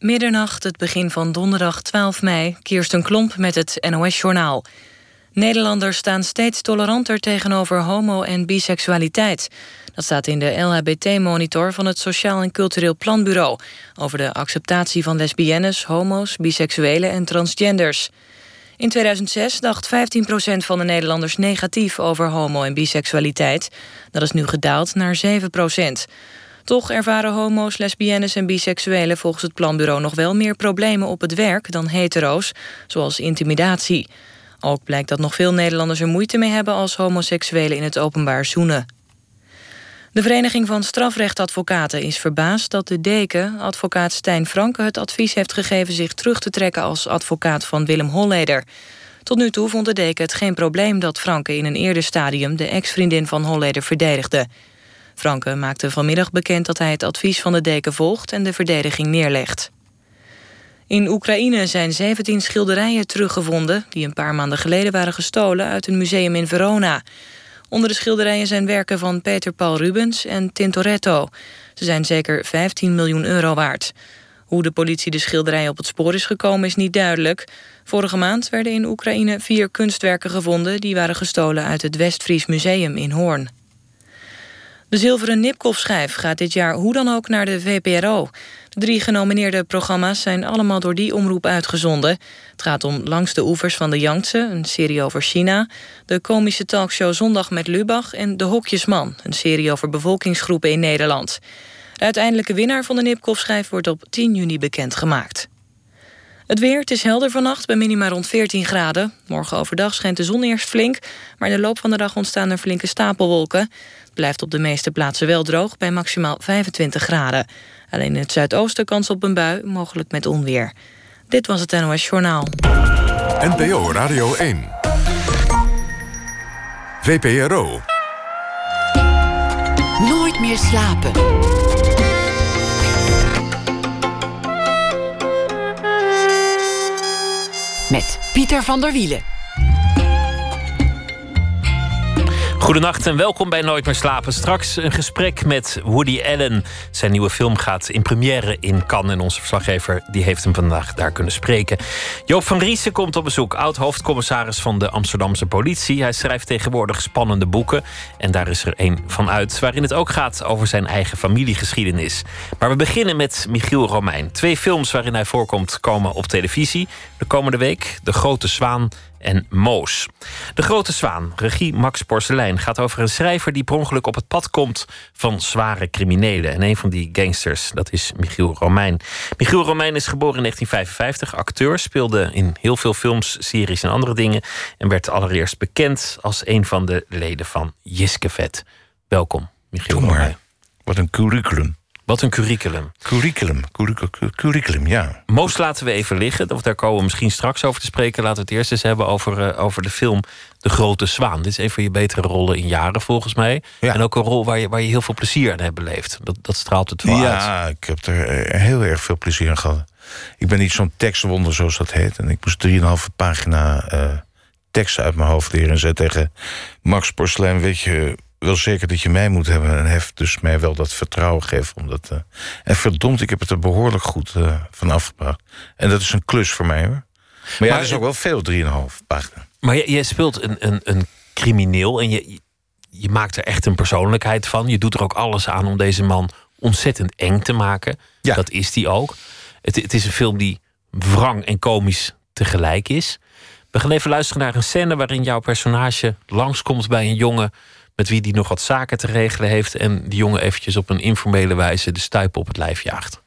Middernacht, het begin van donderdag 12 mei. Kirsten Klomp met het NOS-journaal. Nederlanders staan steeds toleranter tegenover homo- en biseksualiteit. Dat staat in de LHBT-monitor van het Sociaal en Cultureel Planbureau... over de acceptatie van lesbiennes, homo's, biseksuelen en transgenders. In 2006 dacht 15% van de Nederlanders negatief over homo- en biseksualiteit. Dat is nu gedaald naar 7 toch ervaren homo's, lesbiennes en biseksuelen volgens het planbureau nog wel meer problemen op het werk dan hetero's, zoals intimidatie. Ook blijkt dat nog veel Nederlanders er moeite mee hebben als homoseksuelen in het openbaar zoenen. De Vereniging van Strafrechtadvocaten is verbaasd dat de deken, advocaat Stijn Franke, het advies heeft gegeven zich terug te trekken als advocaat van Willem Holleder. Tot nu toe vond de deken het geen probleem dat Franke in een eerder stadium de ex-vriendin van Holleder verdedigde. Franke maakte vanmiddag bekend dat hij het advies van de deken volgt en de verdediging neerlegt. In Oekraïne zijn 17 schilderijen teruggevonden... die een paar maanden geleden waren gestolen uit een museum in Verona. Onder de schilderijen zijn werken van Peter Paul Rubens en Tintoretto. Ze zijn zeker 15 miljoen euro waard. Hoe de politie de schilderijen op het spoor is gekomen is niet duidelijk. Vorige maand werden in Oekraïne vier kunstwerken gevonden... die waren gestolen uit het Westfries Museum in Hoorn. De zilveren Nipkoff-schijf gaat dit jaar hoe dan ook naar de VPRO. De drie genomineerde programma's zijn allemaal door die omroep uitgezonden. Het gaat om Langs de oevers van de Yangtze, een serie over China... de komische talkshow Zondag met Lubach en De Hokjesman... een serie over bevolkingsgroepen in Nederland. De uiteindelijke winnaar van de Nipkoff-schijf wordt op 10 juni bekendgemaakt. Het weer, het is helder vannacht bij minima rond 14 graden. Morgen overdag schijnt de zon eerst flink... maar in de loop van de dag ontstaan er flinke stapelwolken. Het blijft op de meeste plaatsen wel droog bij maximaal 25 graden. Alleen in het zuidoosten kans op een bui, mogelijk met onweer. Dit was het NOS Journaal. NPO Radio 1. VPRO. Nooit meer slapen. Met Pieter van der Wielen. Goedenacht en welkom bij Nooit meer slapen. Straks een gesprek met Woody Allen. Zijn nieuwe film gaat in première in Cannes. En onze verslaggever die heeft hem vandaag daar kunnen spreken. Joop van Riesen komt op bezoek. Oud-hoofdcommissaris van de Amsterdamse politie. Hij schrijft tegenwoordig spannende boeken. En daar is er een van uit. Waarin het ook gaat over zijn eigen familiegeschiedenis. Maar we beginnen met Michiel Romein. Twee films waarin hij voorkomt komen op televisie. De komende week De Grote Zwaan en Moos. De Grote Zwaan, regie Max Porcelein, gaat over een schrijver die per ongeluk op het pad komt van zware criminelen. En een van die gangsters, dat is Michiel Romein. Michiel Romein is geboren in 1955, acteur, speelde in heel veel films, series en andere dingen. En werd allereerst bekend als een van de leden van Jiskevet. Welkom, Michiel Romein. Wat een curriculum. Wat een curriculum. Curriculum, curriculum, ja. Moos laten we even liggen. Of daar komen we misschien straks over te spreken. Laten we het eerst eens hebben over, uh, over de film De Grote Zwaan. Dit is een van je betere rollen in jaren, volgens mij. Ja. En ook een rol waar je, waar je heel veel plezier aan hebt beleefd. Dat, dat straalt het wel ja, uit. Ja, ik heb er eh, heel erg veel plezier aan gehad. Ik ben niet zo'n tekstwonder, zoals dat heet. En ik moest 3,5 pagina uh, teksten uit mijn hoofd leren. En zei tegen Max Porselein, weet je wel zeker dat je mij moet hebben. En heeft dus mij wel dat vertrouwen gegeven. Omdat, uh, en verdomd, ik heb het er behoorlijk goed uh, van afgebracht. En dat is een klus voor mij hoor. Maar ja, dat is ook wel veel, 3,5 pagina. Maar jij, jij speelt een, een, een crimineel en je, je maakt er echt een persoonlijkheid van. Je doet er ook alles aan om deze man ontzettend eng te maken. Ja. Dat is die ook. Het, het is een film die wrang en komisch tegelijk is. We gaan even luisteren naar een scène waarin jouw personage langskomt bij een jongen met wie die nog wat zaken te regelen heeft. En die jongen eventjes op een informele wijze de stuipen op het lijf jaagt.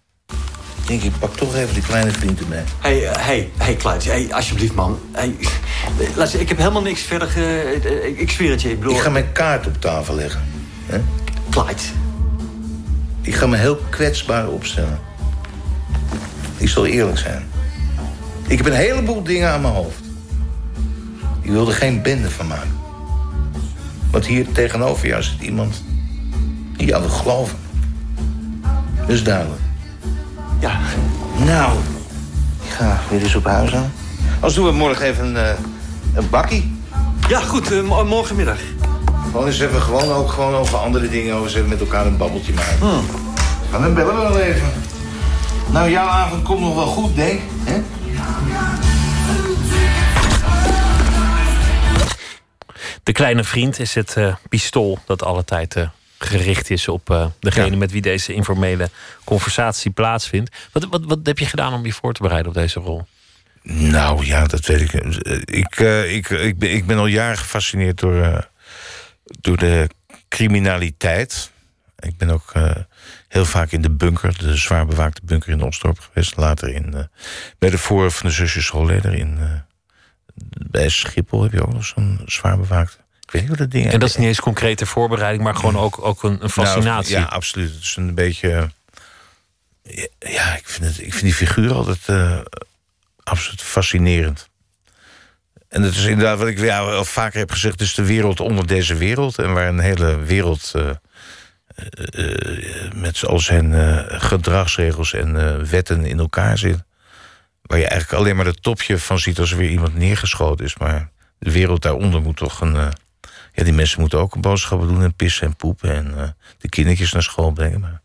Ik denk, ik pak toch even die kleine vriend erbij. Hé, hey, hey, hey, Clyde. Hey, alsjeblieft, man. Hey, luister, ik heb helemaal niks verder ge... Ik zweer het je, ik bedoel... Ik ga mijn kaart op tafel leggen. Hè? Clyde. Ik ga me heel kwetsbaar opstellen. Ik zal eerlijk zijn. Ik heb een heleboel dingen aan mijn hoofd. Ik wil er geen bende van maken. Want hier tegenover jou zit iemand die jou wil geloven. Dus duidelijk. Ja. Nou, ik ga weer eens op huis aan. Als doen we morgen even een, uh, een bakkie. Ja, goed. Uh, morgenmiddag. Gewoon eens even gewoon ook gewoon over andere dingen. Over even met elkaar een babbeltje maken. Hmm. Dan bellen we wel even. Nou, jouw avond komt nog wel goed, denk hè? De kleine vriend is het uh, pistool dat alle tijd uh, gericht is op uh, degene ja. met wie deze informele conversatie plaatsvindt. Wat, wat, wat heb je gedaan om je voor te bereiden op deze rol? Nou ja, dat weet ik. Ik, ik, ik, ben, ik ben al jaren gefascineerd door, door de criminaliteit. Ik ben ook heel vaak in de bunker, de zwaar bewaakte bunker in Osdorp geweest. Later in, bij de voor van de zusjes Holleder in bij Schiphol heb je ook nog zo'n zwaar bewaakt. Ik weet niet hoe dat ding En dat is niet eens concrete voorbereiding, maar gewoon ook, ook een, een fascinatie. Nou, ja, absoluut. Het is een beetje. Ja, ik vind, het, ik vind die figuur altijd uh, absoluut fascinerend. En dat is inderdaad wat ik ja, al vaker heb gezegd: het is de wereld onder deze wereld. En waar een hele wereld. Uh, uh, met al zijn gedragsregels en wetten in elkaar zit waar je eigenlijk alleen maar het topje van ziet als er weer iemand neergeschoten is. Maar de wereld daaronder moet toch een. Uh, ja, die mensen moeten ook boodschappen doen en pissen en poepen en uh, de kindertjes naar school brengen. Maar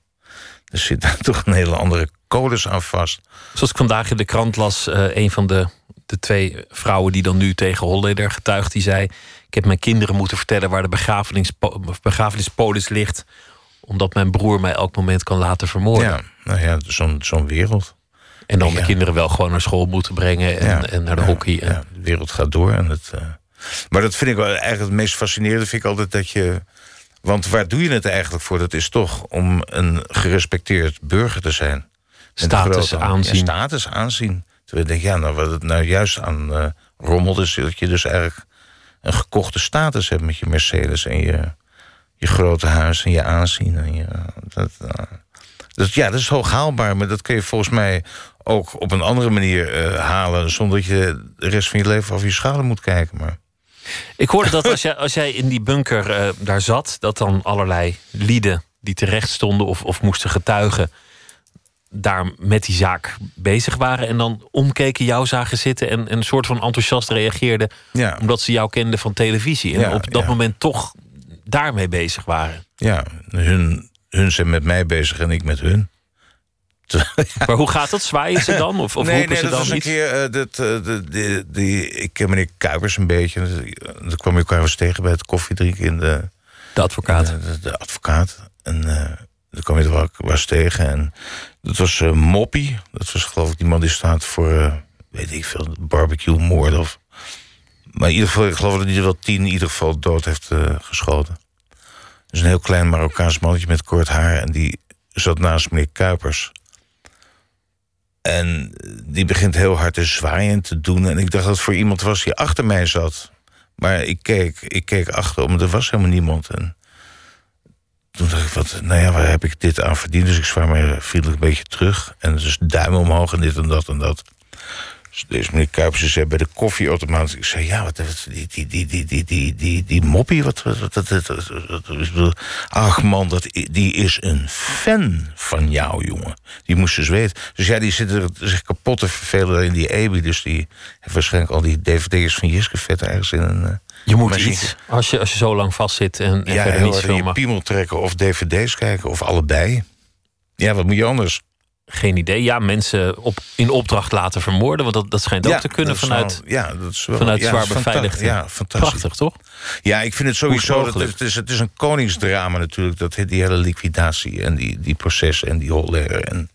er zit daar toch een hele andere codes aan vast. Zoals ik vandaag in de krant las, uh, een van de, de twee vrouwen die dan nu tegen Holleder getuigt, die zei: Ik heb mijn kinderen moeten vertellen waar de begrafenispo begrafenispolis ligt, omdat mijn broer mij elk moment kan laten vermoorden. Ja, nou ja, zo'n zo'n wereld. En dan de kinderen wel gewoon naar school moeten brengen en, en naar de hockey. En... de wereld gaat door. En het, uh... Maar dat vind ik wel eigenlijk het meest fascinerende. Vind ik altijd dat je. Want waar doe je het eigenlijk voor? Dat is toch om een gerespecteerd burger te zijn. Status aanzien. Ja, status aanzien. Terwijl ik denk, ja, nou, wat het nou juist aan uh, rommelt is dat je dus eigenlijk een gekochte status hebt met je Mercedes en je, je grote huis en je aanzien. En je, dat, uh, dat, ja, dat is hoog haalbaar, maar dat kun je volgens mij ook op een andere manier uh, halen... zonder dat je de rest van je leven over je schade moet kijken. Maar... Ik hoorde dat als jij, als jij in die bunker uh, daar zat... dat dan allerlei lieden die terecht stonden of, of moesten getuigen... daar met die zaak bezig waren... en dan omkeken, jou zagen zitten... en, en een soort van enthousiast reageerden... Ja. omdat ze jou kenden van televisie. En Ja, op dat ja. moment toch daarmee bezig waren. Ja, hun, hun zijn met mij bezig en ik met hun. Maar hoe gaat dat? Zwaaien ze dan? Of, of nee, roepen nee, ze dan was een iets? keer... eh, dat, eh, die, ik ken meneer Kuipers een beetje. Dan kwam je elkaar eens tegen bij het koffiedrinken in de... De advocaat. De, de, de advocaat. En eh dan kwam je er wel wel eens tegen. En dat was eh Moppie. Dat was geloof ik die man die staat voor... eh, weet ik veel, barbecue moord of... Maar in ieder geval, ik geloof dat hij er wel tien in ieder geval dood heeft eh, geschoten. Dus een heel klein Marokkaans mannetje met kort haar. En die zat naast meneer Kuipers. En die begint heel hard te zwaaien en te doen. En ik dacht dat het voor iemand was die achter mij zat. Maar ik keek, ik keek achterom, er was helemaal niemand. En toen dacht ik, wat, nou ja, waar heb ik dit aan verdiend? Dus ik zwaar mij vriendelijk een beetje terug. En dus duim omhoog en dit en dat en dat. Dus deze meneer Kuipers zei bij de koffieautomaat... Ik zei, ja, wat, die, die, die, die, die, die, die, die moppie, wat, wat, wat, Ach man, dat, die is een fan van jou, jongen. Die moest dus weten. Dus ja, die zit er zich kapot te vervelen in die Ebi. Dus die heeft waarschijnlijk al die dvd's van Jiske vet ergens in een... eh, Je moet iets. Als je, als je zo lang vastzit en, en Ja, verder heel niets hard in je filmen. piemel trekken of dvd's kijken of allebei. Ja, wat moet je anders? Geen idee. Ja, mensen op, in opdracht laten vermoorden. Want dat, dat schijnt ook te kunnen vanuit, ja, dat is wel, vanuit ja, zwaar beveiligd. Ja, fantastisch. Prachtig, toch? Ja, ik vind het sowieso. Dat het is, het is een koningsdrama natuurlijk. Dat, die hele liquidatie en die, die processen en die holler. En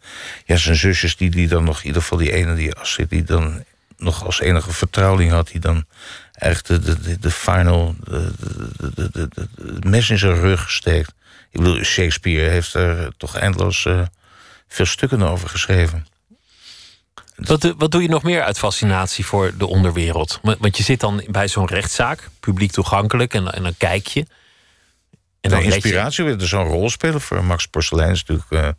ja, zijn zusjes, die, die dan nog, in ieder geval die ene die Astrid, die dan nog als enige vertrouweling had, die dan echt de, de, de, de final, de, de, de, de, de- de mes in zijn rug steekt. Ik bedoel, Shakespeare heeft er toch eindeloos eh, veel stukken over geschreven. Wat, doe- wat doe je nog meer uit fascinatie voor de onderwereld? Want je zit dan bij zo'n rechtszaak, publiek toegankelijk, en, en dan kijk je. En de dan je- inspiratie weer zo'n rolspeler voor Max Porcelein is natuurlijk. eh,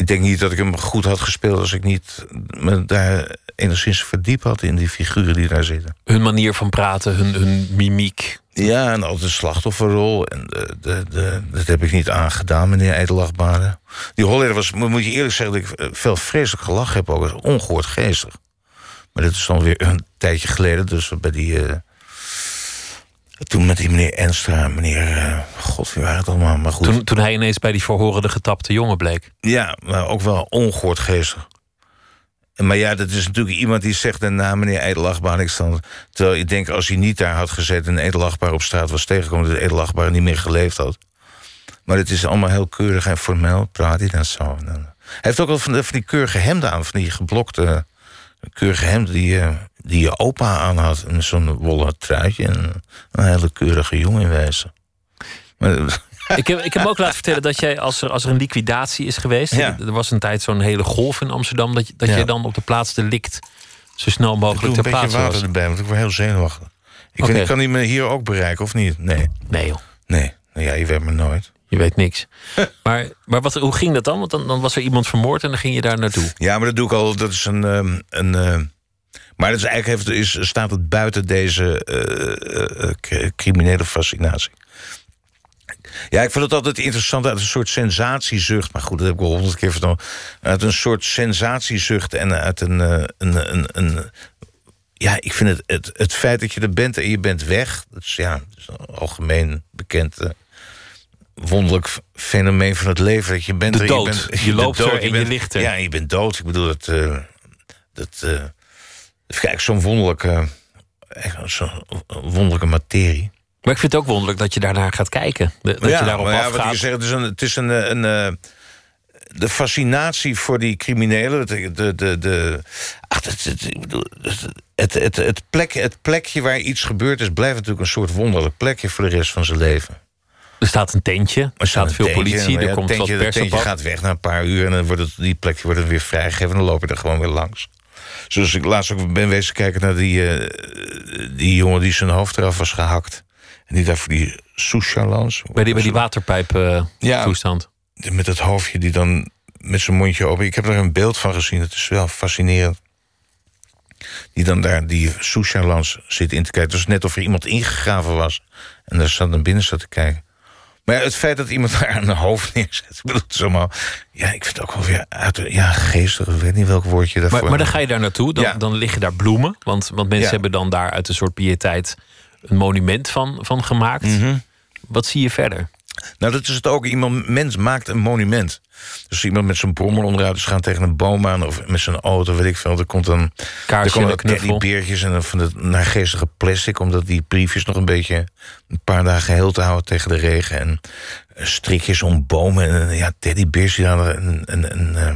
ik denk niet dat ik hem goed had gespeeld als ik niet me daar enigszins verdiept had in die figuren die daar zitten. hun manier van praten, hun, hun mimiek. Ja, en altijd de slachtofferrol. En de, de, de, dat heb ik niet aangedaan, meneer Edelachtbare. Die Hollander was, moet je eerlijk zeggen, dat ik veel vreselijk gelachen heb. Ook Dat is ongehoord geestig. Maar dit is dan weer een tijdje geleden. Dus bij die. eh, Toen met die meneer Enstra, meneer... eh, God, wie waren het allemaal? Maar goed. Toen, toen hij ineens bij die verhorende getapte jongen bleek. Ja, maar ook wel ongehoord geestig. Maar ja, dat is natuurlijk iemand die zegt daarna, meneer Edelachtbaar, ik stand. Terwijl ik denk, als hij niet daar had gezeten en Edelachtbaar op straat was tegengekomen, dat Edelachtbaar niet meer geleefd had. Maar het is allemaal heel keurig en formeel, praat hij dan zo. Hij heeft ook wel van, de- van die keurige hemden aan, van die geblokte keurige hemden die, eh, die je opa aan had. En zo'n wollen truitje en een hele keurige jongen in wezen. Maar, Ik heb, ik heb ook laten vertellen dat jij, als er, als er een liquidatie is geweest. Ja. Er was een tijd zo'n hele golf in Amsterdam. Dat, je- dat Ja. je dan op de plaats delict zo snel ik mogelijk doe ter een beetje plaatse water was. erbij, want ik word heel zenuwachtig. Ik, weet, ik kan die me hier ook bereiken, of niet? Nee. Nee, joh. Nee, nou ja, je weet me nooit. Je weet niks. maar maar wat, hoe ging dat dan? Want dan, dan was er iemand vermoord en dan ging je daar naartoe. Ja, maar dat doe ik al. Dat is een. ehm, een eh, maar dat is eigenlijk heeft, is, staat het buiten deze eh, eh, eh, cr- criminele fascinatie. Ja, ik vond het altijd interessant uit een soort sensatiezucht. Maar goed, dat heb ik al honderd keer verteld. Uit een soort sensatiezucht en uit een. een, een, een ja, ik vind het, het, het feit dat je er bent en je bent weg. Dat is ja, dat is een algemeen bekend. wonderlijk fenomeen van het leven. Dat je bent De er, dood. Je, bent, Je loopt bent er en je bent- ligt er. Ja, je bent dood. Ik bedoel, dat... dat kijk, zo'n wonderlijke... Zo'n wonderlijke materie. Maar ik vind het ook wonderlijk dat je daarnaar gaat kijken. Dat je daarop maar ja, wat afgaat. je zegt, het is een... Het is een, een, eh, de fascinatie voor die criminelen, de, de, de, de, ach, het, het, het, het, het, plek, het plekje waar iets gebeurd is, blijft natuurlijk een soort wonderlijk plekje voor de rest van zijn leven. Er staat een tentje, er staat veel tentje, politie, ja, er komt tentje, wat pers tentje gaat weg na een paar uur en dan wordt het, die plekje wordt het weer vrijgegeven en dan loop je er gewoon weer langs. Zoals ik laatst ook ben wezen kijken naar die, eh, die jongen die zijn hoofd eraf was gehakt. En die daar voor die souchalans. Bij die, bij die waterpijp eh, Ja. toestand. Met het hoofdje die dan met zijn mondje open. Ik heb er een beeld van gezien. Het is wel fascinerend. Die dan daar die souchalans zit in te kijken. Het was net of er iemand ingegraven was. En daar zat naar binnen zat te kijken. Maar ja, het feit dat iemand daar een hoofd neerzet. Ik bedoel, allemaal... Ja, ik vind het ook wel weer uit, ja, geestig. Ik weet niet welk woordje daarvoor. Maar, maar dan ga je daar naartoe, dan, Ja. dan liggen daar bloemen. Want, want mensen Ja. hebben dan daar uit een soort piëteit een monument van, van gemaakt. Mhm. Wat zie je verder? Nou, dat is het ook. Iemand mens maakt een monument. Dus iemand met zijn brommer onderuit is gaan tegen een boom aan... of met zijn auto, weet ik veel. Er komt dan... Kaarsje er komen teddybeertjes en dan van het naargeestige plastic... omdat die briefjes nog een beetje een paar dagen heel te houden tegen de regen. En eh, strikjes om bomen en eh, ja, teddybeers. Die hadden een, een, een, eh,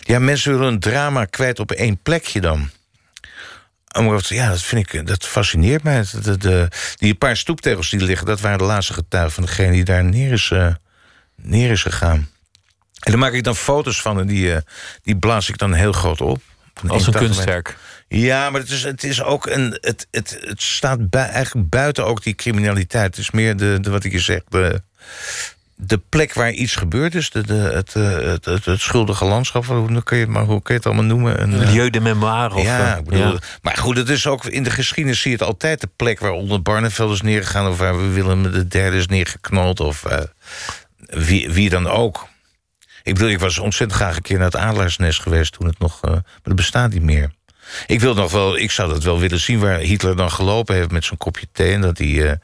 ja, mensen willen een drama kwijt op één plekje dan. Ja, dat vind ik, dat fascineert mij. De, de, de- die paar stoeptegels die liggen, dat waren de laatste getuigen van degene die daar neer is, neer is gegaan. En daar maak ik dan foto's van en die, eh, die blaas ik dan heel groot op. Van Als een 81 meter. kunstwerk. Ja, maar het is, het is ook een. Het, het, het staat bui- eigenlijk buiten ook die criminaliteit. Het is meer de, de wat ik je zeg, de, de plek waar iets gebeurd is. De, de, het, eh, het, het, het schuldige landschap. Hoe kun je, het maar, hoe kun je het allemaal noemen? Een, eh, Lieu de mémoire. Of, ja, eh, ik bedoel, ja. maar goed, het is ook in de geschiedenis zie je het altijd de plek waar onder Barneveld is neergegaan of waar Willem de derde is neergeknald of eh, wie, wie dan ook. Ik bedoel, ik was ontzettend graag een keer naar het Adelaarsnest geweest toen het nog, eh, maar dat bestaat niet meer. Ik wil nog wel, ik zou dat wel willen zien waar Hitler dan gelopen heeft met zo'n kopje thee en dat die, eh,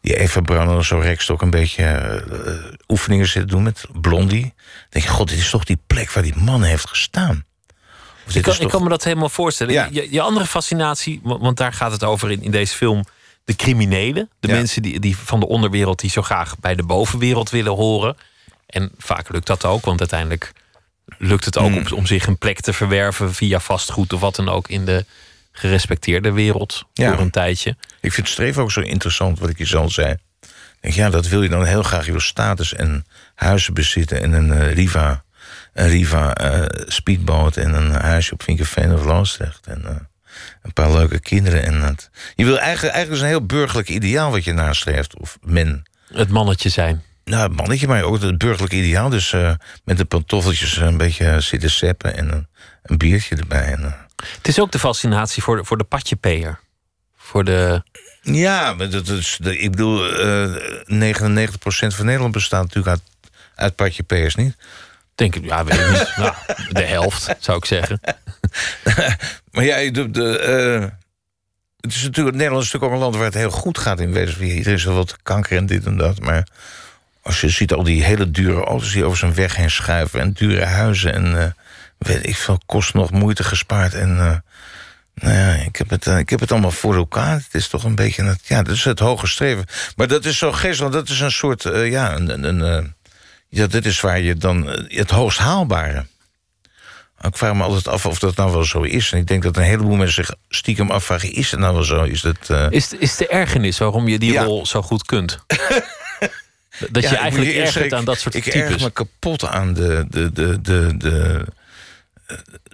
die Eva Braun en zo rekstok een beetje eh, oefeningen zit te doen met Blondie. Dan denk je, god, dit is toch die plek waar die man heeft gestaan. Ik kan, is ik toch- kan me dat helemaal voorstellen. Ja. Je, je andere fascinatie, wa- want daar gaat het over in, in deze film. De criminelen, de Ja. mensen die, die van de onderwereld die zo graag bij de bovenwereld willen horen. En vaak lukt dat ook, want uiteindelijk lukt het ook Hmm. om, om zich een plek te verwerven via vastgoed of wat dan ook in de gerespecteerde wereld Ja. voor een tijdje. Ik vind streven ook zo interessant, wat ik je zo zei. Denk, ja, dat wil je dan heel graag. Je wil status en huizen bezitten en een eh, Riva, een Riva eh, speedboot en een huisje op Vinkerveen of Loosdrecht. En eh, een paar leuke kinderen. En dat. Je wil eigenlijk, eigenlijk is een heel burgerlijk ideaal wat je nastreeft. Of men. Het mannetje zijn. Nou, mannetje, maar ook het burgerlijk ideaal. Dus eh, met de pantoffeltjes een beetje zitten seppen en een, een biertje erbij. En, eh, Het is ook de fascinatie voor de, voor de patjepeer. Voor de, Ja, dat is, de- ik bedoel, eh 99% van Nederland bestaat natuurlijk uit, uit Patje Peers, niet? denk ik, ja, weet ik niet. nou, de helft, zou ik zeggen. Maar ja, de, de, eh, het is natuurlijk, Nederland is natuurlijk ook een land waar het heel goed gaat in wezen. Er is wel wat kanker en dit en dat. Maar als je ziet al die hele dure auto's die over zijn weg heen schuiven... en dure huizen en eh, weet ik veel, kost nog moeite gespaard. En uh, nou ja, ik heb, het, uh, ik heb het allemaal voor elkaar. Het is toch een beetje, het, ja, dat is het hoge streven. Maar dat is zo geestelijk, dat is een soort, ja, een... een ja, dit is waar je dan het hoogst haalbare... Ik vraag me altijd af of dat nou wel zo is. En ik denk dat een heleboel mensen zich stiekem afvragen... is het nou wel zo? Is, dat, uh... is, is de ergernis waarom je die ja. rol zo goed kunt? dat ja, je eigenlijk ergert aan dat soort ik types. Ik erg me kapot aan de, de, de, de, de,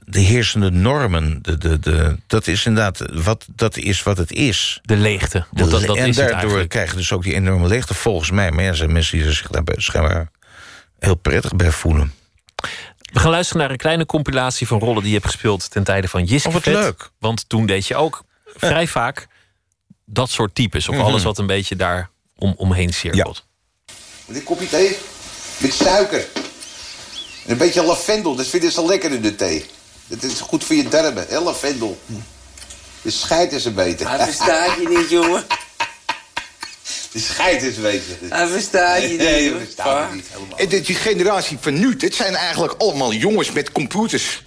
de heersende normen. De, de, de, dat is inderdaad wat, dat is wat het is. De leegte. De dat, dat en is daardoor krijg je dus ook die enorme leegte volgens mij. Maar ja, zijn mensen die zich daar schijnbaar heel prettig bij voelen. We gaan luisteren naar een kleine compilatie van rollen die je hebt gespeeld ten tijde van Jiske. Oh, leuk. Want toen deed je ook vrij vaak dat soort types. Of Mhm. alles wat een beetje daar om, omheen cirkelt. Een kopje thee met suiker. En een beetje lavendel, dat vinden ze lekker in de thee. Dat is goed voor je darmen, hè, lavendel. De scheid is er beter. Hij verstaat je niet, jongen. De scheid is beter. Hij verstaat je niet, Nee, dat verstaat me niet helemaal. En dit- die generatie van nu, dit zijn eigenlijk allemaal jongens met computers.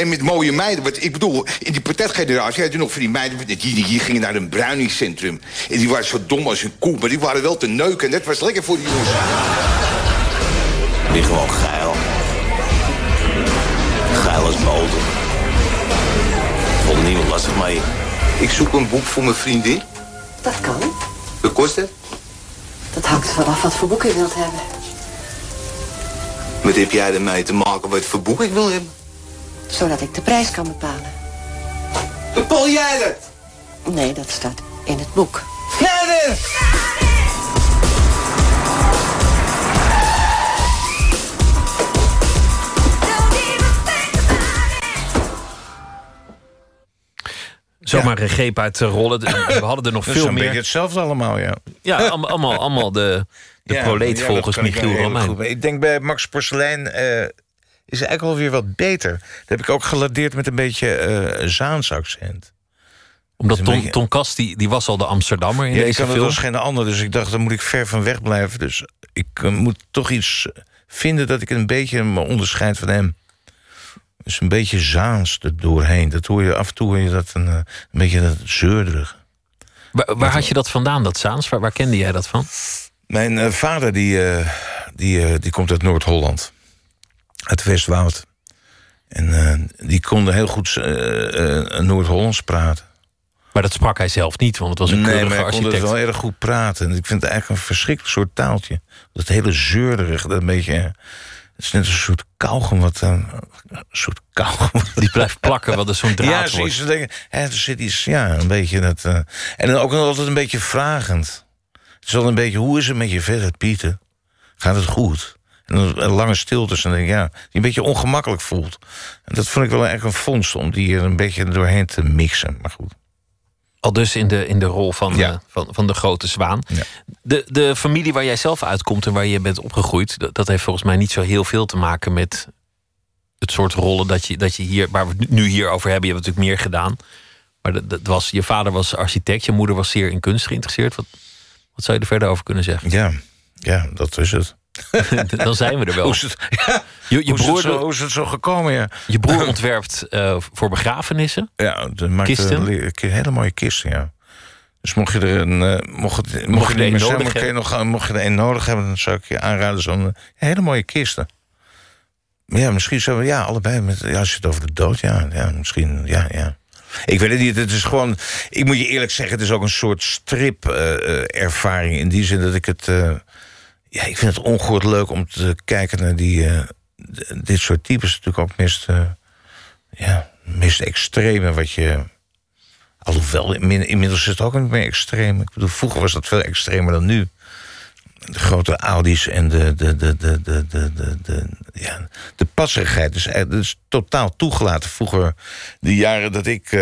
En met mooie meiden. Want ik bedoel, in die patetgeneratie had je nog van die meiden... Die, die, die gingen naar een bruiningscentrum. En die waren zo dom als een koe. Maar die waren wel te neuken. En dat was lekker voor die jongens. Ik ben gewoon geil. Geil als boter. Vond niemand lastig mee. Ik zoek een boek voor mijn vriendin. Dat kan. Wat kost het? Dat hangt er vanaf wat voor boek je wilt hebben. Wat heb jij ermee te maken wat voor boek ik wil hebben? Zodat ik de prijs kan bepalen. Bepaal jij dat? Nee, dat staat in het boek. Nee, Zomaar een greep uit de rollen. We hadden er nog Dat is veel een beetje meer. hetzelfde allemaal, ja. Ja, allemaal, allemaal, de, de Ja, proleet ja, volgens dat ik Michiel Romein. Ik denk bij Max Porcelein eh, is eigenlijk alweer wat beter. Dat heb ik ook geladeerd met een beetje eh Zaans accent. Omdat is Tom, beetje- Tom Kast, die, die was al de Amsterdammer in Ja, ik deze kan het als geen ander, dus ik dacht, dan moet ik ver van weg blijven. Dus ik eh, moet toch iets vinden dat ik een beetje me onderscheid van hem. Dus een beetje Zaans er doorheen. Dat hoor je, af en toe hoor je dat een, eh, een beetje dat zeurderig. Waar, waar had je dat vandaan, dat Zaans? Waar, waar kende jij dat van? Mijn vader die, die, die komt uit Noord-Holland. Uit Westwoud. En eh, die kon heel goed eh, eh, Noord-Hollands praten. Maar dat sprak hij zelf niet, want het was een nee, keurige maar hij kon het architect. wel erg goed praten. En ik vind het eigenlijk een verschrikkelijk soort taaltje. Dat hele zeurderig, dat een beetje... Het is net een soort kauwgom wat... een soort kauwgom. Die blijft plakken, wat er zo'n draad Ja, wordt. te denken, hè, er zit iets, ja, een beetje dat... en dan ook nog altijd een beetje vragend. Het is wel een beetje, hoe is het met je verder, Pieter? Gaat het goed? Een lange stiltes en ja, die een beetje ongemakkelijk voelt. En dat vond ik wel echt een vondst, om die er een beetje doorheen te mixen. Maar goed. Al dus in de, in de rol van, Ja. eh, van, van de grote zwaan. Ja. De, de familie waar jij zelf uitkomt en waar je bent opgegroeid... Dat, dat heeft volgens mij niet zo heel veel te maken met het soort rollen dat je, dat je hier... waar we het nu hier over hebben, je hebt natuurlijk meer gedaan. Maar dat, dat was, je vader was architect, je moeder was zeer in kunst geïnteresseerd. Wat, wat zou je er verder over kunnen zeggen? Ja, ja, dat is het. Dan zijn we er wel. Hoe is het, ja, Je, je, hoe, is het broer, zo, hoe is het zo gekomen, ja? je broer ontwerpt eh, voor begrafenissen. Ja, de maakt Kisten? een le- een hele mooie kisten, ja. Dus mocht je er een, eh, mocht mocht je je er een niet meer zijn, nodig maar kun je nog, mocht je er een nodig hebben, dan zou ik je aanraden zo'n eh, hele mooie kisten. Maar ja, misschien zo, ja, allebei. Met, ja, als je het over de dood, ja, ja, misschien, ja, ja. Ik weet het niet, het is gewoon, ik moet je eerlijk zeggen, het is ook een soort strip-ervaring. in die zin dat ik het, eh, ja, ik vind het ongehoord leuk om te kijken naar die, eh, dit soort types. Natuurlijk ook meest, eh, ja, meest extreme wat je... Alhoewel, inmiddels is het ook niet meer extreem. Ik bedoel, vroeger was dat veel extremer dan nu. De grote Audi's en de, de, de, de, de, de, de, de ja, de passerigheid. Dus, is totaal toegelaten. Vroeger, de jaren dat ik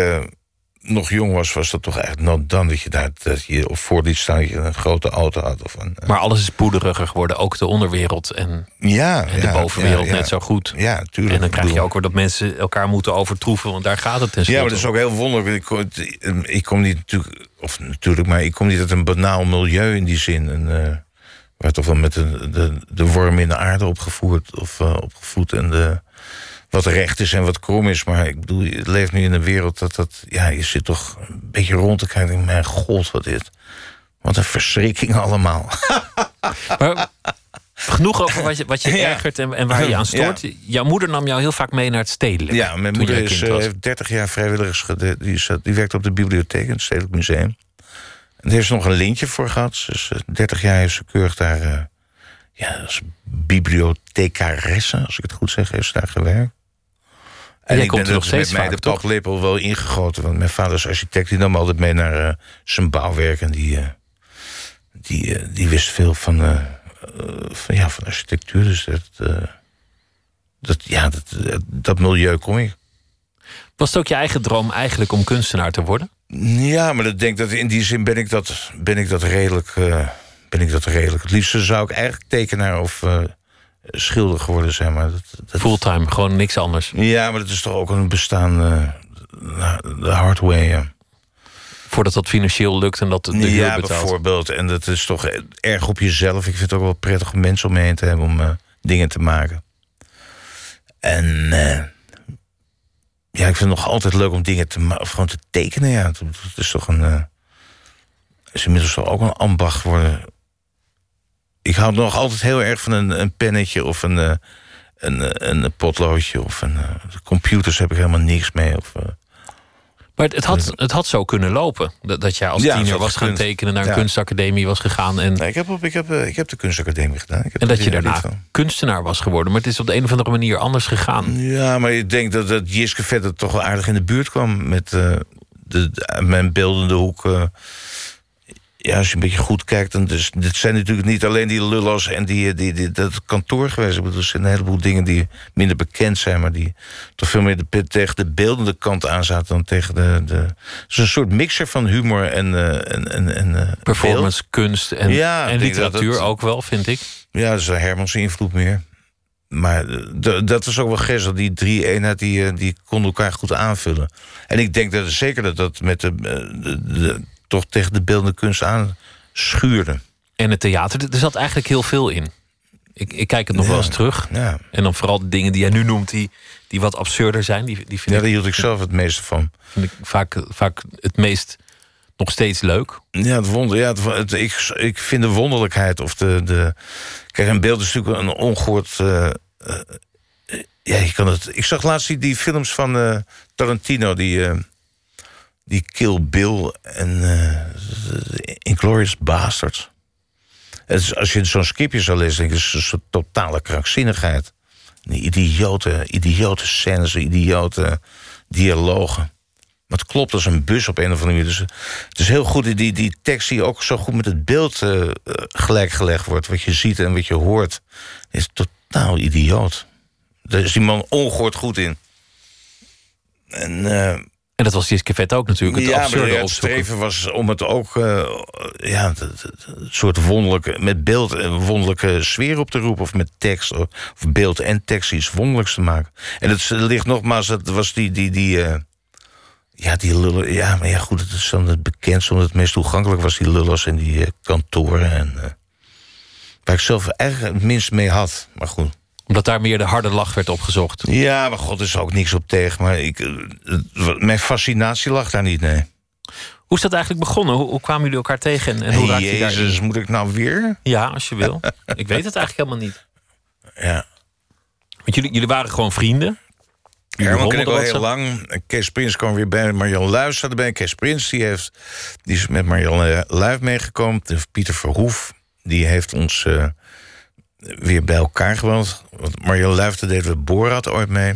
nog jong was, was dat toch echt not dan dat je daar dat je of voor liet staan dat je een grote auto had. Of een, Maar alles is poederiger geworden, ook de onderwereld en, ja, en de ja, bovenwereld ja, net zo goed. Ja, tuurlijk. En dan krijg je ook weer dat mensen elkaar moeten overtroeven, want daar gaat het tenslotte Ja, maar dat is ook heel wonderlijk. Ik, kom- ik kom niet natuurlijk, of natuurlijk, maar ik kom niet uit een banaal milieu in die zin. En, eh waar toch wel met de, de, de worm in de aarde opgevoerd of eh, opgevoed en de, wat recht is en wat krom is. Maar ik bedoel, je leeft nu in een wereld dat dat, ja, je zit toch een beetje rond te kijken. denk, Mijn god, wat dit. Wat een verschrikking allemaal. Maar genoeg over wat je, wat je Ja. ergert en, en waar je aan stoort. Jouw moeder nam jou heel vaak mee naar het stedelijk. Ja, mijn moeder is, eh, heeft 30 jaar vrijwilligers. Die, zat- die werkt op de bibliotheek in het Stedelijk Museum. En daar heeft ze nog een lintje voor gehad. Dus eh, 30 jaar heeft ze keurig daar... eh, ja, als bibliothecaresse, als ik het goed zeg, heeft ze daar gewerkt. En jij ik ben er nog er met steeds mij vaak, de toch? paplepel wel ingegoten. Want mijn vader is architect. Die nam altijd mee naar eh, zijn bouwwerk. En die, eh, die, eh, die wist veel van, van, ja, van architectuur. Dus dat, dat, ja, dat, dat milieu kom ik. Was het ook je eigen droom eigenlijk om kunstenaar te worden? Ja, maar ik denk dat in die zin ben ik dat, ben ik dat redelijk. ben ik dat redelijk. Het liefste zou ik eigenlijk tekenaar of schilder geworden zijn. Maar dat, dat, Fulltime, gewoon niks anders. ja, maar dat is toch ook een bestaan. eh, de hard way. Ja, Voordat dat financieel lukt en dat de huur ja betaalt. bijvoorbeeld. En dat is toch erg op jezelf. Ik vind het ook wel prettig om mensen om me heen te hebben om eh, dingen te maken. En eh, ja, ik vind het nog altijd leuk om dingen te maken. Of gewoon te tekenen. Ja, het, het is toch een. eh, is inmiddels toch ook een ambacht geworden. Ik hou nog altijd heel erg van een, een pennetje of een, eh, een, eh, een potloodje. Of een, eh, computers heb ik helemaal niks mee. Of, Maar het, het, had, het had zo kunnen lopen. Dat, dat jij als Ja, tiener was gaan tekenen, naar een Ja. kunstacademie was gegaan. En, nee, ik, heb op, ik, heb, ik heb de kunstacademie gedaan. Ik heb en dat je daarna kunstenaar was geworden. Maar het is op de een of andere manier anders gegaan. Ja, maar ik denk dat, dat Jiske Vetter toch wel aardig in de buurt kwam met de, de- mijn beeldende hoek. Ja, als je een beetje goed kijkt, dan dus, dit zijn natuurlijk niet alleen die lullos en die, die, die, dat kantoor geweest. Ik bedoel, er zijn een heleboel dingen die minder bekend zijn, maar die toch veel meer de, tegen de beeldende kant aan zaten dan tegen de. de het is een soort mixer van humor en. eh, en, en, en eh, Performance, kunst en, Ja, en dat literatuur ook wel, vind ik. ja, dat is Hermans invloed meer. Maar eh, dat was ook wel gezel. Die drie eenheid die, eh, die konden elkaar goed aanvullen. En ik denk dat zeker dat dat met de, eh, de, de- toch tegen de beeldende kunst aan schuurde. En het theater, er zat eigenlijk heel veel in. Ik, ik kijk het nog Ja, wel eens terug. Ja. En dan vooral de dingen die jij nu noemt, die, die wat absurder zijn. Die, die vind, ja, ik, daar hield ik zelf het meeste van. vind ik vaak, vaak het meest nog steeds leuk. Ja, het wonder, ja het, het- ik, ik vind de wonderlijkheid of de, de. Kijk, een beeld is natuurlijk een ongehoord. eh, eh, ja, je kan het. Ik zag laatst die, die films van eh, Tarantino, die. Die Kill Bill en eh Inglorious Bastards. Als je zo'n skipje zou lezen, denk ik, is een totale krankzinnigheid. Die idiote, idiote scènes, idiote dialogen. Maar het klopt als een bus op een of andere manier. Dus het is heel goed, die, die tekst die ook zo goed met het beeld eh, eh, gelijkgelegd wordt. Wat je ziet en wat je hoort. Is totaal idioot. Daar is die man ongehoord goed in. En, eh, En dat was Jiske Vet ook natuurlijk. Het ja, maar absurde het streven was om het ook eh, ja, het soort wonderlijke, met beeld een wonderlijke sfeer op te roepen. Of met tekst, of, beeld en tekst iets wonderlijks te maken. En het ligt nogmaals, het was die, die, die, eh, ja, die lullen. Ja, maar ja, goed, het is dan het bekendste, omdat het meest toegankelijk was, die lullers en die eh, kantoren. En, eh, waar ik zelf eigenlijk het minst mee had. Maar goed. Omdat daar meer de harde lach werd opgezocht. Ja, maar god, er is ook niks op tegen. Maar ik, eh, het- mijn fascinatie lag daar niet, nee. Hoe is dat eigenlijk begonnen? Hoe, hoe kwamen jullie elkaar tegen en, hoe raakte je Jezus, moet ik nou weer? Ja, als je wil. ik weet het eigenlijk helemaal niet. Ja. Want jullie, jullie waren gewoon vrienden. Herman ken ik al heel lang. Kees Prins kwam weer bij. Marjan Luijf zat erbij. Kees Prins die heeft, die is met Marjan Luijf meegekomen. Pieter Verhoef die heeft ons eh, weer bij elkaar gebracht. Want Marjan Luijf daar deden we Borat ooit mee.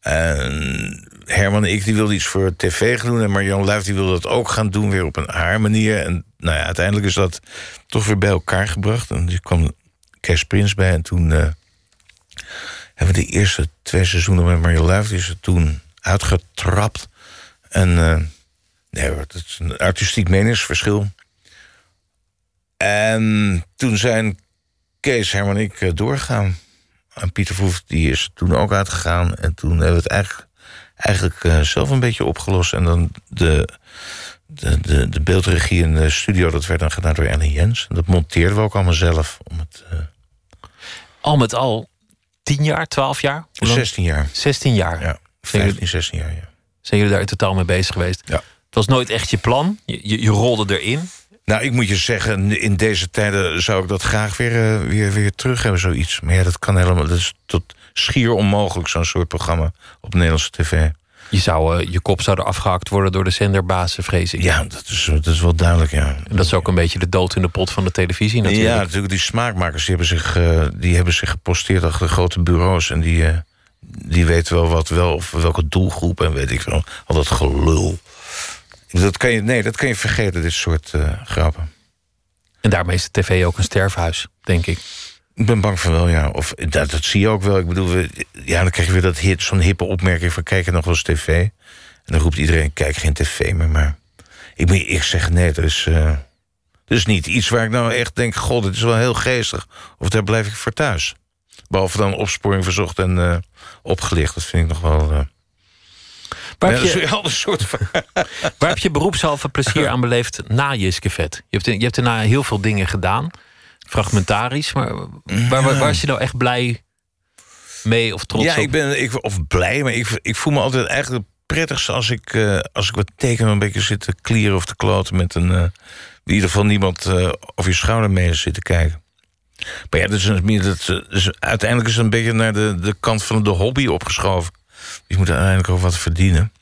En Herman en ik die wilden iets voor tv doen. En Marjan Luijf die wilde dat ook gaan doen. Weer op een haar manier. En nou ja, uiteindelijk is dat toch weer bij elkaar gebracht. En er kwam Kees Prins bij. En toen... eh, hebben we de eerste twee seizoenen met Mario Luif... is er toen uitgetrapt. En eh, nee dat is een artistiek meningsverschil. En toen zijn Kees, Herman en ik eh, doorgegaan. En Pieter Verhoef die is toen ook uitgegaan. En toen hebben we het eigenlijk, eigenlijk eh, zelf een beetje opgelost. En dan de, de, de, de beeldregie in de studio, dat werd dan gedaan door Ellen Jens. En dat monteerden we ook allemaal zelf. Om het, eh, Al met al 10 jaar, 12 jaar? Hoe lang? 16 jaar. 16 jaar. Ja, Zijn jullie, 15, 16 jaar, ja. zijn jullie daar in totaal mee bezig geweest? Ja. Het was nooit echt je plan. Je, je, je rolde erin. Nou, ik moet je zeggen, in deze tijden zou ik dat graag weer, eh, weer, weer terug hebben, zoiets. Maar ja, dat kan helemaal. Dat is tot schier onmogelijk, zo'n soort programma op Nederlandse tv. Je, zou, eh, je kop zou er afgehakt worden door de zenderbazen, vrees ik. Ja, dat is, dat is wel duidelijk, ja. En dat is ook een beetje de dood in de pot van de televisie natuurlijk. Ja, natuurlijk, die smaakmakers die hebben, zich, eh, die hebben zich geposteerd achter grote bureaus. En die, die weten wel wat wel, of welke doelgroep en weet ik wel. Al dat gelul. Dat kan je, nee, dat kan je vergeten, dit soort eh, grappen. En daarmee is de tv ook een sterfhuis, denk ik. Ik ben bang van wel, ja. Of dat, dat zie je ook wel. Ik bedoel, we, ja, dan krijg je weer dat hit, zo'n hippe opmerking van kijk je nog wel eens tv. En dan roept iedereen, kijk geen tv meer. Maar ik moet eerst zeggen, nee, dat is, eh, dat is niet iets waar ik nou echt denk, god, dit is wel heel geestig. Of daar blijf ik voor thuis. Behalve dan opsporing verzocht en eh, opgelicht. Dat vind ik nog wel... eh, Waar ja, heb je- een soort van... Waar heb je beroepshalve plezier aan beleefd na Jiskevet? Je hebt, je hebt daarna heel veel dingen gedaan. Fragmentarisch. Maar waar, waar, waar is je nou echt blij mee of trots ja, op? ik ben ik, of blij, maar ik, ik voel me altijd eigenlijk prettigst als ik, eh, als ik wat teken een beetje zit te klieren of te kloten met een. eh, in ieder geval niemand eh over je schouder mee zit te kijken. Maar ja, dat is, een- dat, eh, uiteindelijk is het een beetje naar de, de kant van de hobby opgeschoven. Je moet uiteindelijk ook wat verdienen.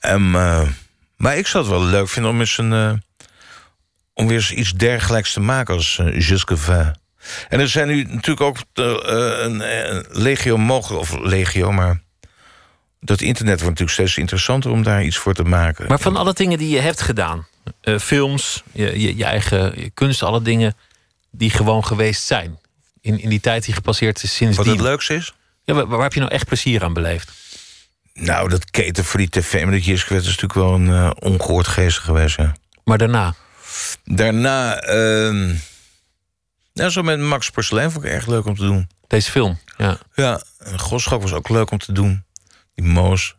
Ehm, eh, maar ik zou het wel leuk vinden om eens een. eh, om weer eens iets dergelijks te maken als uh, Jusque En er zijn nu natuurlijk ook eh, een, legio mogelijk, of legio, maar dat internet wordt natuurlijk steeds interessanter om daar iets voor te maken. Maar van alle dingen die je hebt gedaan, eh, films, je, je, je eigen je kunst, alle dingen die gewoon geweest zijn. In, in die tijd die gepasseerd is sindsdien. Wat het leukste is? Ja, waar, waar heb je nou echt plezier aan beleefd? Nou, dat keten voor die tv met dat Jiskewet is natuurlijk wel een eh, ongehoord geestig geweest. Ja. Maar daarna? Daarna, ehm nou, zo met Max Porcelein vond ik erg leuk om te doen. Deze film, ja. Ja, Goschak was ook leuk om te doen. Die Moos.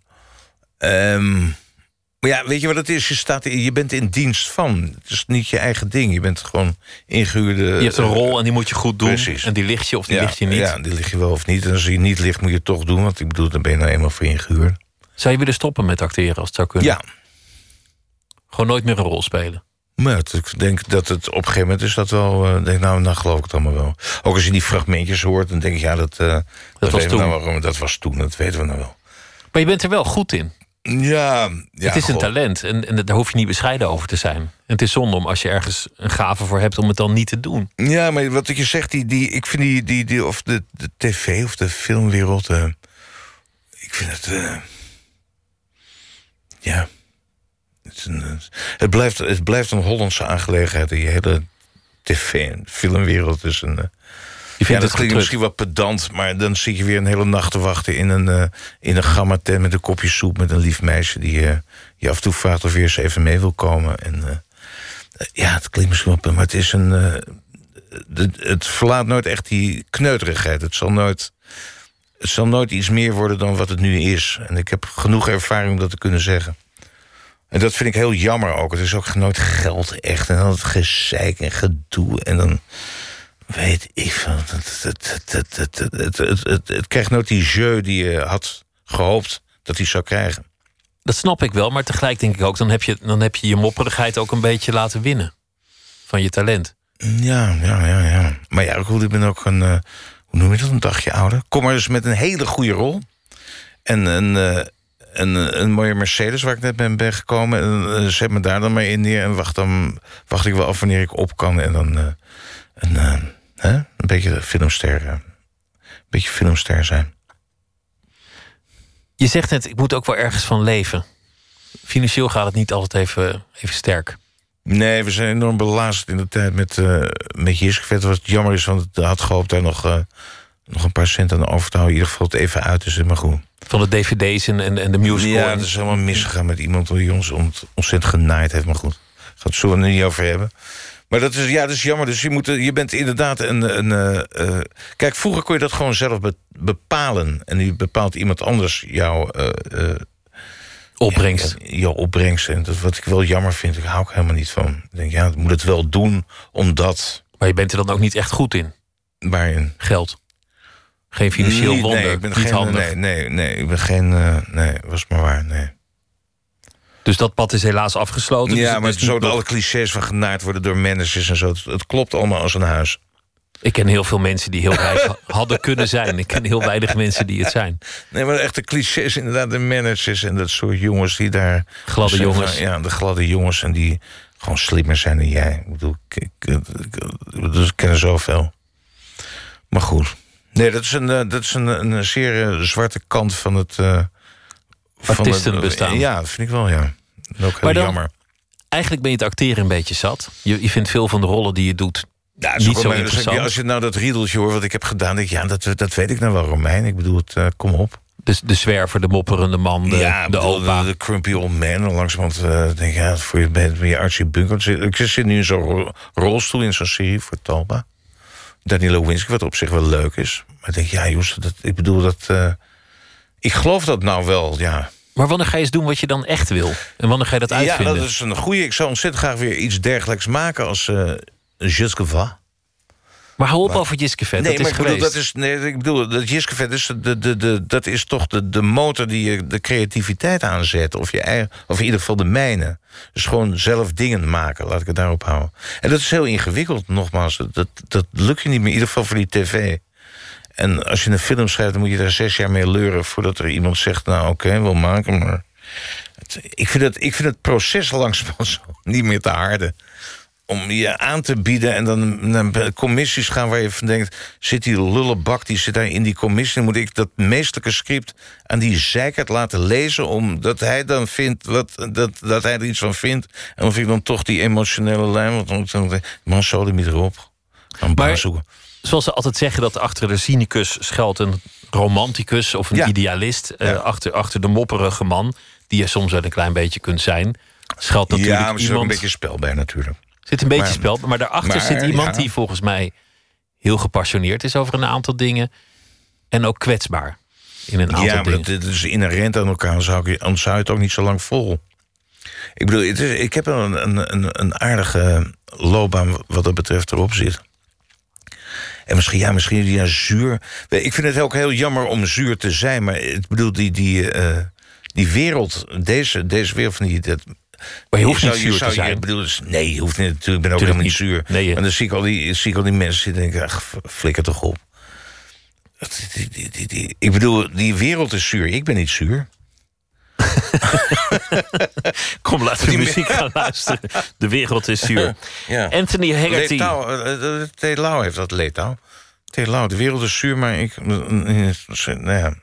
Ehm, maar ja, weet je wat het is? Je, staat, in- je bent in dienst van. Het is niet je eigen ding. Je bent gewoon ingehuurde... Je hebt een rol en die moet je goed doen. Precies. En die ligt je of die ja, ligt je niet. Ja, die lig je wel of niet. En als die niet ligt, moet je het toch doen. Want ik bedoel, dan ben je nou eenmaal voor ingehuurd. Zou je willen stoppen met acteren als het zou kunnen? Ja. Gewoon nooit meer een rol spelen. Maar het- ik denk dat het op een gegeven moment is dat wel... eh, denk, nou, dan geloof ik het allemaal wel. Ook als je die fragmentjes hoort, dan denk ik... ja, dat, eh, dat, was we toen. nou wel, dat was toen, dat weten we nou wel. Maar je bent er wel goed in. Ja, ja het is een goh. talent en, en daar hoef je niet bescheiden over te zijn. En het is zonde om als je ergens een gave voor hebt om het dan niet te doen. Ja, maar wat je zegt, die, die, ik vind die, die, die of de, de tv of de filmwereld, eh, ik vind het, eh, ja, het, is een, het, blijft, het blijft een Hollandse aangelegenheid. Die hele tv en filmwereld is een. eh, ja, dat klinkt misschien wat pedant, maar dan zit je weer een hele nacht te wachten in een, eh, in een gamma tent met een kopje soep met een lief meisje die eh, je af en toe vraagt of je eens even mee wil komen. En eh, ja, het klinkt misschien wel, maar het is een. het, het verlaat nooit echt die kneuterigheid. Het zal nooit, het zal nooit iets meer worden dan wat het nu is. En ik heb genoeg ervaring om dat te kunnen zeggen. En dat vind ik heel jammer ook. Het is ook nooit geld echt. En dan het gezeik en gedoe. En dan Weet ik van. Het, krijgt nooit die jeu die je had gehoopt dat hij zou krijgen. Dat snap ik wel, maar tegelijk denk ik ook, dan heb je dan heb je, je mopperigheid ook een beetje laten winnen van je talent. Ja, ja, ja, ja. Maar ja, goed, ik ben ook een, hoe noem je dat, een dagje ouder. Kom maar eens met een hele goede rol. En een, een, een mooie Mercedes waar ik net ben, ben gekomen. En, zet me daar dan maar in neer en wacht, dan, wacht ik wel af wanneer ik op kan. En dan, hè? een beetje filmster, eh, een beetje filmster zijn. Je zegt net, ik moet ook wel ergens van leven. Financieel gaat het niet altijd even, even sterk. Nee, we zijn enorm belazerd in de tijd met, eh met Jiskvet. Wat jammer is, want het had gehoopt daar nog, eh, nog een paar cent aan over te houden. In ieder geval het even uit is het maar goed. Van de dvd's en, en, en de musical. Ja, dat is helemaal misgegaan met iemand die ons ont- ontzettend genaaid heeft. Maar goed, gaat het zo er niet over hebben. Maar dat is, ja, dat is jammer. Dus je, moet, je bent inderdaad een... een eh, eh, kijk, vroeger kon je dat gewoon zelf be- bepalen. En nu bepaalt iemand anders jouw... eh, Opbrengst. Ja, jouw opbrengst. En dat wat ik wel jammer vind, ik hou ik helemaal niet van. Ik denk, ja, ik moet het wel doen, omdat... Maar je bent er dan ook niet echt goed in? Waarin? Geld. Geen financieel Nee, wonder. Nee, ik ben niet geen, handig. nee, nee, nee, ik ben geen... nee, was maar waar, nee. Dus dat pad is helaas afgesloten. Ja, dus- maar dus zo dat alle clichés van genaaid worden door managers en zo. Het, het klopt allemaal als een huis. Ik ken heel veel mensen die heel rijk ha- hadden kunnen zijn. Ik ken heel weinig mensen die het zijn. Nee, maar echt de clichés inderdaad, de managers en dat soort jongens die daar... Gladde zijn jongens. van- ja, de gladde jongens en die gewoon slimmer zijn dan jij. Ik bedoel, ik, ik, ik, dus ik ken er zoveel. Maar goed. Nee, dat is een, eh, dat is een, een zeer eh, zwarte kant van het... eh, van het- Artiestenbestaan. Ja, dat vind ik wel, ja. Ook heel dan- jammer. Eigenlijk ben je het acteren een beetje zat. Je, je vindt veel van de rollen die je doet Ja, niet zo wel- dus interessant. Als je nou dat riedeltje hoort wat ik heb gedaan, denk ik, ja, dat, dat weet ik nou wel, Romein. Ik bedoel, het, eh, kom op. De, de zwerver, de mopperende man, de, ja, de bedoel, opa. De, de crumpy old man. Langzamerhand eh, denk ik, ja, voor je bent ben je Archie Bunker. Ik zit nu in zo'n ro- rolstoel in zo'n serie voor Talba. Danny Lewinsky, wat op zich wel leuk is. Maar ik denk, ja, jongens, dat, ik bedoel dat... eh, ik geloof dat nou wel, ja. Maar wanneer ga je eens doen wat je dan echt wil? En wanneer ga je dat Ja, uitvinden? dat is een goede. Ik zou ontzettend graag weer iets dergelijks maken als uh, Jusque Maar hou op over Jiskevet, Nee, dat is maar ik bedoel, dat is, nee, ik bedoel, dat Jiskevet is, de, de, de, dat is toch de, de motor die je de creativiteit aanzet. Of, je eigen, of in ieder geval de mijne. Dus gewoon zelf dingen maken, laat ik het daarop houden. En dat is heel ingewikkeld, nogmaals. Dat, dat lukt je niet meer, in ieder geval voor die tv. En als je een film schrijft, dan moet je daar zes jaar mee leuren... voordat er iemand zegt, nou oké, we'll maken, maar... Ik, vind het, ik vind het proces zo niet meer te harde om je aan te bieden en dan naar commissies gaan waar je van denkt... zit die lullenbak, die zit daar in die commissie... moet ik dat meestelijke script aan die zeikert laten lezen... omdat hij dan vindt wat, dat, dat hij er iets van vindt. En of ik dan toch die emotionele lijn... want dan man, zo er niet erop. Gaan Maar- zoeken. Zoals ze altijd zeggen dat achter de cynicus schuilt een romanticus of een Ja. idealist. Eh, achter, achter de mopperige man, die je soms wel een klein beetje kunt zijn, schuilt natuurlijk ja, maar er iemand. een beetje spel bij natuurlijk. zit een beetje maar- spel, maar daarachter maar, zit iemand ja. die volgens mij heel gepassioneerd is over een aantal dingen. En ook kwetsbaar in een aantal Ja, maar dingen. dat, dat is inherent aan elkaar. Zou ik, anders zou je het ook niet zo lang vol. Ik bedoel, het is, ik heb een, een, een, een aardige loopbaan wat dat betreft erop zit. En misschien, ja, misschien ja, zuur. Ik vind het ook heel jammer om zuur te zijn. Maar ik bedoel, die, die, eh, die wereld, deze, deze wereld van die... Dat, Maar je hoeft zou- niet zuur zou te zijn. Bedoel, nee, je hoeft niet natuurlijk. Ik ben ook helemaal niet zuur. Nee, maar dan zie ik al die, zie ik al die mensen zitten en denk ik, ach, flikker toch op. Die- die- die- die- ik bedoel, die wereld is zuur. Ik ben niet zuur. Kom, laten we Die muziek gaan luisteren. De wereld is zuur. Ja. Anthony Haggerty. Letouw, eh, eh. Lau heeft dat Letouw. T. Lau, de wereld is zuur, maar ik... Nou ja,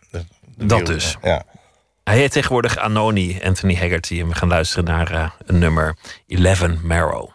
Dat dus. Ja. Hij heet tegenwoordig Anoni, Anthony Haggerty. En we gaan luisteren naar eh, een nummer 11 Marrow.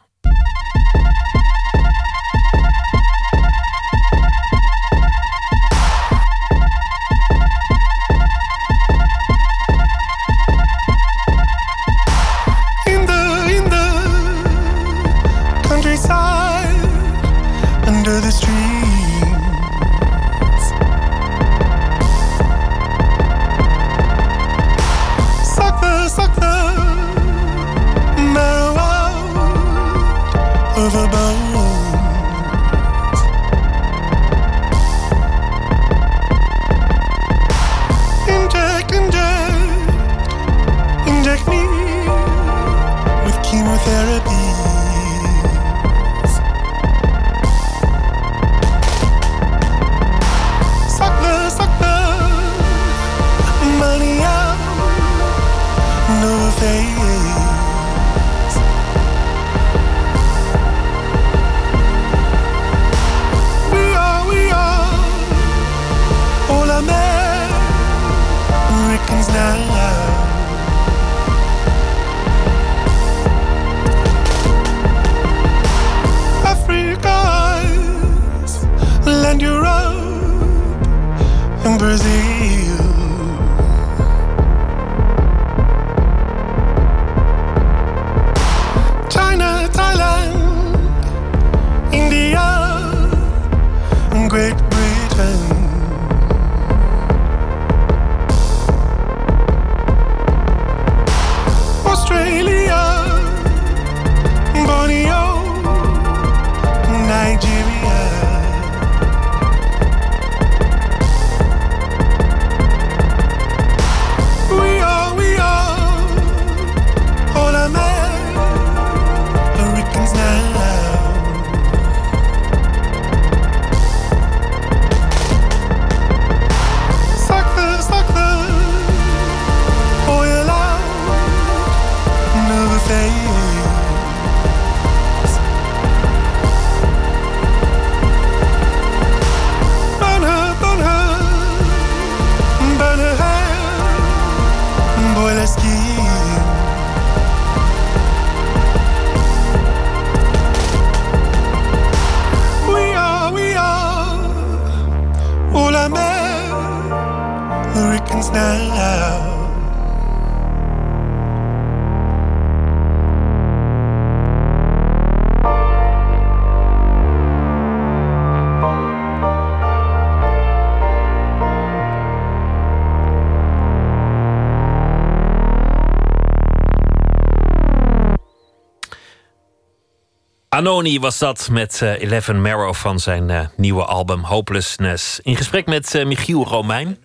Anoni was dat met eh, Eleven Marrow van zijn eh, nieuwe album Hopelessness. In gesprek met eh, Michiel Romein.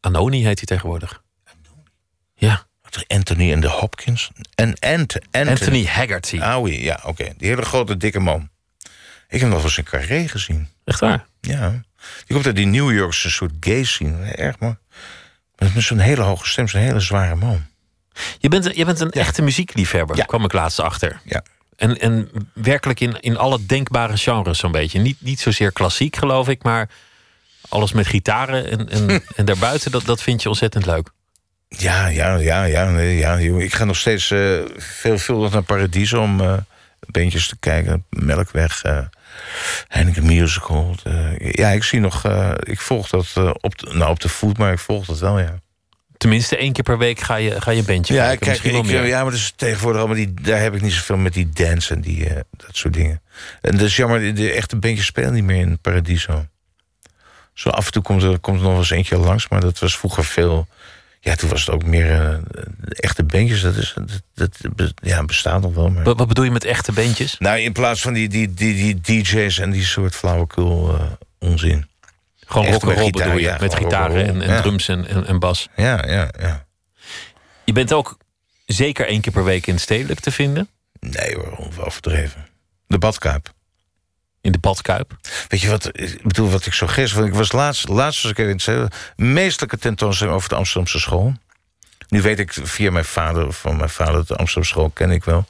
Anoni heet hij tegenwoordig. Ja. Anthony en de Hopkins. En Ant, Anthony, Anthony Haggerty. Owie, ja, oké. Die hele grote, dikke man. Ik heb hem nog wel eens in carré gezien. Echt waar? Ja. Die komt uit die New Yorkse soort gay scene. Erg mooi. Met zo'n hele hoge stem, zo'n hele zware man. Je bent, je bent een echte muziekliefhebber, Ja. kwam ik laatst achter. Ja. En, en werkelijk in, in alle denkbare genres zo'n beetje. Niet, niet zozeer klassiek, geloof ik, maar alles met gitaren en, en, en daarbuiten, dat, dat vind je ontzettend leuk. Ja, ja, ja, ja. Nee, ja ik ga nog steeds eh veelvuldig naar Paradiso om eh bandjes te kijken. Melkweg, eh Heineken Musical. ja, ik zie nog... ik volg dat op, de, nou, op de voet, maar ik volg dat wel, ja. Tenminste, één keer per week ga je, ga je bandje Ja, kijken. kijk, ik, meer. ja, maar dus tegenwoordig allemaal die, daar heb ik niet zoveel met die dance en die, eh, dat soort dingen. En dat is jammer, de, de echte bandjes spelen niet meer in Paradiso. Zo af en toe komt er, komt er nog eens eentje langs, maar dat was vroeger veel. Ja, toen was het ook meer eh, echte bandjes. Dat, is, dat, dat ja, bestaat nog wel. Maar... Wat, wat bedoel je met echte bandjes? Nou, in plaats van die, die, die, die DJ's en die soort flauwekul eh, onzin. Gewoon rock'n'roll bedoel je? ja, met gitaren en, en ja. drums en, en, en bas. Ja, ja, ja. Je bent ook zeker één keer per week in stedelijk te vinden. Nee hoor, overdreven. De badkuip. In de badkuip. Weet je wat, ik bedoel, wat ik zo gisteren... Ik was laatst, laatst was ik even in het stedelijk, meestelijke tentoonstelling over de Amsterdamse school. Nu weet ik via mijn vader, van mijn vader, de Amsterdamse school ken ik wel.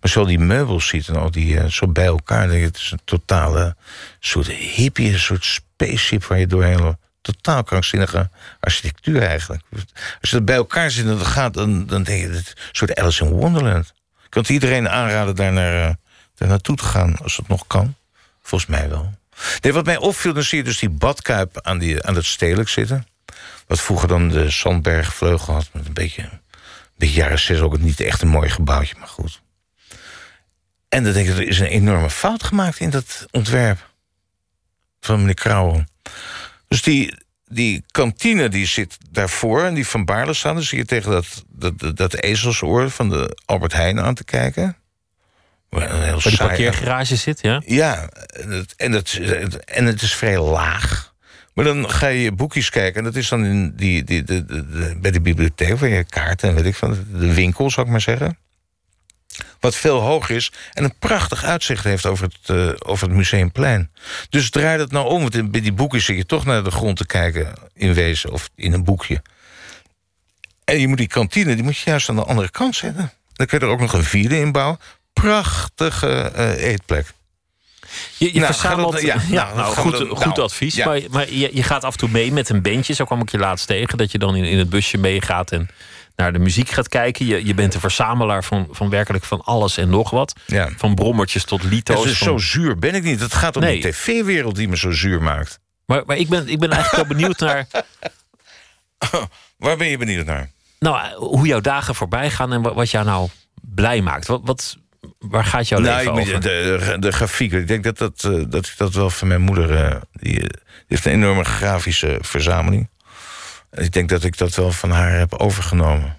Maar zo die meubels ziet en al die eh, zo bij elkaar. Het is een totale soort hippie, een soort spaceship waar je doorheen loopt. Totaal krankzinnige architectuur eigenlijk. Als je dat bij elkaar ziet en gaat, dan, dan denk je, het een soort Alice in Wonderland. Ik kan het iedereen aanraden daar, naar, eh, daar naartoe te gaan, als het nog kan. Volgens mij wel. Nee, wat mij opviel, dan zie je dus die badkuip aan, die, aan het stedelijk zitten. Wat vroeger dan de Sandbergvleugel had. Met een beetje, een beetje jaren zes ook niet echt een mooi gebouwtje, maar goed. En dan denk ik, er is een enorme fout gemaakt in dat ontwerp. Van meneer Krauwen. Dus die, die kantine die zit daarvoor en die van Baarle staan. Dan zie je tegen dat, dat, dat, ezelsoor van de Albert Heijn aan te kijken. Waar een heel Waar die parkeergarage zit, ja? ja, en het, en, het, en het is vrij laag. Maar dan ga je je boekjes kijken. En dat is dan in die, die, de, de- bij de bibliotheek, waar je kaarten en weet ik van, de winkel, zou ik maar zeggen. Wat veel hoger is en een prachtig uitzicht heeft over het, eh, over het museumplein. Dus draai dat nou om, want in- bij die boekjes zit je toch naar de grond te kijken, in wezen, of in een boekje. En je moet die kantine, die moet je juist aan de andere kant zetten. Dan kun je er ook nog een vierde in bouwen. Prachtige eh, eetplek. Je, je Nou, verzamelt... ja, ja, nou, nou, goed, nou, advies. ja. Maar, maar je, je gaat af en toe mee met een bandje. Zo kwam ik je laatst tegen. Dat je dan in, in het busje meegaat en naar de muziek gaat kijken. Je, je bent een verzamelaar van, van werkelijk van alles en nog wat. Ja. Van brommertjes tot lito's. dus van- zo zuur ben ik niet. Het gaat om Nee. die tv-wereld die me zo zuur maakt. Maar, maar ik, ben, ik ben eigenlijk wel benieuwd naar... Waar ben je benieuwd naar? Nou, hoe jouw dagen voorbij gaan en wat, wat jou nou blij maakt. Wat, wat, waar gaat jouw nou, leven over? moet- de, de grafieken. Ik denk dat, dat, eh, dat ik dat wel van mijn moeder... eh, die, eh, die heeft een enorme grafische verzameling. Ik denk dat ik dat wel van haar heb overgenomen.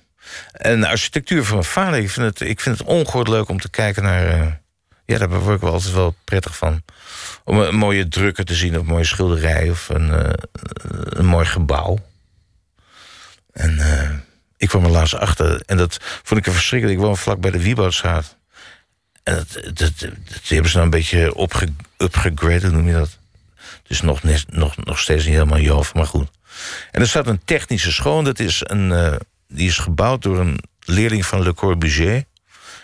En de architectuur van mijn vader... Ik vind het, ik vind het ongehoord leuk om te kijken naar... ja, daar word ik wel altijd wel prettig van. Om een mooie drukker te zien, of een mooie schilderij... of een, een mooi gebouw. En ik kwam er laatst achter. En dat vond ik een verschrikkelijk. Ik woon vlak bij de Wieboudstraat. En dat, hebben ze nou een beetje opge, upgraded, hoe noem je dat? Dus nog, nog, nog steeds niet helemaal Joof, maar goed. En er staat een technische school. en Dat is een, eh, die is gebouwd door een leerling van Le Corbusier.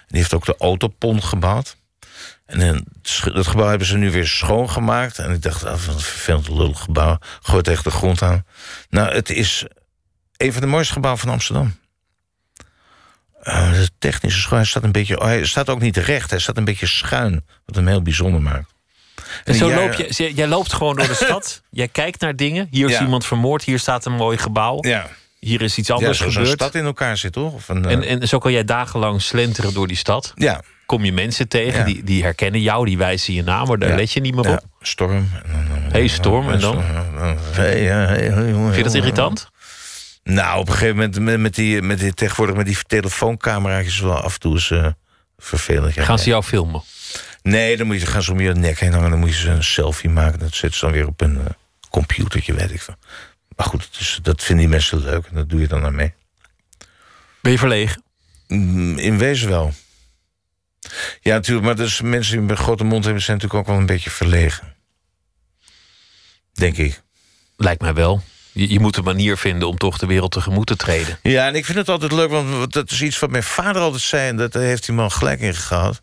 Die heeft ook de autopont gebouwd. En dan, dat gebouw hebben ze nu weer schoongemaakt. En ik dacht, ah, wat een vervelend lullig gebouw. Gooi tegen de grond aan. Nou, het is een van de mooiste gebouwen van Amsterdam. Eh, de technische school, hij staat een beetje... oh, hij staat ook niet recht, hij staat een beetje schuin. Wat hem heel bijzonder maakt. En zo loop je, jij- jij loopt gewoon door de stad. Jij kijkt naar dingen. Hier is Ja. iemand vermoord. Hier staat een mooi gebouw. Ja. Hier is iets Ja, anders zo'n gebeurd. stad in elkaar zit, toch? Of een, eh, En, en zo kan jij dagenlang slenteren door die stad. Ja. Kom je mensen tegen, Ja. die, die herkennen jou, die wijzen je naam, maar daar Ja. let je niet meer Ja, op. storm. hey, storm, en dan? Hey, ja, hey, hey, jongen, Vind je dat irritant? Nou, op een gegeven moment met, met, die, met die, tegenwoordig met die telefooncamera's wel af en toe is eh, vervelend. Ja. Gaan ze jou filmen? Nee, dan moet je, gaan ze om je nek heen hangen. Dan moet je ze een selfie maken. Dat zetten ze dan weer op een eh, computertje, weet ik veel. Maar goed, dat vinden die mensen leuk. En dat doe je dan aan mee. Ben je verlegen? Mm, In wezen wel. Ja, natuurlijk. Maar dus mensen die een grote mond hebben... zijn natuurlijk ook wel een beetje verlegen. Denk ik. Lijkt mij wel. Je, je moet een manier vinden om toch de wereld tegemoet te treden. Ja, en ik vind het altijd leuk, want dat is iets wat mijn vader altijd zei... en daar heeft die man gelijk in gehad.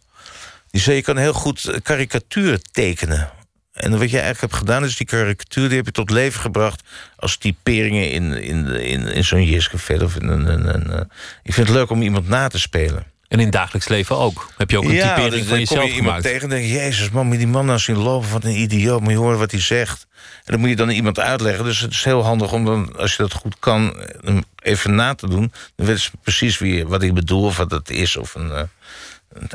Die zei, je kan heel goed eh, karikaturen tekenen. En wat je eigenlijk hebt gedaan, is die karikatuur... die heb je tot leven gebracht als typeringen in, in, in, in zo'n Jiske of een, eh, ik vind het leuk om iemand na te spelen. En in het dagelijks leven ook. Heb je ook een ja, typering dan- van jezelf kom je iemand gemaakt? tegen en denk je... Jezus, man, moet je die man nou zien lopen? Wat een idioot, moet je horen wat hij zegt. En dan moet je dan iemand uitleggen. Dus het is heel handig om dan, als je dat goed kan... even na te doen. Dan weten ze precies wie, wat ik bedoel of wat het is. Of een, eh,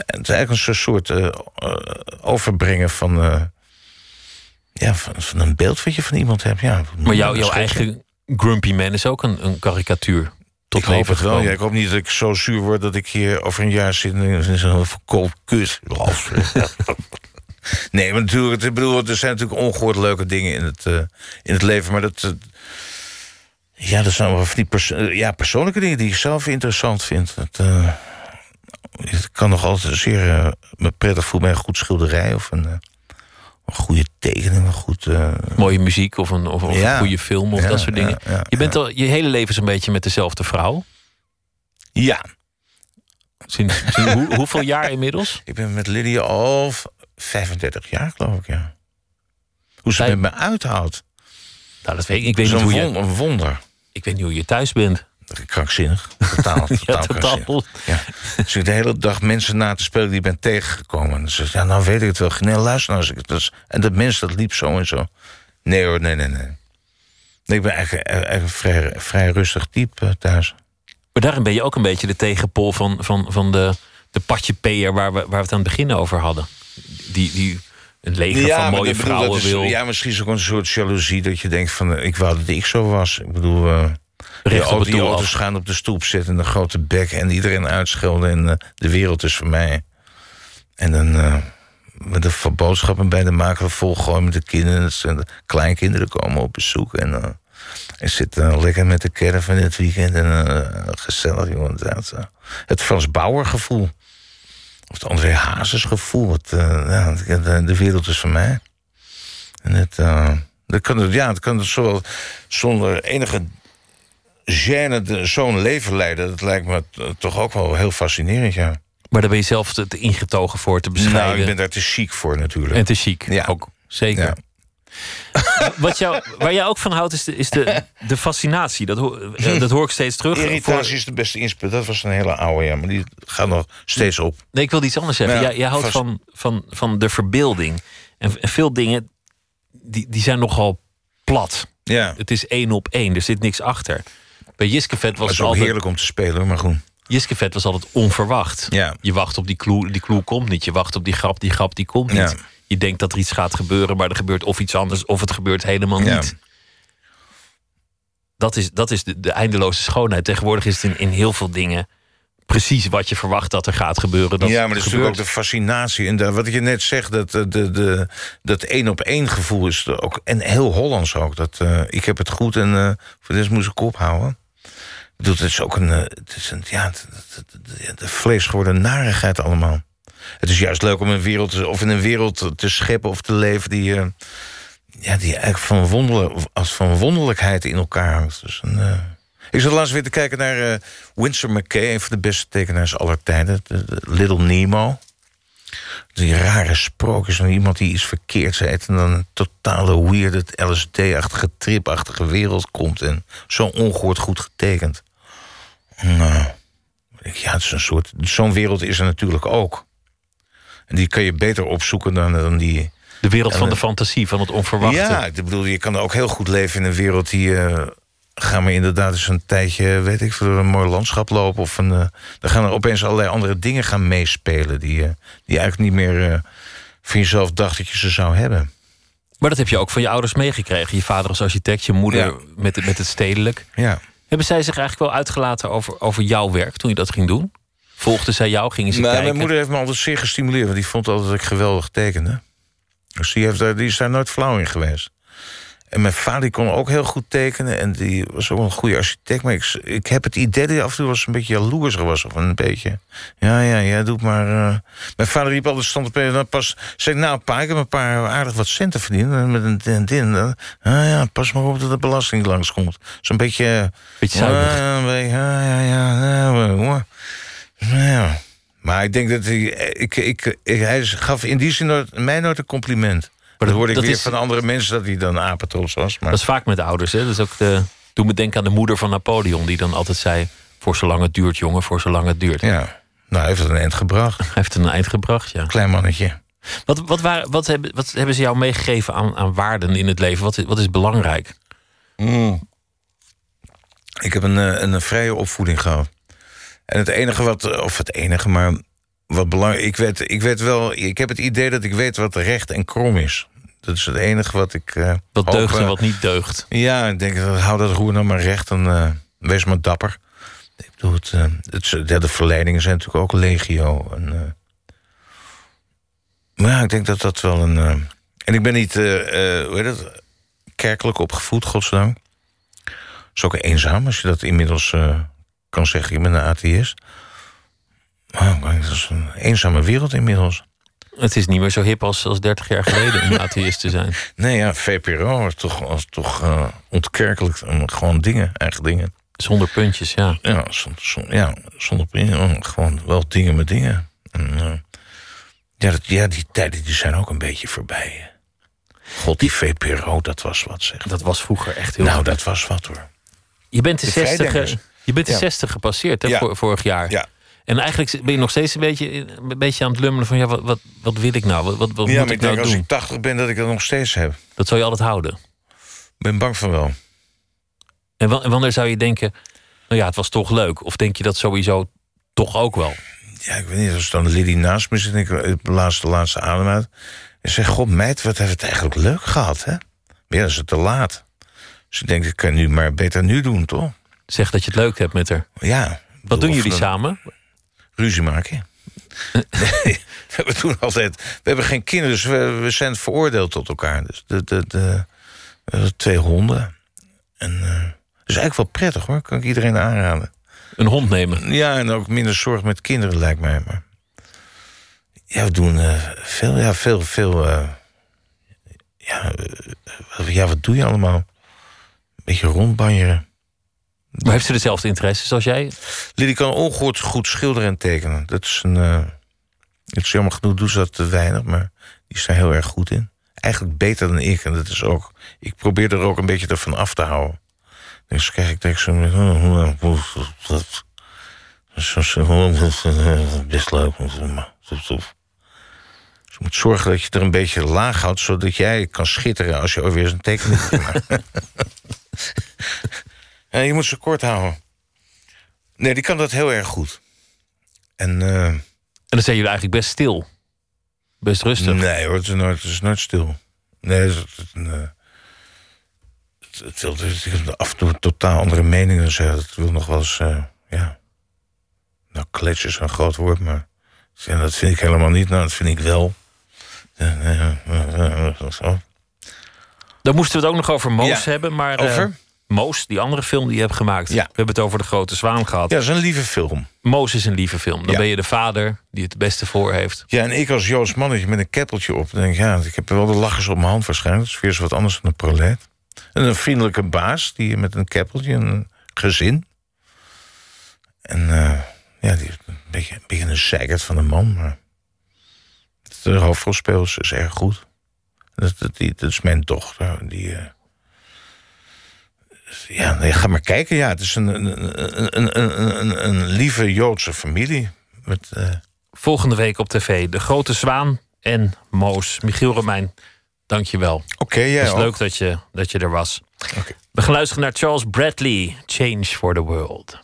het is eigenlijk een soort- soort eh, eh, overbrengen van... ja, van, van een beeld wat je van iemand hebt. Ja, Maar jou, jouw eigen Grumpy Man is ook een, een karikatuur. Tot ik hoop het wel. Ja, ik hoop niet dat ik zo zuur word dat ik hier over een jaar zit in zo'n verkoold kus. nee, maar natuurlijk, ik bedoel, er zijn natuurlijk ongehoord leuke dingen in het, eh, in het leven. Maar dat. eh, ja, dat zijn wel die perso- eh, ja, persoonlijke dingen die ik zelf interessant vind. Dat, het kan nog altijd zeer me prettig voelen bij een goed schilderij of een, een goede tekening. Een goed, eh, Mooie muziek of een, of, of Ja. een goede film of Ja, dat soort dingen. ja, je bent al je hele leven zo'n beetje met dezelfde vrouw. Ja. Sinds, sinds hoe, hoeveel jaar inmiddels? Ik ben met Lydia al v- 35 jaar, geloof ik, ja. Hoe ze met me uithoudt. Nou, dat weet ik. Ik weet, niet is hoe je, een wonder. ik weet niet hoe je thuis bent. Krankzinnig. Totaal, Ja, totaal totaal. Ja. Dus ik de hele dag mensen na te spelen die ik ben tegengekomen. En ze zegt, ja, nou weet ik het wel. Nee, luister nou. Dat is- En dat mens, dat liep zo en zo. Nee hoor, nee, nee, nee. Nee, ik ben eigenlijk, eigenlijk een vrij, vrij rustig type eh, thuis. Maar daarin ben je ook een beetje de tegenpol van, van, van de, de patje peer waar we, waar we het aan het begin over hadden. Die, die een leger van mooie ik bedoel, vrouwen dat is- wil. Ja, misschien is ook een soort jaloezie dat je denkt van... eh, ik wou dat ik zo was. Ik bedoel, eh die, auto, het die auto's gaan op de stoep zitten... en een grote bek en iedereen uitschelden... en eh, de wereld is voor mij. En dan eh, met de boodschappen bij de makelaar volgooien met de kinderen. En de kleinkinderen komen op bezoek. En, eh en zitten lekker met de caravan in het weekend. En gezellig, jongen. Dat, het Frans Bauer gevoel. Of het André Hazes gevoel. Ja, de, de wereld is van mij. En het, dat kan, het- ja, het kan het zowel zonder enige gêne zo'n leven leiden. Dat lijkt me toch ook wel heel fascinerend, ja. Maar daar ben je zelf te, te ingetogen voor te bescheiden. Nou, ik ben daar te chic voor natuurlijk. En te chic, Ja. ook. Zeker. Ja. Wat jou, waar jij ook van houdt, is de, is de, de fascinatie. Dat, hoor- eh, dat hoor ik steeds terug. Irritatie Voor- is de beste inspraak. Dat was een hele oude, ja. Maar die gaat nog steeds op. Nee, ik wil iets anders zeggen. Jij, jij houdt vast- van, van, van de verbeelding. En, en veel dingen, die, die zijn nogal plat. Ja. Het is één op één, er zit niks achter. Bij Jiskevet was het altijd... heerlijk om te spelen, maar goed. Jiskevet was altijd onverwacht. Ja. Je wacht op die clue, die clue komt niet. Je wacht op die grap, die grap die komt niet. Ja. Je denkt dat er iets gaat gebeuren, maar er gebeurt of iets anders... of het gebeurt helemaal Ja. niet. Dat is, dat is de, de eindeloze schoonheid. Tegenwoordig is het in, in heel veel dingen... precies wat je verwacht dat er gaat gebeuren. Dat ja, maar dat is natuurlijk ook de fascinatie. En daar- wat je net zegt, dat, eh, de, de, dat één op één gevoel is er ook. En heel Hollands ook. Dat, eh, ik heb het goed en eh, voor dit moest ik ophouden. Het is ook een. eh, het is een ja, de vlees geworden narigheid allemaal. Het is juist leuk om een wereld, of in een wereld te scheppen of te leven die. eh, ja, die eigenlijk van, wonder, als van wonderlijkheid in elkaar hangt. Dus een, eh, ik zat laatst weer te kijken naar eh, Winsor McKay, een van de beste tekenaars aller tijden. de- de Little Nemo. Die rare sprookjes van iemand die iets verkeerds heeft... en dan een totale weird, LSD-achtige, tripachtige wereld komt... en zo ongehoord goed getekend. Nou, ik, ja, het is een soort... Zo'n wereld is er natuurlijk ook. En die kan je beter opzoeken dan, dan die... De wereld van de fantasie, van het onverwachte. Ja, ik bedoel, je kan ook heel goed leven in een wereld die... eh, gaan we inderdaad eens een tijdje, weet ik, door een mooi landschap lopen. Of een, uh, dan gaan er opeens allerlei andere dingen gaan meespelen. Die, uh, die eigenlijk niet meer uh, van jezelf dacht dat je ze zou hebben. Maar dat heb je ook van je ouders meegekregen. Je vader als architect, je moeder ja. met, het, met het stedelijk. Ja. Hebben zij zich eigenlijk wel uitgelaten over, over jouw werk toen je dat ging doen? Volgden zij jou? Gingen ze nou, kijken? Mijn moeder heeft me altijd zeer gestimuleerd. Want die vond altijd dat ik geweldig tekende. Dus die, heeft daar, die is daar nooit flauw in geweest. En mijn vader kon ook heel goed tekenen. En die was ook een goede architect. Maar ik, ik heb het idee dat hij af en toe was een beetje jaloers was. Of een beetje. Ja, ja, ja, doe maar. Uh... Mijn vader riep altijd stand op. Dan pas zei nou, pa, ik heb een paar aardig wat centen verdiend. Met een din, din. Ah ja, pas maar op dat de belasting langskomt. Zo'n beetje. Beetje zuinig. Uh, ja, ja, ja. ja, ja. Maar ik denk dat hij. Ik, ik, ik, hij gaf in die zin nooit, mij nooit een compliment. Maar dat hoorde ik weer is, van andere mensen dat hij dan apetrots was. Maar... Dat is vaak met ouders. Hè? Dat is ook de, doe me denken aan de moeder van Napoleon, die dan altijd zei: Voor zolang het duurt, jongen, voor zolang het duurt. Ja, nou, heeft het een eind gebracht. Hij heeft het een eind gebracht, ja. Klein mannetje. Wat, wat, waren, wat, hebben, wat hebben ze jou meegegeven aan, aan waarden in het leven? Wat, wat is belangrijk? Mm. Ik heb een, een vrije opvoeding gehad. En het enige wat, of het enige, maar wat belangrijk. Ik weet, ik weet wel, ik heb het idee dat ik weet wat recht en krom is. Dat is het enige wat ik. Uh, wat hoop, deugt en wat niet deugt. Ja, ik denk, hou dat roer nou maar recht en uh, wees maar dapper. Ik bedoel, het, het, de, de verleidingen zijn natuurlijk ook legio. En, maar ja, ik denk dat dat wel een. en ik ben niet, hoe heet het, kerkelijk opgevoed, godzijdank. Dat is ook eenzaam als je dat inmiddels kan zeggen. Je bent een atheïst. Oh, dat is een eenzame wereld inmiddels. Het is niet meer zo hip als, als 30 jaar geleden om atheïst te zijn. Nee, ja, VPRO was toch, was toch uh, ontkerkelijk. Gewoon dingen, eigen dingen. Zonder puntjes, ja. Ja, zonder, ja, zonder puntjes. Gewoon wel dingen met dingen. En, uh, ja, dat, ja, die tijden die zijn ook een beetje voorbij. God, die VPRO, dat was wat zeg. Dat was vroeger echt heel Nou, goed. dat was wat hoor. Je bent de, de 60, je bent de ja. 60 gepasseerd hè, Ja. vorig jaar. Ja. En eigenlijk ben je nog steeds een beetje, een beetje aan het lummelen van... ja, wat, wat, wat wil ik nou? Wat, wat, wat ja, moet maar ik ik denk nou als doen? ik 80 ben dat ik dat nog steeds heb. Dat zou je altijd houden. Ik ben bang van wel. En wa- en wanneer zou je denken... nou ja, het was toch leuk? Of denk je dat sowieso toch ook wel? Ja, ik weet niet, als dan Liddy naast me zit en ik laatste, laatste adem uit. En zeg, god meid, wat heeft het eigenlijk leuk gehad, hè? Maar ja, is het te laat. Dus ik denk, ik kan nu maar beter nu doen, toch? Zeg dat je het leuk hebt met haar. Ja. Wat doen jullie dan samen? Ruzie maken. nee, we doen altijd... We hebben geen kinderen, dus we, we zijn veroordeeld tot elkaar. Dus de, de, de, twee honden. En eh, dat is eigenlijk wel prettig, hoor. Kan ik iedereen aanraden. Een hond nemen? Ja, en ook minder zorg met kinderen, lijkt mij. Maar ja, we doen eh, veel, ja, veel, veel... eh, ja, ja, wat doe je allemaal? Een beetje rondbanjeren. Maar heeft ze dezelfde interesses als jij? Liddy kan ongehoord goed schilderen en tekenen. Dat is een. eh, het is jammer genoeg, doet ze dat te weinig, maar die is daar heel erg goed in. Eigenlijk beter dan ik. En dat is ook. Ik probeer er ook een beetje ervan af te houden. Dus kijk ik denk zo. Best leuk. Dus je moet zorgen dat je er een beetje laag houdt, zodat jij kan schitteren als je weer eens een tekening maakt. Ja, je moet ze kort houden. Nee, die kan dat heel erg goed. En, eh, En dan zijn jullie eigenlijk best stil. Best rustig. Nee hoor, het is nooit, het is nooit stil. Nee, het, eh, het, het af en toe totaal andere meningen zeggen. Het wil nog wel eens, eh, ja... Nou, klets is een groot woord, maar... Ja, dat vind ik helemaal niet. Nou, dat vind ik wel. Zo. Dan moesten we het ook nog over Moos Ja. hebben. Maar, eh, Over? Moos, die andere film die je hebt gemaakt. We hebben het over De Grote Zwaan gehad. Ja, dat is een lieve film. Moos is een lieve film. Dan Ja. ben je de vader die het beste voor heeft. Ja, en ik als Joods mannetje met een keppeltje op. Dan denk ik, ja, ik heb wel de lachers op mijn hand waarschijnlijk. Dat is weer eens wat anders dan een prolet. En een vriendelijke baas die met een keppeltje, een gezin. En eh, ja, die een beetje, een beetje een zeikert van een man. Maar de hoofdrolspeler is, is erg goed. Dat, dat, die, dat is mijn dochter. Die, eh, ja, nee, ga maar kijken. Ja, het is een, een, een, een, een, lieve Joodse familie. Met, eh, Volgende week op tv De Grote Zwaan en Moos. Michiel Romein, dank je wel. Oké, jij Het is leuk dat je, dat je er was. We gaan luisteren naar Charles Bradley, Change for the World.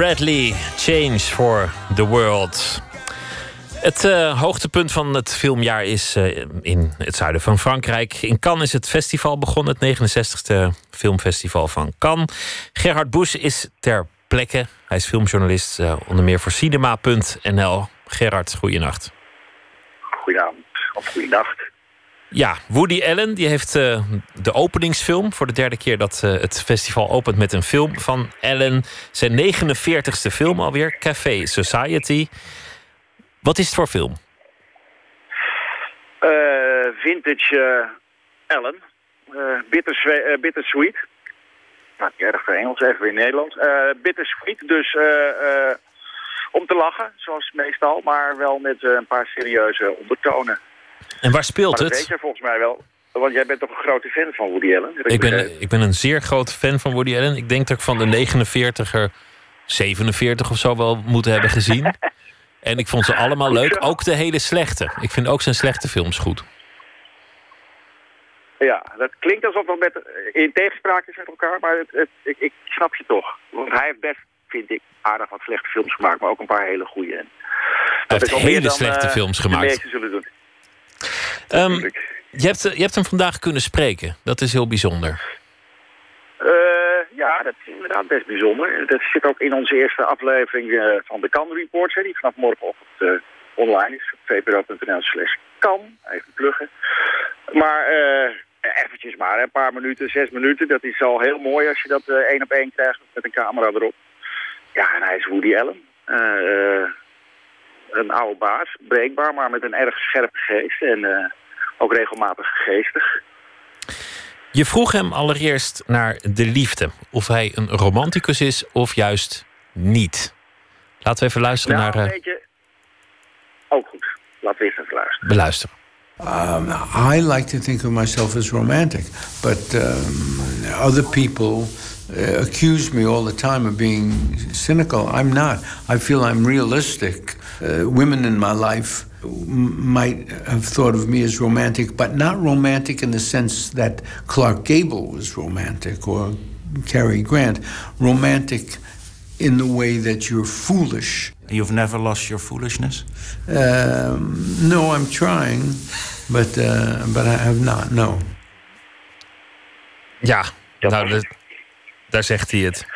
Bradley, Change for the World. Het eh, hoogtepunt van het filmjaar is eh, in het zuiden van Frankrijk. In Cannes is het festival begonnen, het 69e filmfestival van Cannes. Gerhard Busch is ter plekke. Hij is filmjournalist, eh, onder meer voor cinema.nl. Gerhard, goeienacht. Goedenavond of goeienacht. Ja, Woody Allen die heeft eh, de openingsfilm voor de derde keer dat eh, het festival opent met een film van Allen. Zijn 49ste film alweer, Café Society. Wat is het voor film? Eh, vintage Ellen. Bitterswe- eh, bittersweet. Nou, niet erg voor Engels, even weer Nederlands. Eh bittersweet, dus om te lachen, zoals meestal, maar wel met een paar serieuze ondertonen. En waar speelt dat het? weet je volgens mij wel, want jij bent toch een grote fan van Woody Allen? Ik ben, ik ben een zeer groot fan van Woody Allen. Ik denk dat ik van de 49er 47 of zo wel moeten hebben gezien. en ik vond ze allemaal leuk. Ook de hele slechte. Ik vind ook zijn slechte films goed. Ja, dat klinkt alsof we met, in tegenspraak is met elkaar, maar het, het, ik, ik snap je toch. Want hij heeft best, vind ik, aardig wat slechte films gemaakt, maar ook een paar hele goede. Hij heeft hele dan, slechte eh, films gemaakt. zullen doen. Ehm, je, hebt, je hebt hem vandaag kunnen spreken. Dat is heel bijzonder. Eh, ja, dat is inderdaad best bijzonder. Dat zit ook in onze eerste aflevering eh, van de Kan Reports, hè, die vanaf morgenochtend eh, online is. vpro.nl slash kan, even pluggen. Maar eh eventjes maar, een paar minuten, zes minuten. Dat is al heel mooi als je dat eh, één op één krijgt met een camera erop. Ja, en hij is Woody Allen. Een oude baas, breekbaar, maar met een erg scherpe geest. En eh, ook regelmatig geestig. Je vroeg hem allereerst naar de liefde. Of hij een romanticus is of juist niet. Laten we even luisteren Nou, naar... een eh, beetje, ook goed. Laten we eerst even luisteren. Beluisteren. Um, I like to think of myself as romantic, but um, other people uh, accuse me all the time of being cynical. I'm not. I feel I'm realistic. Uh, women in my life might have thought of me as romantic, but not romantic in the sense that Clark Gable was romantic or Cary Grant. Romantic in the way that you're foolish. You've never lost your foolishness? Um, no, I'm trying, but, uh, but I have not, no. Ja, nou, dat, daar zegt hij het.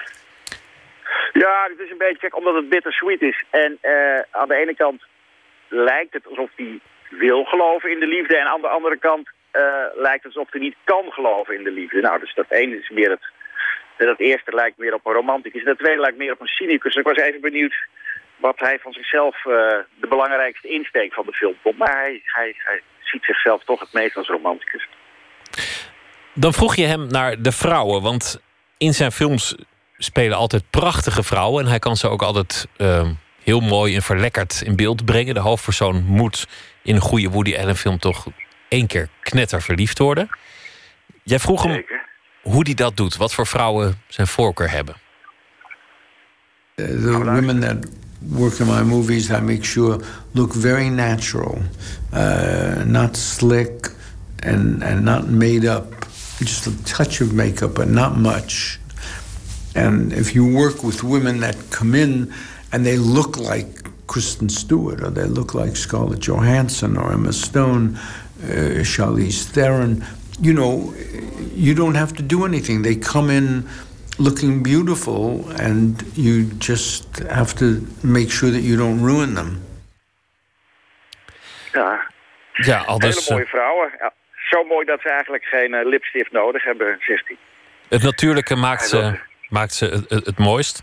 Ja, het is een beetje gek omdat het bittersweet is. En uh, aan de ene kant lijkt het alsof hij wil geloven in de liefde. En aan de andere kant uh, lijkt het alsof hij niet kan geloven in de liefde. Nou, dus dat ene is meer het... Dat eerste lijkt meer op een romanticus. En dat tweede lijkt meer op een cynicus. Ik was even benieuwd wat hij van zichzelf uh, de belangrijkste insteek van de film vond. Maar hij, hij, hij ziet zichzelf toch het meest als romanticus. Dan vroeg je hem naar de vrouwen. Want in zijn films spelen altijd prachtige vrouwen. En hij kan ze ook altijd uh, heel mooi en verlekkerd in beeld brengen. De hoofdpersoon moet in een goede Woody Allen film toch één keer knetter verliefd worden. Jij vroeg hem Zeker. hoe hij dat doet. Wat voor vrouwen zijn voorkeur hebben. Uh, the women that work in my movies, I make sure look very natural, uh, not slick and, and not made up. Just a touch of makeup, but not much. And if you work with women that come in and they look like Kristen Stewart or they look like Scarlett Johansson or Emma Stone, uh, Charlize Theron, you know, you don't have to do anything. They come in looking beautiful and you just have to make sure that you don't ruin them. Ja, Ja, al dus, hele mooie vrouwen. Ja, zo mooi dat ze eigenlijk geen uh, lipstift nodig hebben, zegt hij. Het natuurlijke maakt ze, maakt ze het, het, het, mooist.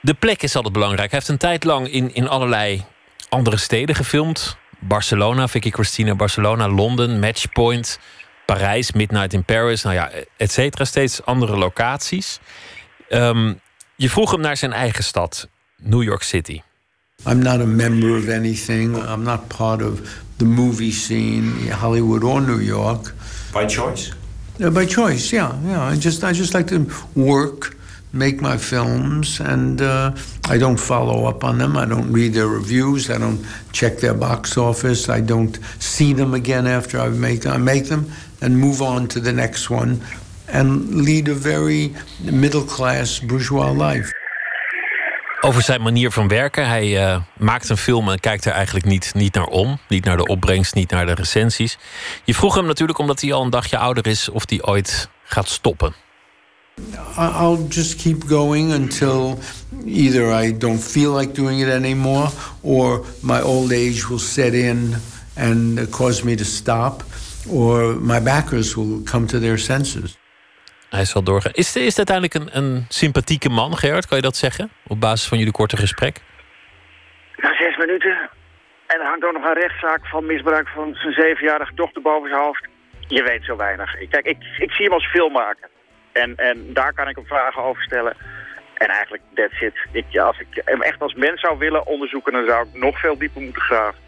De plek is altijd belangrijk. Hij heeft een tijd lang in, in allerlei andere steden gefilmd. Barcelona, Vicky Cristina, Barcelona, Londen, Matchpoint, Parijs, Midnight in Paris, nou ja, et cetera. Steeds andere locaties. Um, je vroeg hem naar zijn eigen stad, New York City. I'm not a member of anything. I'm not part of the movie scene, Hollywood or New York. By choice? Uh, by choice, yeah, yeah. I just, I just like to work, make my films, and uh, I don't follow up on them. I don't read their reviews. I don't check their box office. I don't see them again after I make. I make them and move on to the next one, and lead a very middle class bourgeois life. Over zijn manier van werken. Hij uh, maakt een film en kijkt er eigenlijk niet, niet naar om. Niet naar de opbrengst, niet naar de recensies. Je vroeg hem natuurlijk, omdat hij al een dagje ouder is, of hij ooit gaat stoppen. I'll just keep going until either I don't feel like doing it anymore, or my old age will set in and cause me to stop, or my backers will come to their senses. Hij zal doorgaan. Is, is uiteindelijk een, een sympathieke man, Gerard? Kan je dat zeggen? Op basis van jullie korte gesprek? Na zes minuten. En er hangt ook nog een rechtszaak van misbruik van zijn zevenjarige dochter boven zijn hoofd. Je weet zo weinig. Kijk, ik, ik zie hem als filmmaker. En, en daar kan ik hem vragen over stellen. En eigenlijk, that's it. Ik, als ik hem echt als mens zou willen onderzoeken... dan zou ik nog veel dieper moeten graven.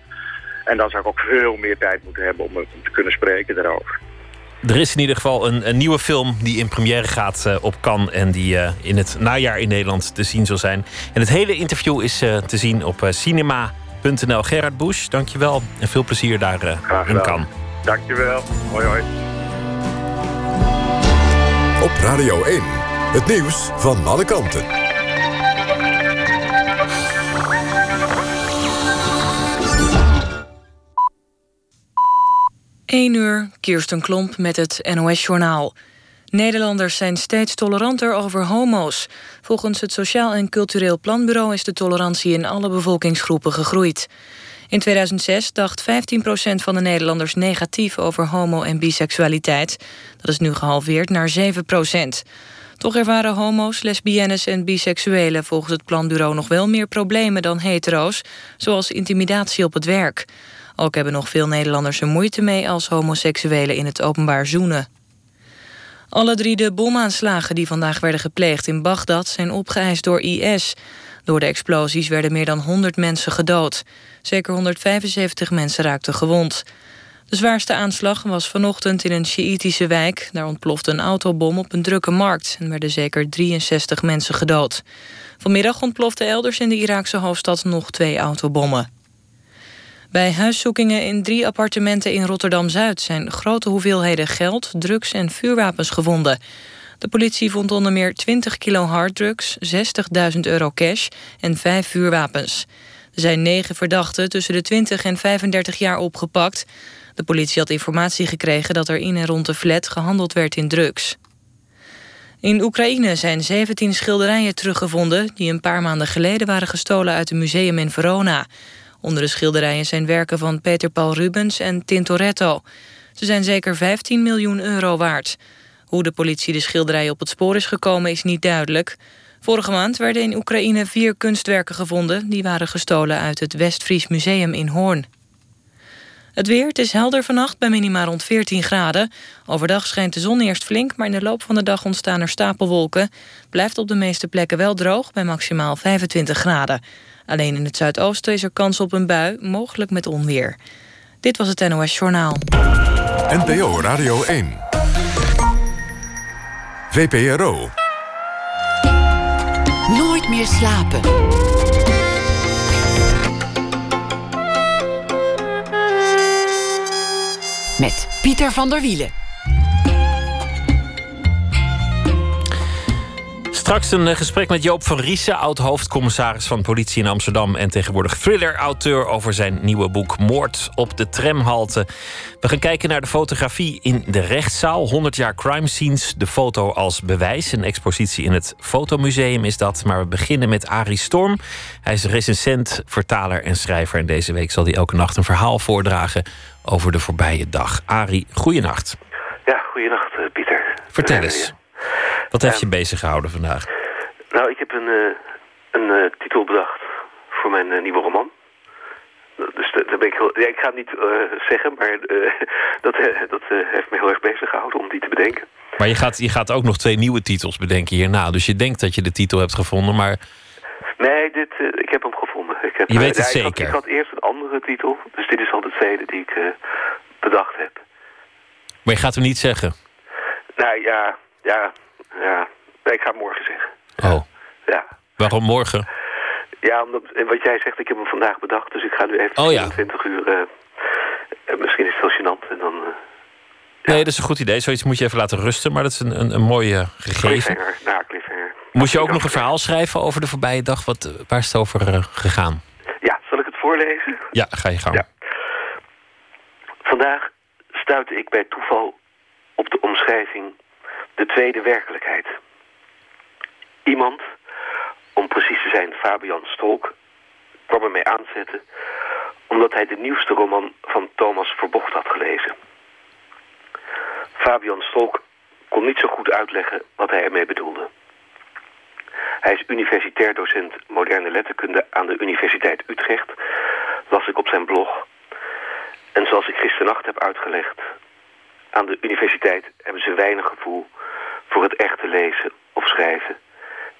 En dan zou ik ook veel meer tijd moeten hebben om, om te kunnen spreken daarover. Er is in ieder geval een, een nieuwe film die in première gaat uh, op Cannes... en die uh, in het najaar in Nederland te zien zal zijn. En het hele interview is uh, te zien op cinema.nl. Gerard Busch, dankjewel en veel plezier daar in Cannes. Dankjewel. Hoi hoi. Op Radio 1, het nieuws van alle kanten. Eén uur, Kirsten Klomp met het NOS-journaal. Nederlanders zijn steeds toleranter over homo's. Volgens het Sociaal en Cultureel Planbureau... is de tolerantie in alle bevolkingsgroepen gegroeid. In 2006 dacht 15% van de Nederlanders negatief over homo- en biseksualiteit. Dat is nu gehalveerd naar 7% Toch ervaren homo's, lesbiennes en biseksuelen volgens het planbureau nog wel meer problemen dan hetero's, zoals intimidatie op het werk. Ook hebben nog veel Nederlanders er moeite mee als homoseksuelen in het openbaar zoenen. Alle drie de bomaanslagen die vandaag werden gepleegd in Bagdad zijn opgeëist door IS. Door de explosies werden meer dan 100 mensen gedood. Zeker 175 mensen raakten gewond. De zwaarste aanslag was vanochtend in een Sjiïtische wijk. Daar ontplofte een autobom op een drukke markt en werden zeker 63 mensen gedood. Vanmiddag ontplofte elders in de Iraakse hoofdstad nog twee autobommen. Bij huiszoekingen in drie appartementen in Rotterdam-Zuid... zijn grote hoeveelheden geld, drugs en vuurwapens gevonden. De politie vond onder meer 20 kilo harddrugs, 60.000 euro cash en vijf vuurwapens. Er zijn negen verdachten tussen de 20 en 35 jaar opgepakt. De politie had informatie gekregen dat er in en rond de flat gehandeld werd in drugs. In Oekraïne zijn 17 schilderijen teruggevonden... die een paar maanden geleden waren gestolen uit een museum in Verona. Onder de schilderijen zijn werken van Peter Paul Rubens en Tintoretto. Ze zijn zeker 15 miljoen euro waard. Hoe de politie de schilderijen op het spoor is gekomen is niet duidelijk. Vorige maand werden in Oekraïne vier kunstwerken gevonden... die waren gestolen uit het Westfries Museum in Hoorn. Het weer, het is helder vannacht bij minima rond 14 graden. Overdag schijnt de zon eerst flink, maar in de loop van de dag ontstaan er stapelwolken. Blijft op de meeste plekken wel droog bij maximaal 25 graden. Alleen in het zuidoosten is er kans op een bui, mogelijk met onweer. Dit was het NOS Journaal. NPO Radio 1. VPRO. Nooit meer slapen. Met Pieter van der Wielen. Straks een eh, gesprek met Joop van Riesen, oud-hoofdcommissaris van politie in Amsterdam en tegenwoordig thriller-auteur over zijn nieuwe boek Moord op de tramhalte. We gaan kijken naar de fotografie in de rechtszaal. 100 jaar crime scenes, de foto als bewijs. Een expositie in het Fotomuseum is dat. Maar we beginnen met Arie Storm. Hij is recensent, vertaler en schrijver. En deze week zal hij elke nacht een verhaal voordragen over de voorbije dag. Arie, goeienacht. Ja, goeienacht eh, Pieter. Vertel eens. Wat heeft je bezig gehouden vandaag? Nou, ik heb een, uh, een uh, titel bedacht voor mijn uh, nieuwe roman. Dus daar ben ik heel... Ja, ik ga het niet zeggen, maar dat, dat heeft me heel erg bezig gehouden om die te bedenken. Maar je gaat, je gaat ook nog twee nieuwe titels bedenken hierna. Dus je denkt dat je de titel hebt gevonden, maar... Nee, dit, ik heb hem gevonden. Ik heb, je weet het ja, zeker? Ik had, ik had, eerst een andere titel, dus dit is al de tweede die ik bedacht heb. Maar je gaat hem niet zeggen? Nou ja, ja, ja, ik ga morgen zeggen. Oh. Ja. Waarom morgen? Ja, omdat wat jij zegt, ik heb hem vandaag bedacht. Dus ik ga nu even oh, ja. 20 uur... Uh, misschien is het wel gênant. En dan, uh, ja. Nee, dat is een goed idee. Zoiets moet je even laten rusten. Maar dat is een, een, een mooie gegeven. Nou, cliffhanger. Moest je ook nog een verhaal schrijven over de voorbije dag? Wat, waar is het over uh, gegaan? Ja, zal ik het voorlezen? Ja, ga je gang. Ja. Vandaag stuitte ik bij toeval op de omschrijving de tweede werkelijkheid. Iemand, om precies te zijn Fabian Stolk, kwam ermee aanzetten omdat hij de nieuwste roman van Thomas Verbocht had gelezen. Fabian Stolk kon niet zo goed uitleggen wat hij ermee bedoelde. Hij is universitair docent moderne letterkunde aan de Universiteit Utrecht, las ik op zijn blog. En zoals ik gisternacht heb uitgelegd, aan de universiteit hebben ze weinig gevoel voor het echte lezen of schrijven.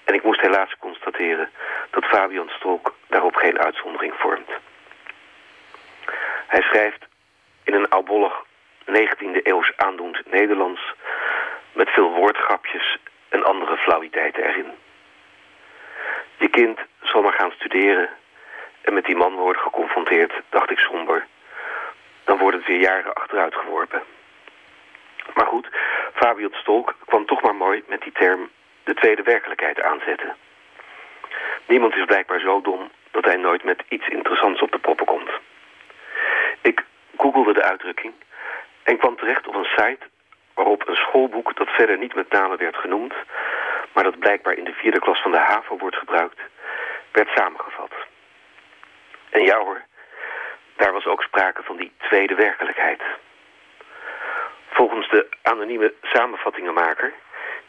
En ik moest helaas constateren dat Fabian Stolk daarop geen uitzondering vormt. Hij schrijft in een oudbollig 19e eeuws aandoend Nederlands... met veel woordgrapjes en andere flauwiteiten erin. Je kind zal maar gaan studeren en met die man worden geconfronteerd, dacht ik somber. Dan wordt het weer jaren achteruit geworpen. Maar goed, Fabian Stolk kwam toch maar mooi met die term de tweede werkelijkheid aanzetten. Niemand is blijkbaar zo dom dat hij nooit met iets interessants op de proppen komt. Ik googelde de uitdrukking en kwam terecht op een site waarop een schoolboek dat verder niet met name werd genoemd, maar dat blijkbaar in de vierde klas van de HAVO wordt gebruikt, werd samengevat. En ja hoor, daar was ook sprake van die tweede werkelijkheid. Volgens de anonieme samenvattingenmaker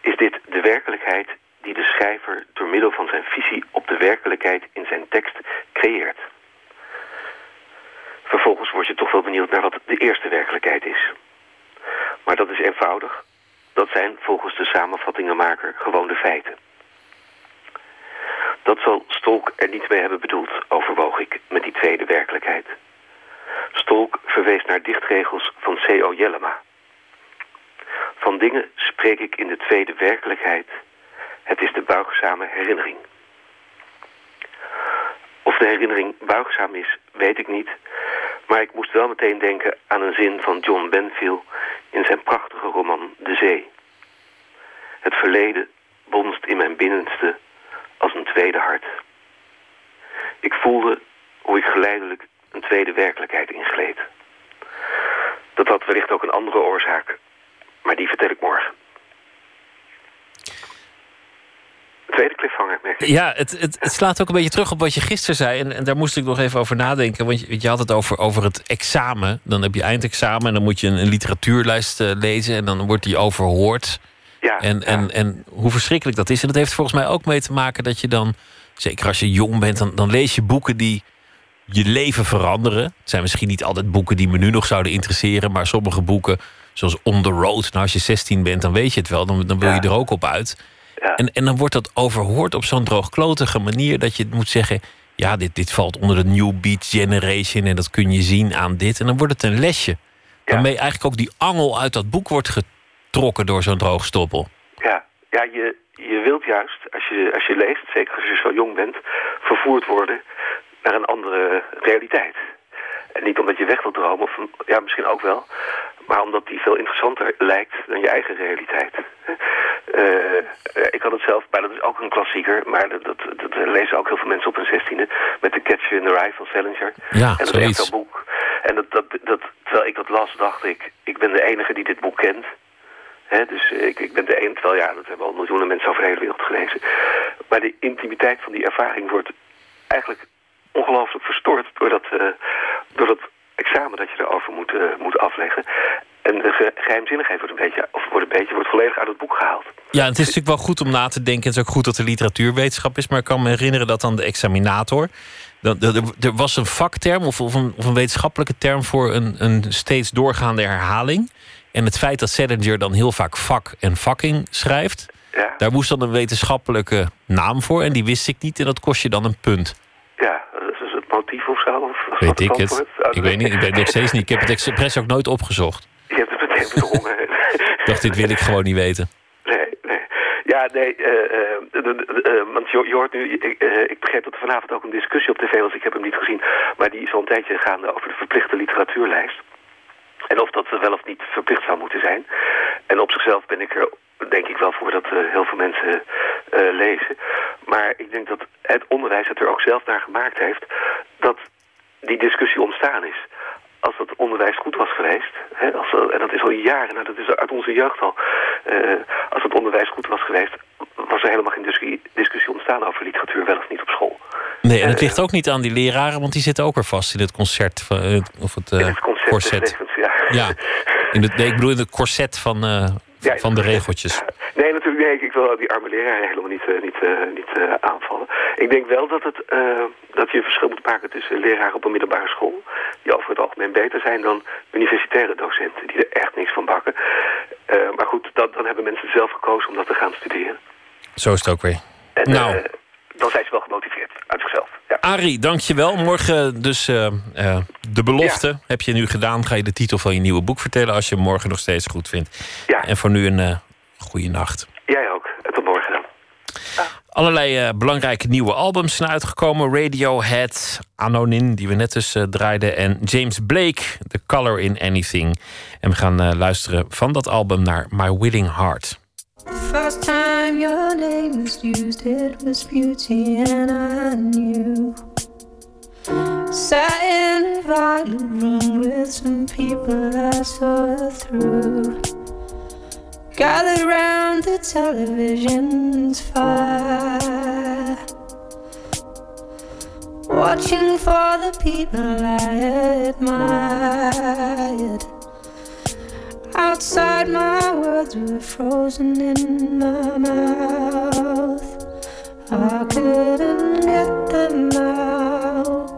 is dit de werkelijkheid die de schrijver door middel van zijn visie op de werkelijkheid in zijn tekst creëert. Vervolgens word je toch wel benieuwd naar wat de eerste werkelijkheid is. Maar dat is eenvoudig. Dat zijn volgens de samenvattingenmaker gewoon de feiten. Dat zal Stolk er niet mee hebben bedoeld, overwoog ik met die tweede werkelijkheid. Stolk verwees naar dichtregels van C.O. Jellema. Van dingen spreek ik in de tweede werkelijkheid. Het is de buigzame herinnering. Of de herinnering buigzaam is, weet ik niet. Maar ik moest wel meteen denken aan een zin van John Benfield... in zijn prachtige roman De Zee. Het verleden bonst in mijn binnenste als een tweede hart. Ik voelde hoe ik geleidelijk een tweede werkelijkheid ingleed. Dat had wellicht ook een andere oorzaak, maar die vertel ik morgen. Tweede cliffhanger, merk. Ja, het, het, slaat ook een beetje terug op wat je gisteren zei. En, en daar moest ik nog even over nadenken. Want je, je, had het over, over het examen. Dan heb je eindexamen en dan moet je een, literatuurlijst eh, lezen. En dan wordt die overhoord. Ja, en. En, en hoe verschrikkelijk dat is. En dat heeft volgens mij ook mee te maken dat je dan... Zeker als je jong bent, dan, dan lees je boeken die je leven veranderen. Het zijn misschien niet altijd boeken die me nu nog zouden interesseren... maar sommige boeken zoals On The Road. Nou, als je 16 bent, dan weet je het wel. Dan, dan wil je er ook op uit. Ja. En, en dan wordt dat overhoord op zo'n droogklotige manier... dat je moet zeggen, ja, dit, dit valt onder de New Beat Generation... en dat kun je zien aan dit. En dan wordt het een lesje. Waarmee eigenlijk ook die angel uit dat boek wordt getrokken door zo'n droogstoppel. Ja, ja je, je wilt juist, als je, als je leest, zeker als je zo jong bent... vervoerd worden naar een andere realiteit. En niet omdat je weg wilt dromen, of ja, misschien ook wel maar omdat die veel interessanter lijkt dan je eigen realiteit. Eh, eh, ik had het zelf, maar dat is ook een klassieker, maar dat, dat, lezen ook heel veel mensen op hun zestiende, met The Catcher in the Rye van Salinger. Ja, en dat is boek. En dat, dat, dat, terwijl ik dat las, dacht ik, ik ben de enige die dit boek kent. Dus ik, ik ben de enige, terwijl ja, dat hebben al miljoenen mensen over de hele wereld gelezen. Maar de intimiteit van die ervaring wordt eigenlijk ongelooflijk verstoord door dat, eh, door dat examen dat je erover moet, eh, moet afleggen. En de geheimzinnigheid wordt een beetje, of wordt een beetje wordt volledig uit het boek gehaald. Ja, het is natuurlijk wel goed om na te denken. Het is ook goed dat de literatuurwetenschap is. Maar ik kan me herinneren dat dan de examinator. Er was een vakterm of, een, of een wetenschappelijke term voor een, een steeds doorgaande herhaling. En het feit dat Salinger dan heel vaak vak en fucking schrijft. Ja. Daar moest dan een wetenschappelijke naam voor. En die wist ik niet. En dat kost je dan een punt. Ja, of zo? Weet ik het? ik weet niet, ik weet nog steeds niet. Ik heb het expres ook nooit opgezocht. Je hebt het meteen bedrongen. ik dacht, dit wil ik gewoon niet weten. Nee, nee. Ja, nee, eh, eh, eh, want je, je, hoort nu, ik, ik, begreep dat er vanavond ook een discussie op tv was, ik heb hem niet gezien, maar die is al een tijdje gaande over de verplichte literatuurlijst. En of dat wel of niet verplicht zou moeten zijn. En op zichzelf ben ik er denk ik wel voor voordat eh, heel veel mensen eh, lezen. Maar ik denk dat het onderwijs het er ook zelf naar gemaakt heeft... dat die discussie ontstaan is als dat onderwijs goed was geweest, hè, als, en dat is al jaren, nou, dat is uit onze jeugd al, eh, als het onderwijs goed was geweest, was er helemaal geen discussie, ontstaan over literatuur, wel of niet op school. Nee, en het ligt ook niet aan die leraren, want die zitten ook er vast in het concert. Van, of het, uh. Corset. Ja. in ik bedoel in het corset van ja, van de regeltjes. Nee, natuurlijk. Nee, ik wil die arme leraar helemaal niet, eh, niet, eh, niet eh, aanvallen. Ik denk wel dat, het, dat je een verschil moet maken tussen leraren op een middelbare school... die over het algemeen beter zijn dan universitaire docenten... die er echt niks van bakken. Maar goed, dat, dan hebben mensen zelf gekozen om dat te gaan studeren. Zo is het ook weer. En, nou dan zijn ze wel gemotiveerd uit zichzelf. Ja. Arie, dankjewel. Morgen dus eh, eh, de belofte heb je nu gedaan. Ga je de titel van je nieuwe boek vertellen als je hem morgen nog steeds goed vindt. Ja. En voor nu een uh, goede nacht. Jij ook. Tot morgen dan. Allerlei belangrijke nieuwe albums zijn uitgekomen. Radiohead, Anonin, die we net dus draaiden. En James Blake, The Color in Anything. En we gaan luisteren van dat album naar My Willing Heart. First time your name was used, it was beauty, and I knew. Sat in a violent room with some people I saw through. Gathered round the television's fire. Watching for the people I admired. Outside, my words were frozen in my mouth. I couldn't get them out.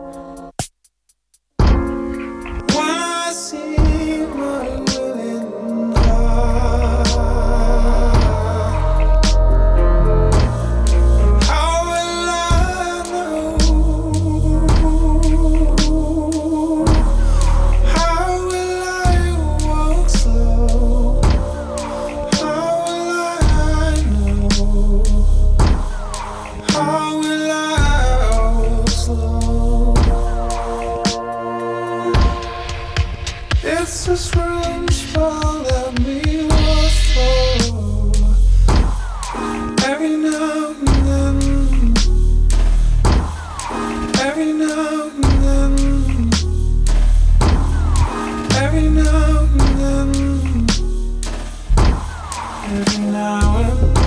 Every now and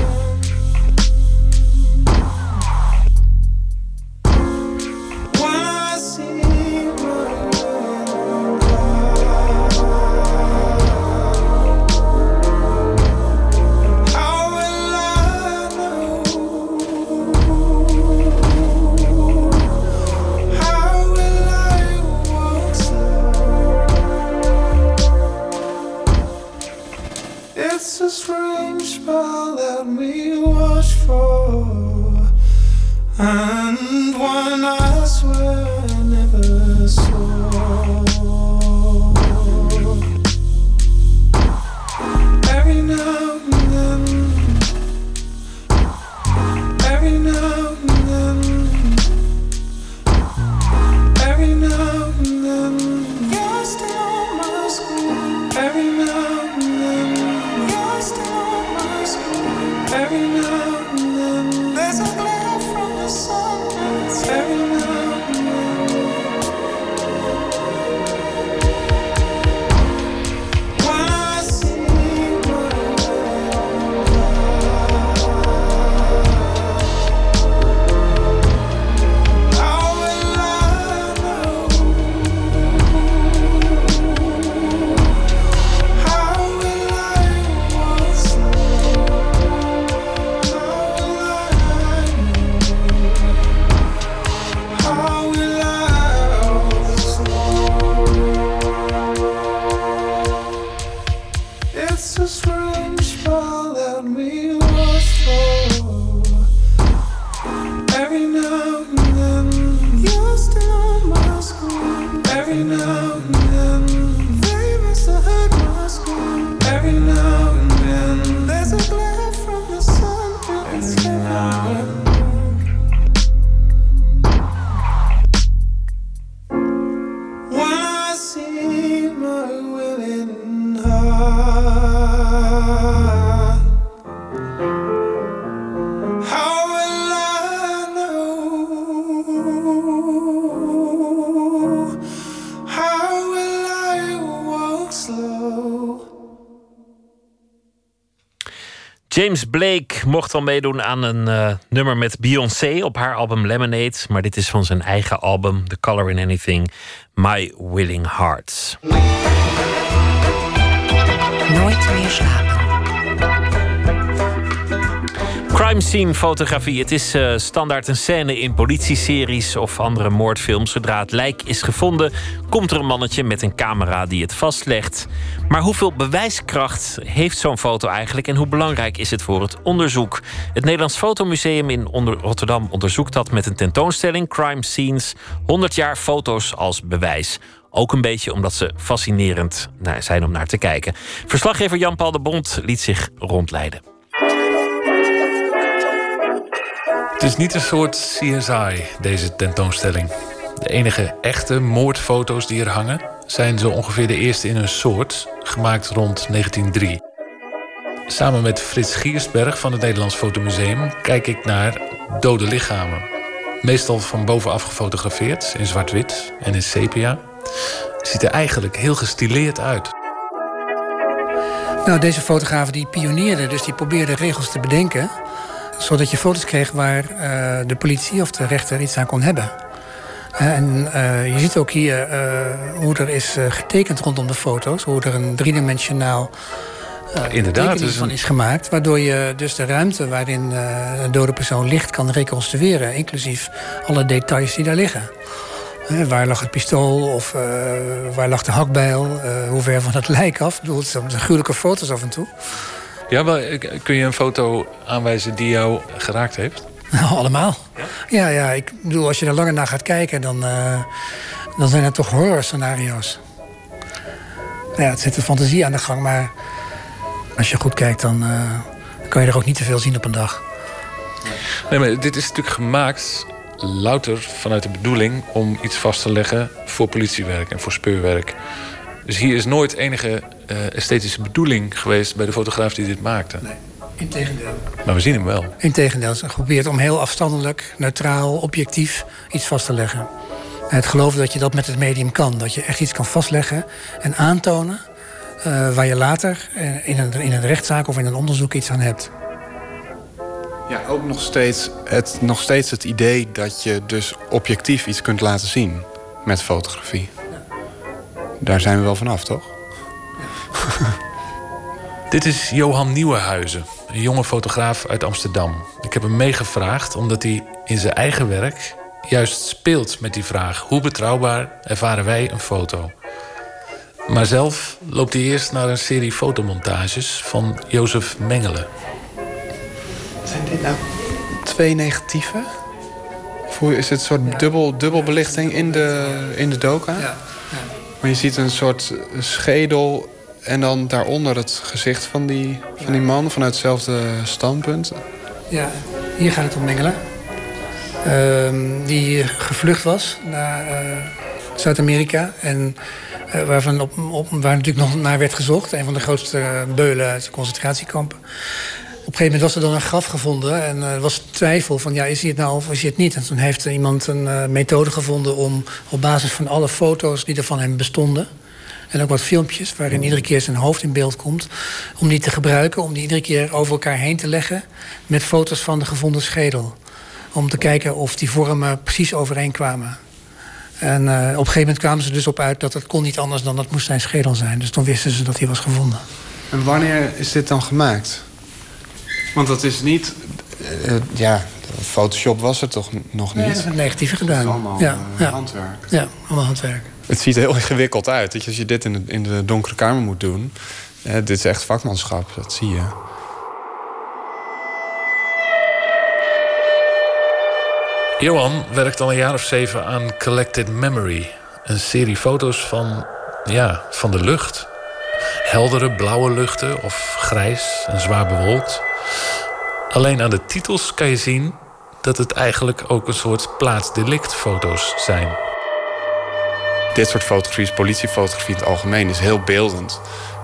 James Blake mocht al meedoen aan een eh, nummer met Beyoncé op haar album Lemonade. Maar dit is van zijn eigen album, The Color in Anything, My Willing Hearts. Nooit meer slapen. Crime scene fotografie. Het is eh, standaard een scène in politieseries of andere moordfilms. Zodra het lijk is gevonden, komt er een mannetje met een camera die het vastlegt. Maar hoeveel bewijskracht heeft zo'n foto eigenlijk en hoe belangrijk is het voor het onderzoek? Het Nederlands Fotomuseum in onder Rotterdam onderzoekt dat met een tentoonstelling Crime Scenes 100 jaar foto's als bewijs. Ook een beetje omdat ze fascinerend zijn om naar te kijken. Verslaggever Jan-Paul de Bond liet zich rondleiden. Het is niet een soort CSI, deze tentoonstelling. De enige echte moordfoto's die er hangen zijn zo ongeveer de eerste in hun soort, gemaakt rond 1903. Samen met Frits Giersberg van het Nederlands Fotomuseum kijk ik naar dode lichamen. Meestal van bovenaf gefotografeerd in zwart-wit en in sepia. Ziet er eigenlijk heel gestileerd uit. Nou, deze fotografen die pioneerden, dus die probeerden regels te bedenken... zodat je foto's kreeg waar eh, de politie of de rechter iets aan kon hebben. Eh, en eh, je ziet ook hier hoe er is getekend rondom de foto's. Hoe er een driedimensionaal eh, inderdaad, is van is gemaakt. Waardoor je dus de ruimte waarin een dode persoon ligt kan reconstrueren. Inclusief alle details die daar liggen. Waar lag het pistool of waar lag de hakbijl? hoe ver van het lijk af? Ik bedoel, het zijn gruwelijke foto's af en toe. Ja, eh, kun je een foto aanwijzen die jou geraakt heeft? Nou, allemaal. Ja? ja, ik bedoel, als je er langer naar gaat kijken, dan, eh, dan zijn het toch horror-scenario's. Nou ja, het zit de fantasie aan de gang, maar als je goed kijkt, dan eh, kan je er ook niet te veel zien op een dag. Nee, maar dit is natuurlijk gemaakt louter vanuit de bedoeling om iets vast te leggen voor politiewerk en voor speurwerk. Dus hier is nooit enige eh, esthetische bedoeling geweest bij de fotograaf die dit maakte. Nee, integendeel. Maar we zien hem wel. Integendeel, ze geprobeerd om heel afstandelijk, neutraal, objectief iets vast te leggen. En het geloof dat je dat met het medium kan. Dat je echt iets kan vastleggen en aantonen eh, waar je later eh, in, een, in een rechtszaak of in een onderzoek iets aan hebt. Ja, ook nog steeds, het, nog steeds het idee dat je dus objectief iets kunt laten zien met fotografie. Daar zijn we wel vanaf, toch? Dit is Johan Nieuwenhuizen, een jonge fotograaf uit Amsterdam. Ik heb hem meegevraagd omdat hij in zijn eigen werk juist speelt met die vraag: hoe betrouwbaar ervaren wij een foto? Maar zelf loopt hij eerst naar een serie fotomontages van Jozef Mengelen. Zijn dit nou twee negatieven? Of is het een soort dubbel, dubbelbelichting in de, in de doka? Ja. Maar je ziet een soort schedel en dan daaronder het gezicht van die, van die man vanuit hetzelfde standpunt. Ja, hier gaat het om Mengelen. Ehm, die gevlucht was naar eh, Zuid-Amerika. En eh, waarvan op, op, waar natuurlijk nog naar werd gezocht. Een van de grootste beulen uit de concentratiekampen. Een gegeven moment was er dan een graf gevonden. En eh, er was twijfel van, ja, is hij het nou of is hij het niet? En toen heeft iemand een methode gevonden om op basis van alle foto's die er van hem bestonden... En ook wat filmpjes waarin iedere keer zijn hoofd in beeld komt. Om die te gebruiken, om die iedere keer over elkaar heen te leggen. Met foto's van de gevonden schedel. Om te kijken of die vormen precies overeenkwamen. En uh, op een gegeven moment kwamen ze dus op uit dat het kon niet anders dan dat moest zijn schedel zijn. Dus toen wisten ze dat hij was gevonden. En wanneer is dit dan gemaakt? Want dat is niet. Uh, ja, Photoshop was er toch nog niet? Nee, dat negatieve gedaan. Dat is allemaal ja, uh, ja. handwerk. Ja, allemaal handwerk. Het ziet er heel ingewikkeld uit. Dat je, als je dit in de, in de donkere kamer moet doen. dit is echt vakmanschap, dat zie je. Johan werkt al een jaar of zeven aan Collected Memory. Een serie foto's van, ja, van de lucht. Heldere blauwe luchten of grijs en zwaar bewolkt. Alleen aan de titels kan je zien dat het eigenlijk ook een soort plaatsdelictfoto's zijn. Dit soort fotografie, politiefotografie in het algemeen, is heel beeldend.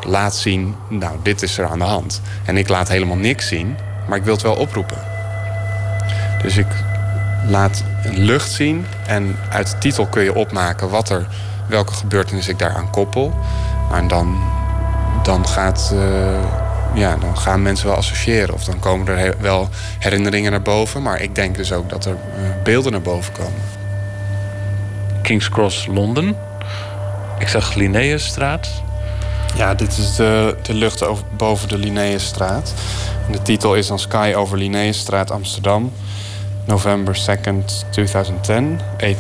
Laat zien, nou, dit is er aan de hand. En ik laat helemaal niks zien, maar ik wil het wel oproepen. Dus ik laat een lucht zien en uit de titel kun je opmaken wat er, welke gebeurtenis ik daaraan koppel. Maar dan, dan, gaat, uh, ja, dan gaan mensen wel associëren of dan komen er wel herinneringen naar boven. Maar ik denk dus ook dat er uh, beelden naar boven komen. King's Cross, Londen. Ik zag Linnaeusstraat. Ja, dit is de, de lucht over, boven de Linnaeusstraat. En de titel is dan Sky over Linnaeusstraat, Amsterdam. November 2nd, 2010, 8.30.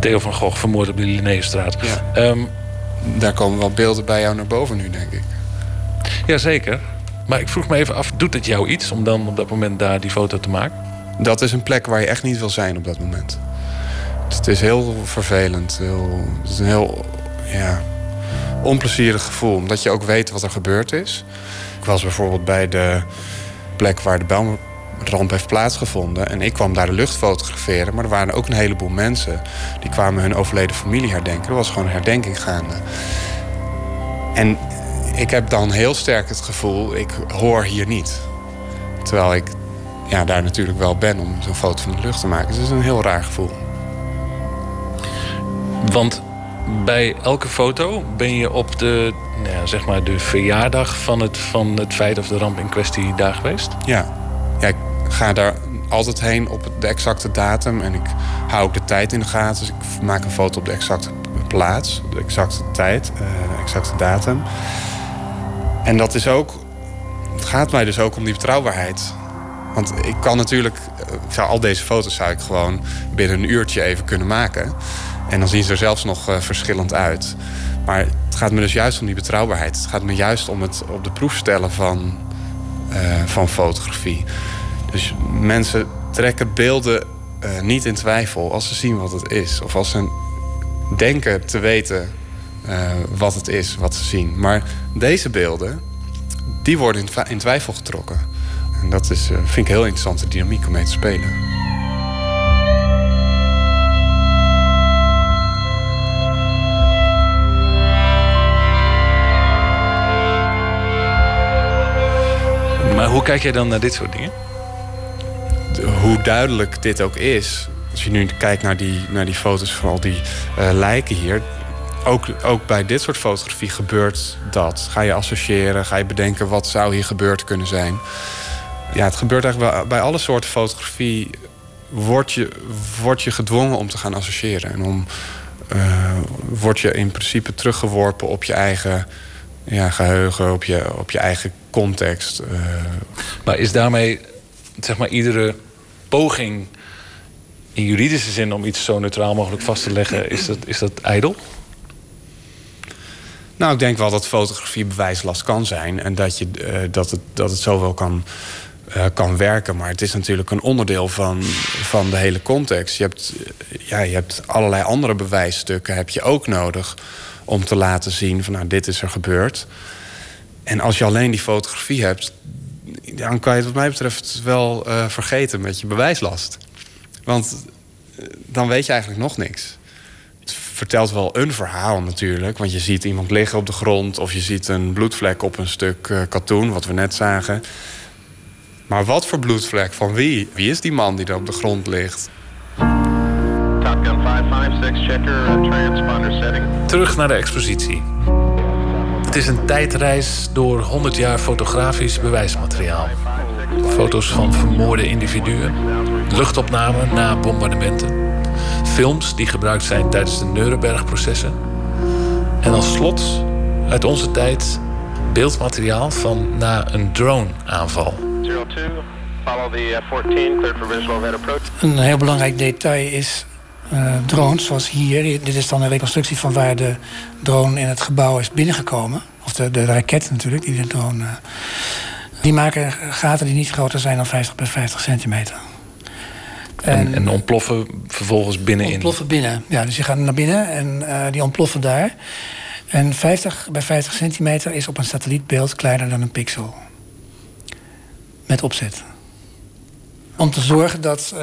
Theo van Gogh vermoord op de Linnaeusstraat. Ja. Um, Daar komen wel beelden bij jou naar boven nu, denk ik. Jazeker. Maar ik vroeg me even af, doet het jou iets om dan op dat moment daar die foto te maken? Dat is een plek waar je echt niet wil zijn op dat moment. Het is heel vervelend. Heel, het is een heel ja, onplezierig gevoel. Omdat je ook weet wat er gebeurd is. Ik was bijvoorbeeld bij de plek waar de Belmramp heeft plaatsgevonden. En ik kwam daar de lucht fotograferen. Maar er waren ook een heleboel mensen. Die kwamen hun overleden familie herdenken. Er was gewoon herdenking gaande. En ik heb dan heel sterk het gevoel, ik hoor hier niet. Terwijl ik ja, daar natuurlijk wel ben om zo'n foto van de lucht te maken. Dus het is een heel raar gevoel. Want bij elke foto ben je op de, nou ja, zeg maar de verjaardag van het, van het feit of de ramp in kwestie daar geweest? Ja. ja, ik ga daar altijd heen op de exacte datum. En ik hou ook de tijd in de gaten. Dus ik maak een foto op de exacte plaats, de exacte tijd, de exacte datum. En dat is ook. Het gaat mij dus ook om die betrouwbaarheid. Want ik kan natuurlijk. Zou al deze foto's zou ik gewoon binnen een uurtje even kunnen maken. En dan zien ze er zelfs nog uh, verschillend uit. Maar het gaat me dus juist om die betrouwbaarheid. Het gaat me juist om het op de proef stellen van, uh, van fotografie. Dus mensen trekken beelden niet in twijfel als ze zien wat het is. Of als ze denken te weten wat het is, wat ze zien. Maar deze beelden, die worden in, in twijfel getrokken. En dat is, vind ik een heel interessante dynamiek om mee te spelen. Maar hoe kijk jij dan naar dit soort dingen? De, hoe duidelijk dit ook is. Als je nu kijkt naar die, naar die foto's van al die uh, lijken hier. Ook, ook bij dit soort fotografie gebeurt dat. Ga je associëren, ga je bedenken wat zou hier gebeurd kunnen zijn. Ja, het gebeurt eigenlijk bij, bij alle soorten fotografie. Word je, word je gedwongen om te gaan associëren. En om, uh, word je in principe teruggeworpen op je eigen ja, geheugen, op je, op je eigen context. Uh. Maar is daarmee zeg maar, iedere poging in juridische zin om iets zo neutraal mogelijk vast te leggen, is dat, is dat ijdel? Nou, ik denk wel dat fotografie bewijslast kan zijn en dat, je, uh, dat, het, dat het zo wel kan, uh, kan werken. Maar het is natuurlijk een onderdeel van, van de hele context. Je hebt, ja, je hebt allerlei andere bewijsstukken heb je ook nodig om te laten zien van nou, dit is er gebeurd. En als je alleen die fotografie hebt, dan kan je het wat mij betreft wel vergeten met je bewijslast. Want dan weet je eigenlijk nog niks vertelt wel een verhaal natuurlijk. Want je ziet iemand liggen op de grond... of je ziet een bloedvlek op een stuk uh, katoen, wat we net zagen. Maar wat voor bloedvlek? Van wie? Wie is die man die er op de grond ligt? Top Gun 556, checker, transponder setting. Terug naar de expositie. Het is een tijdreis door 100 jaar fotografisch bewijsmateriaal. Foto's van vermoorde individuen, luchtopnamen na bombardementen films die gebruikt zijn tijdens de Nuremberg-processen. En als slot, uit onze tijd, beeldmateriaal van na een drone-aanval. Een heel belangrijk detail is uh, drones, zoals hier. Dit is dan een reconstructie van waar de drone in het gebouw is binnengekomen. Of de, de raket natuurlijk, die de drone... Uh, die maken gaten die niet groter zijn dan 50 bij 50 centimeter. En, en, ontploffen vervolgens binnenin? Ontploffen binnen, ja. Dus je gaat naar binnen en uh, die ontploffen daar. En 50 bij 50 centimeter is op een satellietbeeld kleiner dan een pixel. Met opzet. Om te zorgen dat uh,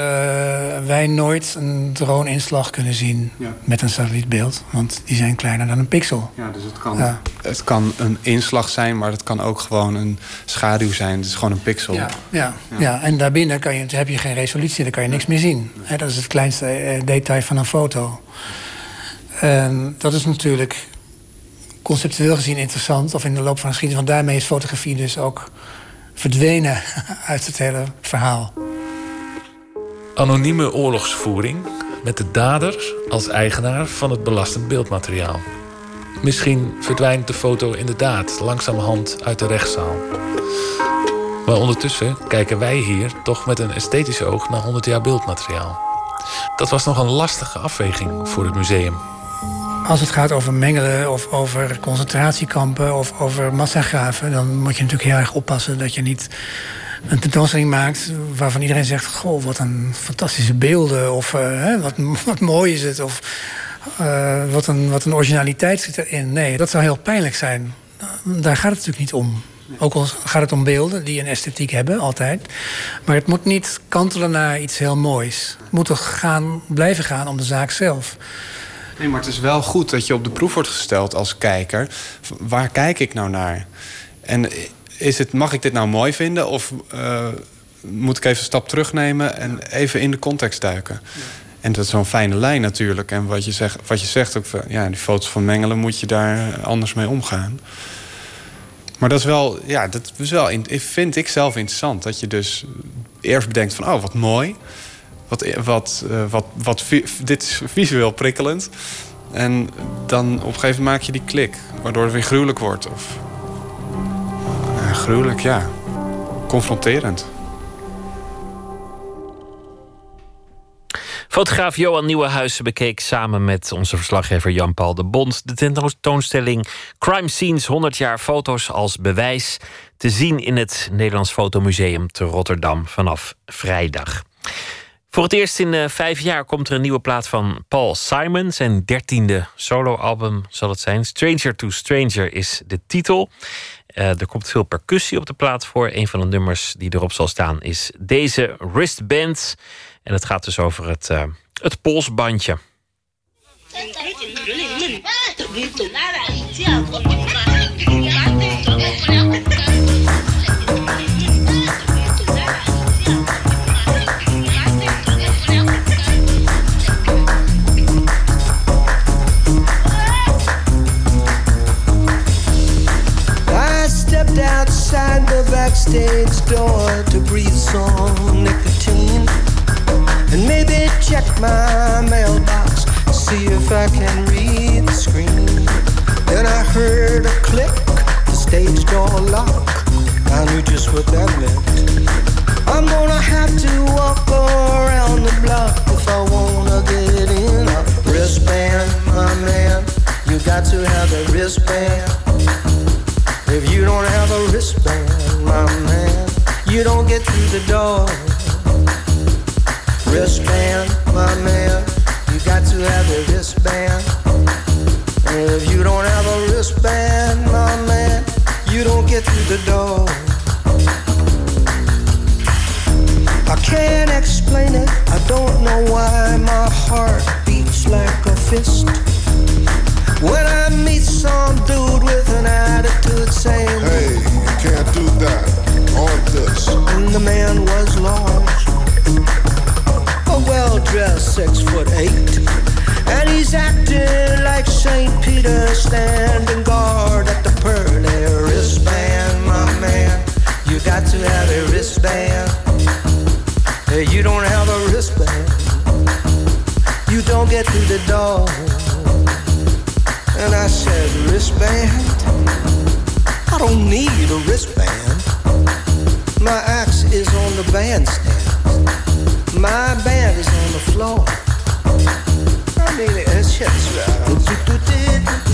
wij nooit een drone-inslag kunnen zien ja. met een satellietbeeld. Want die zijn kleiner dan een pixel. Ja, dus het kan, ja. het kan een inslag zijn, maar het kan ook gewoon een schaduw zijn. Het is gewoon een pixel. Ja, ja, ja. ja. en daarbinnen kan je, heb je geen resolutie, dan kan je niks meer zien. He, dat is het kleinste uh, detail van een foto. En dat is natuurlijk conceptueel gezien interessant, of in de loop van de geschiedenis. Want daarmee is fotografie dus ook verdwenen uit het hele verhaal. Anonieme oorlogsvoering met de dader als eigenaar van het belastend beeldmateriaal. Misschien verdwijnt de foto inderdaad langzamerhand uit de rechtszaal. Maar ondertussen kijken wij hier toch met een esthetisch oog naar 100 jaar beeldmateriaal. Dat was nog een lastige afweging voor het museum. Als het gaat over mengelen of over concentratiekampen of over massagraven, dan moet je natuurlijk heel erg oppassen dat je niet een tentoonstelling maakt waarvan iedereen zegt: Goh, wat een fantastische beelden. Of uh, wat, wat mooi is het. Of uh, wat, een, wat een originaliteit zit erin. Nee, dat zou heel pijnlijk zijn. Daar gaat het natuurlijk niet om. Ook al gaat het om beelden die een esthetiek hebben, altijd. Maar het moet niet kantelen naar iets heel moois. Het moet toch gaan, blijven gaan om de zaak zelf. Nee, maar het is wel goed dat je op de proef wordt gesteld als kijker. Waar kijk ik nou naar? En is het, mag ik dit nou mooi vinden? Of uh, moet ik even een stap terugnemen en even in de context duiken? Ja. En dat is zo'n fijne lijn natuurlijk. En wat je zegt, wat je zegt ook, ja, die foto's van Mengelen moet je daar anders mee omgaan. Maar dat is wel, ja, dat is wel, vind ik zelf interessant. Dat je dus eerst bedenkt van, oh, wat mooi. Wat, wat, uh, wat, wat, dit is visueel prikkelend. En dan op een gegeven moment maak je die klik. Waardoor het weer gruwelijk wordt. Of gruwelijk, ja. Confronterend. Fotograaf Johan Nieuwenhuizen bekeek samen met onze verslaggever Jan-Paul de Bond de tentoonstelling Crime Scenes 100 jaar foto's als bewijs te zien in het Nederlands Fotomuseum te Rotterdam vanaf vrijdag. Voor het eerst in uh, vijf jaar komt er een nieuwe plaat van Paul Simon. Zijn dertiende soloalbum zal het zijn. Stranger to Stranger is de titel. Uh, er komt veel percussie op de plaat voor. Een van de nummers die erop zal staan is deze wristband. En het gaat dus over het, uh, het polsbandje. Outside the backstage door to breathe some nicotine. And maybe check my mailbox, see if I can read the screen. Then I heard a click, the stage door lock. I knew just what that meant. I'm gonna have to walk around the block if I wanna get in a wristband, my man. You got to have a wristband. If you don't have a wristband, my man, you don't get through the door. Wristband, my man, you got to have a wristband. And if you don't have a wristband, my man, you don't get through the door. I can't explain it, I don't know why my heart beats like a fist. When I meet some dude with an attitude saying, Hey, you can't do that, or this. And the man was large, a well dressed six foot eight. And he's acting like St. Peter standing guard at the pearly wristband, my man. You got to have a wristband. You don't have a wristband, you don't get through the door. And I said, wristband? I don't need a wristband. My axe is on the bandstand. My band is on the floor. I mean, it's just Wristband.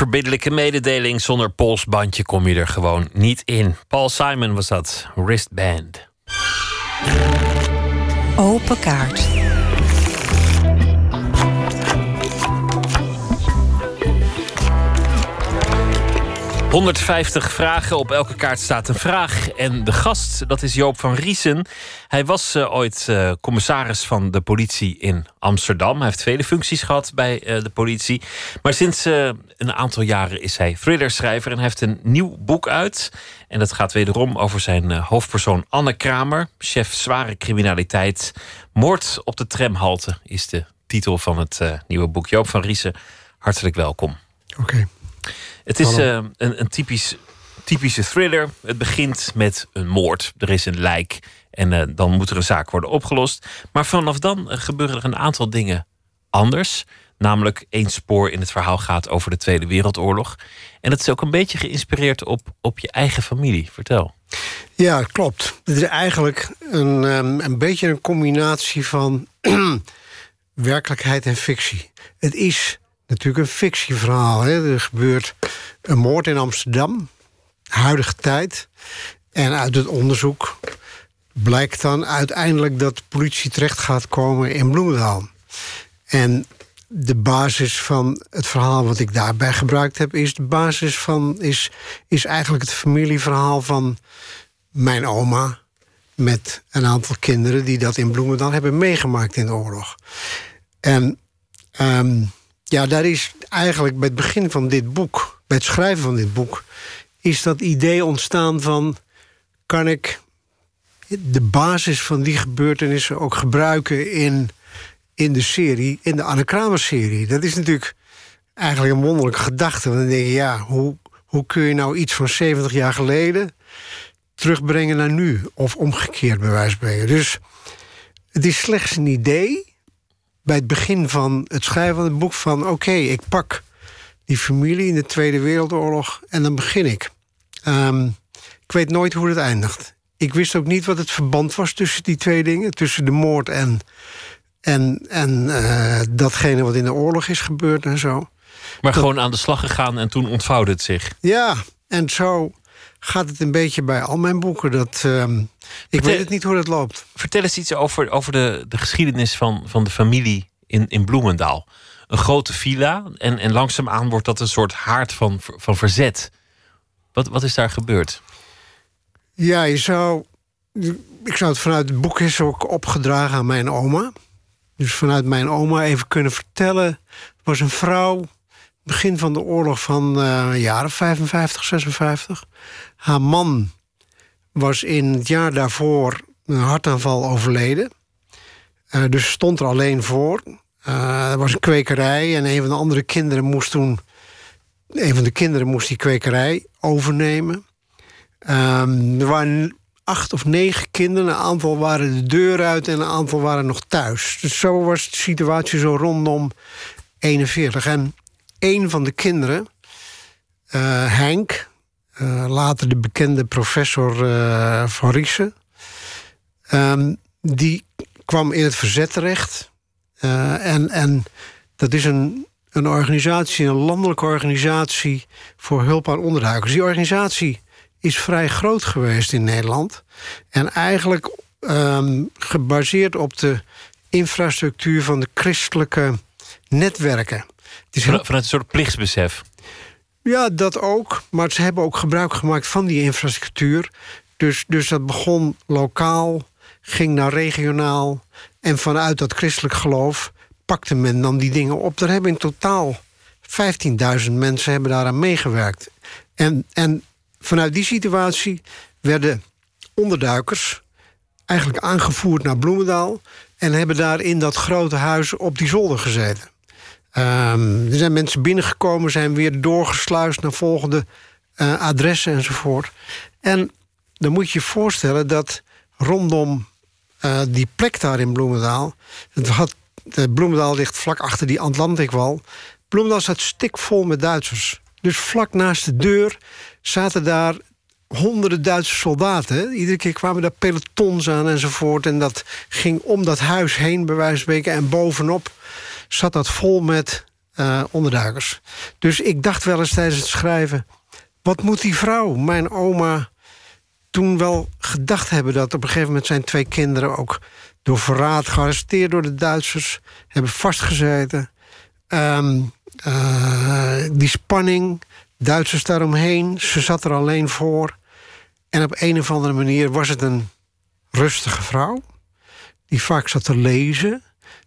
Onverbiddelijke mededeling. Zonder polsbandje kom je er gewoon niet in. Paul Simon was dat. Wristband. Open kaart. ...150 vragen, op elke kaart staat een vraag. En de gast, dat is Joop van Riesen. Hij was eh, ooit eh, commissaris van de politie in Amsterdam. Hij heeft vele functies gehad bij eh, de politie. Maar sinds een aantal jaren is hij thrillerschrijver... en hij heeft een nieuw boek uit. En dat gaat wederom over zijn hoofdpersoon Anne Kramer... chef zware criminaliteit. Moord op de tramhalte is de titel van het nieuwe boek. Joop van Riesen, hartelijk welkom. Oké. Het is een, een typisch, typische thriller. Het begint met een moord. Er is een lijk en uh, dan moet er een zaak worden opgelost. Maar vanaf dan gebeuren er een aantal dingen anders. Namelijk één spoor in het verhaal gaat over de Tweede Wereldoorlog. En dat is ook een beetje geïnspireerd op, op je eigen familie. Vertel. Ja, klopt. Het is eigenlijk een, um, een beetje een combinatie van werkelijkheid en fictie. Het is natuurlijk een fictieverhaal. Hè. Er gebeurt een moord in Amsterdam, huidige tijd. En uit het onderzoek blijkt dan uiteindelijk dat de politie terecht gaat komen in Bloemendaal. En de basis van het verhaal wat ik daarbij gebruikt heb, is de basis van is, is eigenlijk het familieverhaal van mijn oma. Met een aantal kinderen die dat in Bloemendaal hebben meegemaakt in de oorlog. En um, ja, daar is eigenlijk bij het begin van dit boek, bij het schrijven van dit boek, is dat idee ontstaan van: kan ik de basis van die gebeurtenissen ook gebruiken in, in de serie, in de Anne Kramer-serie? Dat is natuurlijk eigenlijk een wonderlijke gedachte. Want dan denk je, ja, hoe, hoe kun je nou iets van 70 jaar geleden terugbrengen naar nu? Of omgekeerd, bij wijze spreken. Dus Het is slechts een idee bij het begin van het schrijven van het boek van... oké, ik pak die familie in de Tweede Wereldoorlog en dan begin ik. Ehm, ik weet nooit hoe het eindigt. Ik wist ook niet wat het verband was tussen die twee dingen. Tussen de moord en, en, en eh, datgene wat in de oorlog is gebeurd en zo. Maar gewoon aan de slag gegaan en toen ontvouwde het zich. Ja, en zo gaat het een beetje bij al mijn boeken. Dat, ehm, ik weet het niet hoe dat loopt. Vertel eens iets over, over de, de geschiedenis van, van de familie in, in Bloemendaal. Een grote villa en, en langzaamaan wordt dat een soort haard van, van verzet. Wat, wat is daar gebeurd? Ja, je zou. Ik zou het vanuit het boek is ook opgedragen aan mijn oma. Dus vanuit mijn oma even kunnen vertellen. Er was een vrouw, begin van de oorlog van uh, jaren 55, 56. Haar man was in het jaar daarvoor een hartaanval overleden. Uh, dus stond er alleen voor. Uh, er was een kwekerij en een van de andere kinderen moest toen. Een van de kinderen moest die kwekerij overnemen. Um, er waren acht of negen kinderen. Een aantal waren de deur uit en een aantal waren nog thuis. Dus zo was de situatie zo rondom 41. En een van de kinderen, uh, Henk, uh, later de bekende professor uh, van Riesen, um, die kwam in het verzet terecht. en, en dat is een, een organisatie, een landelijke organisatie voor hulp aan onderduikers. Die organisatie is vrij groot geweest in Nederland. En eigenlijk um, gebaseerd op de infrastructuur van de christelijke netwerken. Het is heel... Vanuit een soort plichtsbesef. Ja, dat ook. Maar ze hebben ook gebruik gemaakt van die infrastructuur. Dus, dus dat begon lokaal, ging naar regionaal. En vanuit dat christelijk geloof pakte men dan die dingen op. Er hebben in totaal 15.000 mensen hebben daaraan meegewerkt. En, en vanuit die situatie werden onderduikers eigenlijk aangevoerd naar Bloemendaal en hebben daar in dat grote huis op die zolder gezeten. Um, er zijn mensen binnengekomen, zijn weer doorgesluist naar volgende uh, adressen enzovoort. En dan moet je je voorstellen dat rondom uh, die plek daar in Bloemendaal. Het had, uh, Bloemendaal ligt vlak achter die Atlantikwal. Bloemendaal staat stikvol met Duitsers. Dus vlak naast de deur zaten daar honderden Duitse soldaten. Iedere keer kwamen daar pelotons aan enzovoort. En dat ging om dat huis heen, bij wijze van spreken. En bovenop zat dat vol met uh, onderduikers. Dus ik dacht wel eens tijdens het schrijven... wat moet die vrouw, mijn oma, toen wel gedacht hebben... dat op een gegeven moment zijn twee kinderen ook door verraad gearresteerd door de Duitsers... hebben vastgezeten. Um, uh, die spanning, Duitsers daaromheen. Ze zat er alleen voor. En op een of andere manier was het een rustige vrouw. Die vaak zat te lezen.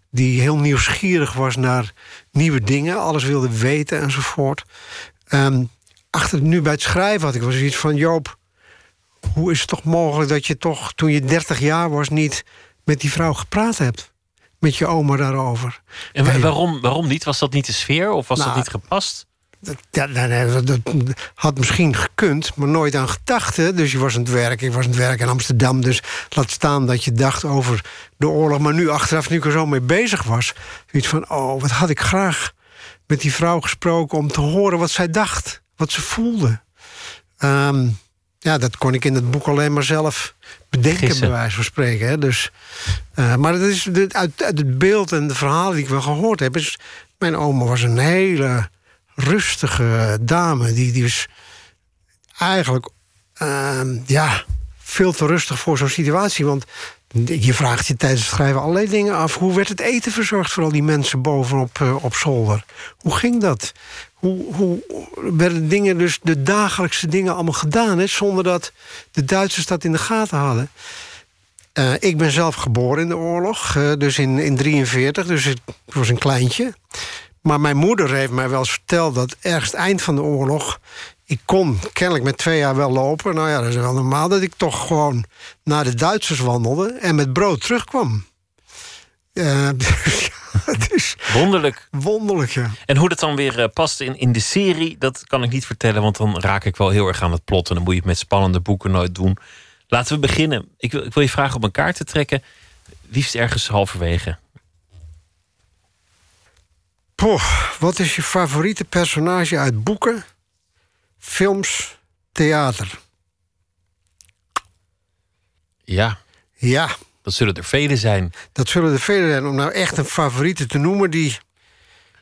Die heel nieuwsgierig was naar nieuwe dingen. Alles wilde weten enzovoort. Um, achter nu bij het schrijven had ik was iets van... Joop, hoe is het toch mogelijk dat je toch toen je 30 jaar was... niet met die vrouw gepraat hebt? Met je oma daarover. En waarom, waarom niet? Was dat niet de sfeer of was Nou, dat niet gepast? Dat, dat, dat had misschien gekund, maar nooit aan gedacht. Hè? Dus je was aan het werken, ik was aan het werken in Amsterdam. Dus laat staan dat je dacht over de oorlog. Maar nu achteraf, nu ik er zo mee bezig was... iets van, oh, wat had ik graag met die vrouw gesproken... om te horen wat zij dacht, wat ze voelde. Ehm, ja, dat kon ik in het boek alleen maar zelf bedenken, Gissen. bij wijze van spreken. Hè? Dus, eh, maar het is, uit, uit het beeld en de verhalen die ik wel gehoord heb... is mijn oma was een hele rustige dame. Die, die was eigenlijk ehm, ja, veel te rustig voor zo'n situatie. Want je vraagt je tijdens het schrijven allerlei dingen af. Hoe werd het eten verzorgd voor al die mensen bovenop eh, op zolder? Hoe ging dat? Hoe, hoe werden dingen, dus de dagelijkse dingen allemaal gedaan... Hè, zonder dat de Duitsers dat in de gaten hadden? Eh, ik ben zelf geboren in de oorlog, eh, dus in 1943, dus ik was een kleintje. Maar mijn moeder heeft mij wel eens verteld dat ergens het eind van de oorlog... ik kon kennelijk met twee jaar wel lopen. Nou ja, dat is wel normaal dat ik toch gewoon naar de Duitsers wandelde... en met brood terugkwam. Dus ja, het is Wonderlijk. wonderlijk, ja. En hoe dat dan weer eh, past in, in de serie, dat kan ik niet vertellen, want dan raak ik wel heel erg aan het plot. En dan moet je het met spannende boeken nooit doen. Laten we beginnen. Ik wil, ik wil je vragen om een kaart te trekken. liefst ergens halverwege. Poh, wat is je favoriete personage uit boeken, films, theater? Ja. Ja. Dat zullen er vele zijn. Dat zullen er vele zijn. Om nou echt een favoriete te noemen, die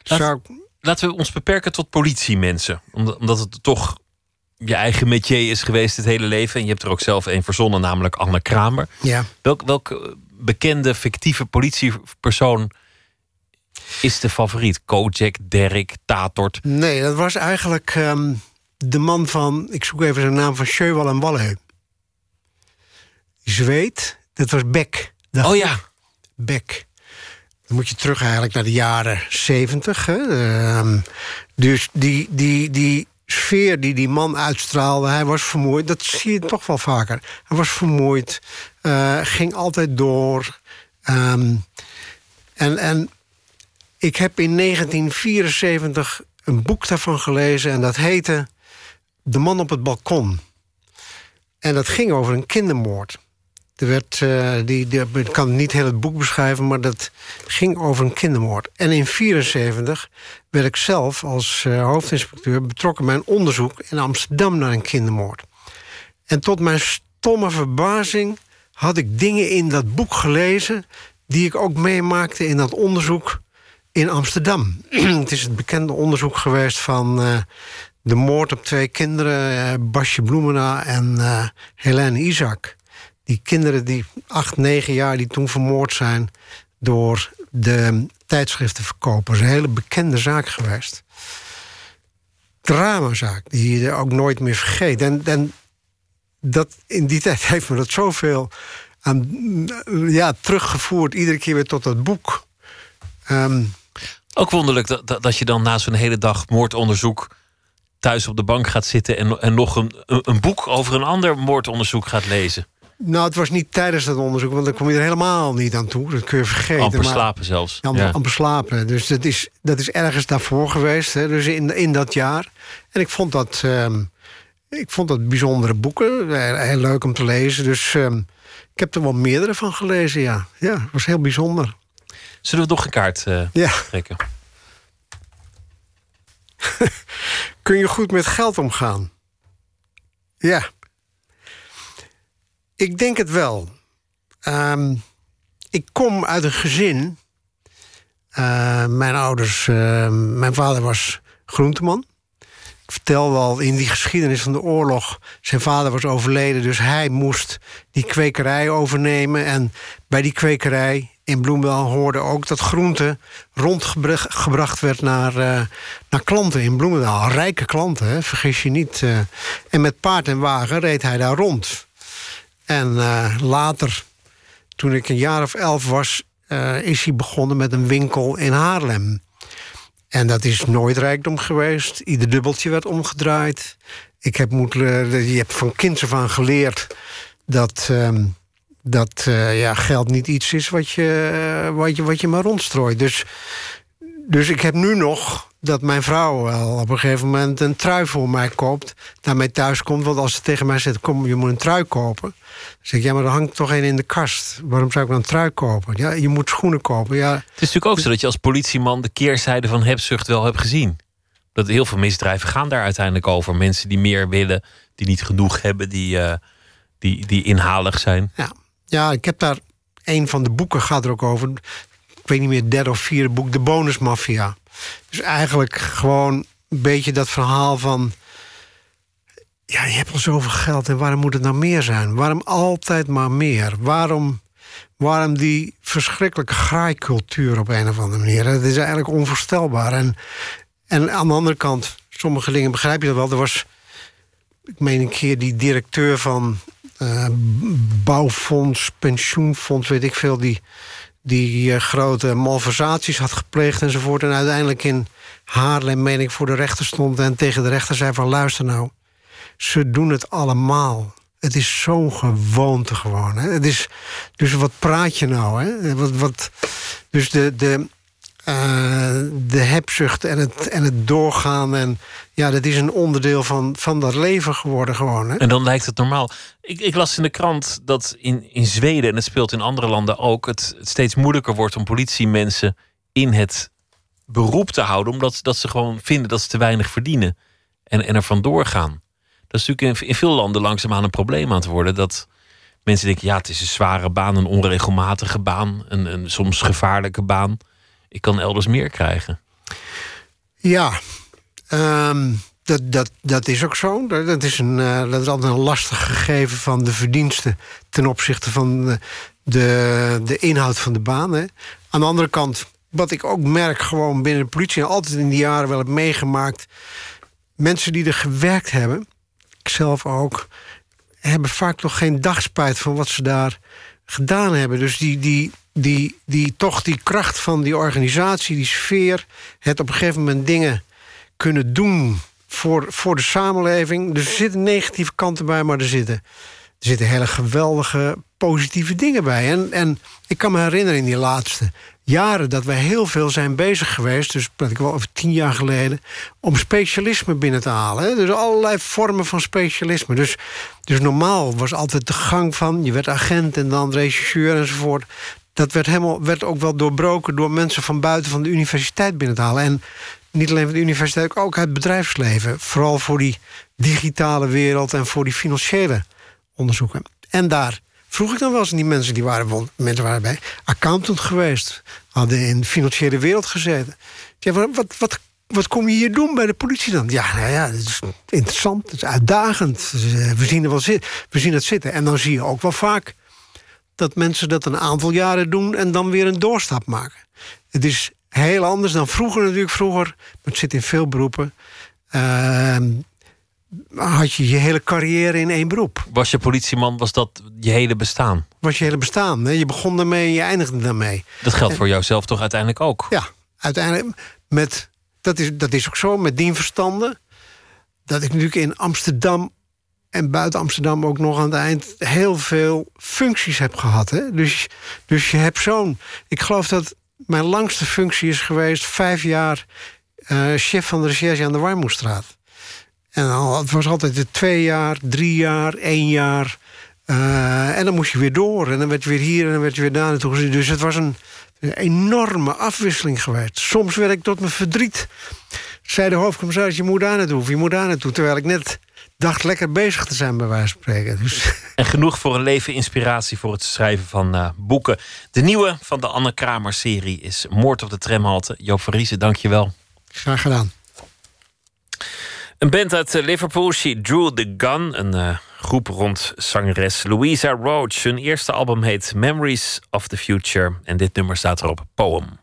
zou ik... Laten we ons beperken tot politiemensen. Omdat, het toch je eigen métier is geweest het hele leven. En je hebt er ook zelf een verzonnen, namelijk Anne Kramer. Ja. Welk, welk bekende fictieve politiepersoon is de favoriet? Kojak, Derek, Tatort? Nee, dat was eigenlijk ehm, de man van... Ik zoek even zijn naam van Sjeuwal en Walleu. Zweet, dat was Beck. oh ja. Beck. Dan moet je terug eigenlijk naar de jaren zeventig. Ehm, dus die, die, die sfeer die die man uitstraalde, hij was vermoeid. Dat zie je toch wel vaker. Hij was vermoeid, uh, ging altijd door. Ehm, en, en ik heb in 1974 een boek daarvan gelezen en dat heette De man op het balkon. En dat ging over een kindermoord. Er werd, uh, die, ik kan niet heel het boek beschrijven, maar dat ging over een kindermoord. En in 1974 werd ik zelf als uh, hoofdinspecteur betrokken bij een onderzoek in Amsterdam naar een kindermoord. En tot mijn stomme verbazing had ik dingen in dat boek gelezen die ik ook meemaakte in dat onderzoek in Amsterdam. het is het bekende onderzoek geweest van uh, de moord op twee kinderen, Basje Bloemena en Helene Isaac die kinderen, die acht, negen jaar, die toen vermoord zijn door de tijdschriftenverkopers. Een hele bekende zaak geweest. Dramazaak, die je ook nooit meer vergeet. En, en dat, in die tijd heeft me dat zoveel aan, ja, teruggevoerd, iedere keer weer tot dat boek. Um, ook wonderlijk dat, dat je dan na zo'n hele dag moordonderzoek thuis op de bank gaat zitten en, en nog een, een boek over een ander moordonderzoek gaat lezen. Nou, het was niet tijdens dat onderzoek, want dan kom je er helemaal niet aan toe. Dat kun je vergeten. Amper slapen zelfs. Ja, amper, amper slapen. Dus dat is, dat is ergens daarvoor geweest, hè, dus in, in dat jaar. En ik vond dat, um, ik vond dat bijzondere boeken. Heel leuk om te lezen. Dus um, ik heb er wel meerdere van gelezen, ja. Ja, het was heel bijzonder. Zullen we nog een kaart uh, ja. trekken? Kun je goed met geld omgaan? Ja. Ik denk het wel. Um, ik kom uit een gezin. Uh, mijn ouders, uh, mijn vader was groenteman. Ik vertelde al in die geschiedenis van de oorlog. Zijn vader was overleden, dus hij moest die kwekerij overnemen. En bij die kwekerij in Bloemendaal hoorde ook dat groente rondgebracht werd naar, uh, naar klanten in Bloemendaal. Rijke klanten, hè, vergis je niet. en met paard en wagen reed hij daar rond. En uh, later, toen ik een jaar of elf was, uh, is hij begonnen met een winkel in Haarlem. En dat is nooit rijkdom geweest. Ieder dubbeltje werd omgedraaid. Ik heb moeten, je hebt van kinds af geleerd dat, uh, dat ja, geld niet iets is wat je, wat je, wat je maar rondstrooit. Dus, dus ik heb nu nog dat mijn vrouw wel op een gegeven moment een trui voor mij koopt. Naar mij thuis komt. Want als ze tegen mij zegt: Kom, je moet een trui kopen. Dan zeg ik: Ja, maar er hangt toch één in de kast. Waarom zou ik dan een trui kopen? Ja, je moet schoenen kopen. Ja. Het is natuurlijk ook zo dat je als politieman de keerzijde van hebzucht wel hebt gezien. Dat heel veel misdrijven gaan daar uiteindelijk over. Mensen die meer willen, die niet genoeg hebben, die, uh, die, die inhalig zijn. Ja. ja, ik heb daar. Een van de boeken gaat er ook over. Ik weet niet meer, het derde of vierde boek, De Bonusmafia. Dus eigenlijk gewoon een beetje dat verhaal van. Ja, je hebt al zoveel geld en waarom moet het nou meer zijn? Waarom altijd maar meer? Waarom, waarom die verschrikkelijke graaikultuur op een of andere manier? Dat is eigenlijk onvoorstelbaar. En, en aan de andere kant, sommige dingen begrijp je dat wel. Er was, ik meen een keer, die directeur van uh, bouwfonds, pensioenfonds, weet ik veel, die die uh, grote malversaties had gepleegd enzovoort. En uiteindelijk in Haarlem, meen ik, voor de rechter stond... en tegen de rechter zei van luister nou, ze doen het allemaal. Het is zo'n gewoonte gewoon. Hè? Het is, dus wat praat je nou? Hè? Wat, wat, dus de, de, eh, de hebzucht en het, en het doorgaan. En ja, dat is een onderdeel van, van dat leven geworden gewoon. Hè? En dan lijkt het normaal. Ik, ik las in de krant dat in, in Zweden, en het speelt in andere landen ook, het, steeds moeilijker wordt om politiemensen in het beroep te houden, omdat dat ze gewoon vinden dat ze te weinig verdienen en, en er vandoor gaan. Dat is natuurlijk in, in veel landen langzaamaan een probleem aan het worden. Dat mensen denken, ja, het is een zware baan, een onregelmatige baan, een, een soms gevaarlijke baan. Ik kan elders meer krijgen. Ja, ehm, dat, dat, dat is ook zo. Dat is, een, eh, dat is altijd een lastig gegeven van de verdiensten ten opzichte van de, de, inhoud van de baan. Aan de andere kant, wat ik ook merk gewoon binnen de politie en altijd in die jaren wel heb meegemaakt, mensen die er gewerkt hebben, ikzelf ook, hebben vaak nog geen dagspijt van wat ze daar gedaan hebben. Dus die, die, die, die, toch die kracht van die organisatie, die sfeer, het op een gegeven moment dingen kunnen doen voor, voor de samenleving. Er zitten negatieve kanten bij, maar er zitten, er zitten hele geweldige positieve dingen bij. En, en ik kan me herinneren in die laatste jaren dat we heel veel zijn bezig geweest, dus praat ik wel over tien jaar geleden, om specialisme binnen te halen. Dus allerlei vormen van specialisme. Dus, dus normaal was altijd de gang van je werd agent en dan regisseur enzovoort. Dat werd, helemaal, werd ook wel doorbroken door mensen van buiten van de universiteit binnen te halen. En niet alleen van de universiteit, ook uit het bedrijfsleven. Vooral voor die digitale wereld en voor die financiële onderzoeken. En daar vroeg ik dan wel eens aan die mensen, die waren, mensen waren bij, accountant geweest, hadden in de financiële wereld gezeten. Ja, wat, wat, wat kom je hier doen bij de politie dan? Ja, nou ja, het is interessant, het is uitdagend. We zien, er wel zitten, we zien het zitten. En dan zie je ook wel vaak dat mensen dat een aantal jaren doen en dan weer een doorstap maken. Het is heel anders dan vroeger natuurlijk. Vroeger, maar het zit in veel beroepen. Uh, had je je hele carrière in één beroep. Was je politieman, was dat je hele bestaan? Was je hele bestaan. Hè? Je begon daarmee en je eindigde daarmee. Dat geldt voor jouzelf toch uiteindelijk ook? Ja, uiteindelijk. Met, dat, is, dat is ook zo, met dien verstanden. Dat ik natuurlijk in Amsterdam en buiten Amsterdam ook nog aan het eind heel veel functies heb gehad. Hè? Dus, dus je hebt zo'n. Ik geloof dat mijn langste functie is geweest vijf jaar uh, chef van de recherche aan de Warmoestraat. En het was altijd de twee jaar, drie jaar, één jaar. Uh, en dan moest je weer door. En dan werd je weer hier en dan werd je weer daar naartoe gezien. Dus het was een, een enorme afwisseling geweest. Soms werd ik tot mijn verdriet. Zei de hoofdcommissaris, je moet daar naartoe of je moet daar naartoe. Terwijl ik net dacht lekker bezig te zijn, bij wijze van spreken. Dus. En genoeg voor een leven inspiratie voor het schrijven van uh, boeken. De nieuwe van de Anne Kramer-serie is Moord op de tramhalte. Joop van Riesen, dank je wel. Graag gedaan. Een band uit eh, Liverpool, She Drew the Gun. Een uh, groep rond zangeres Louisa Roach. Hun eerste album heet Memories of the Future. En dit nummer staat erop, Poem.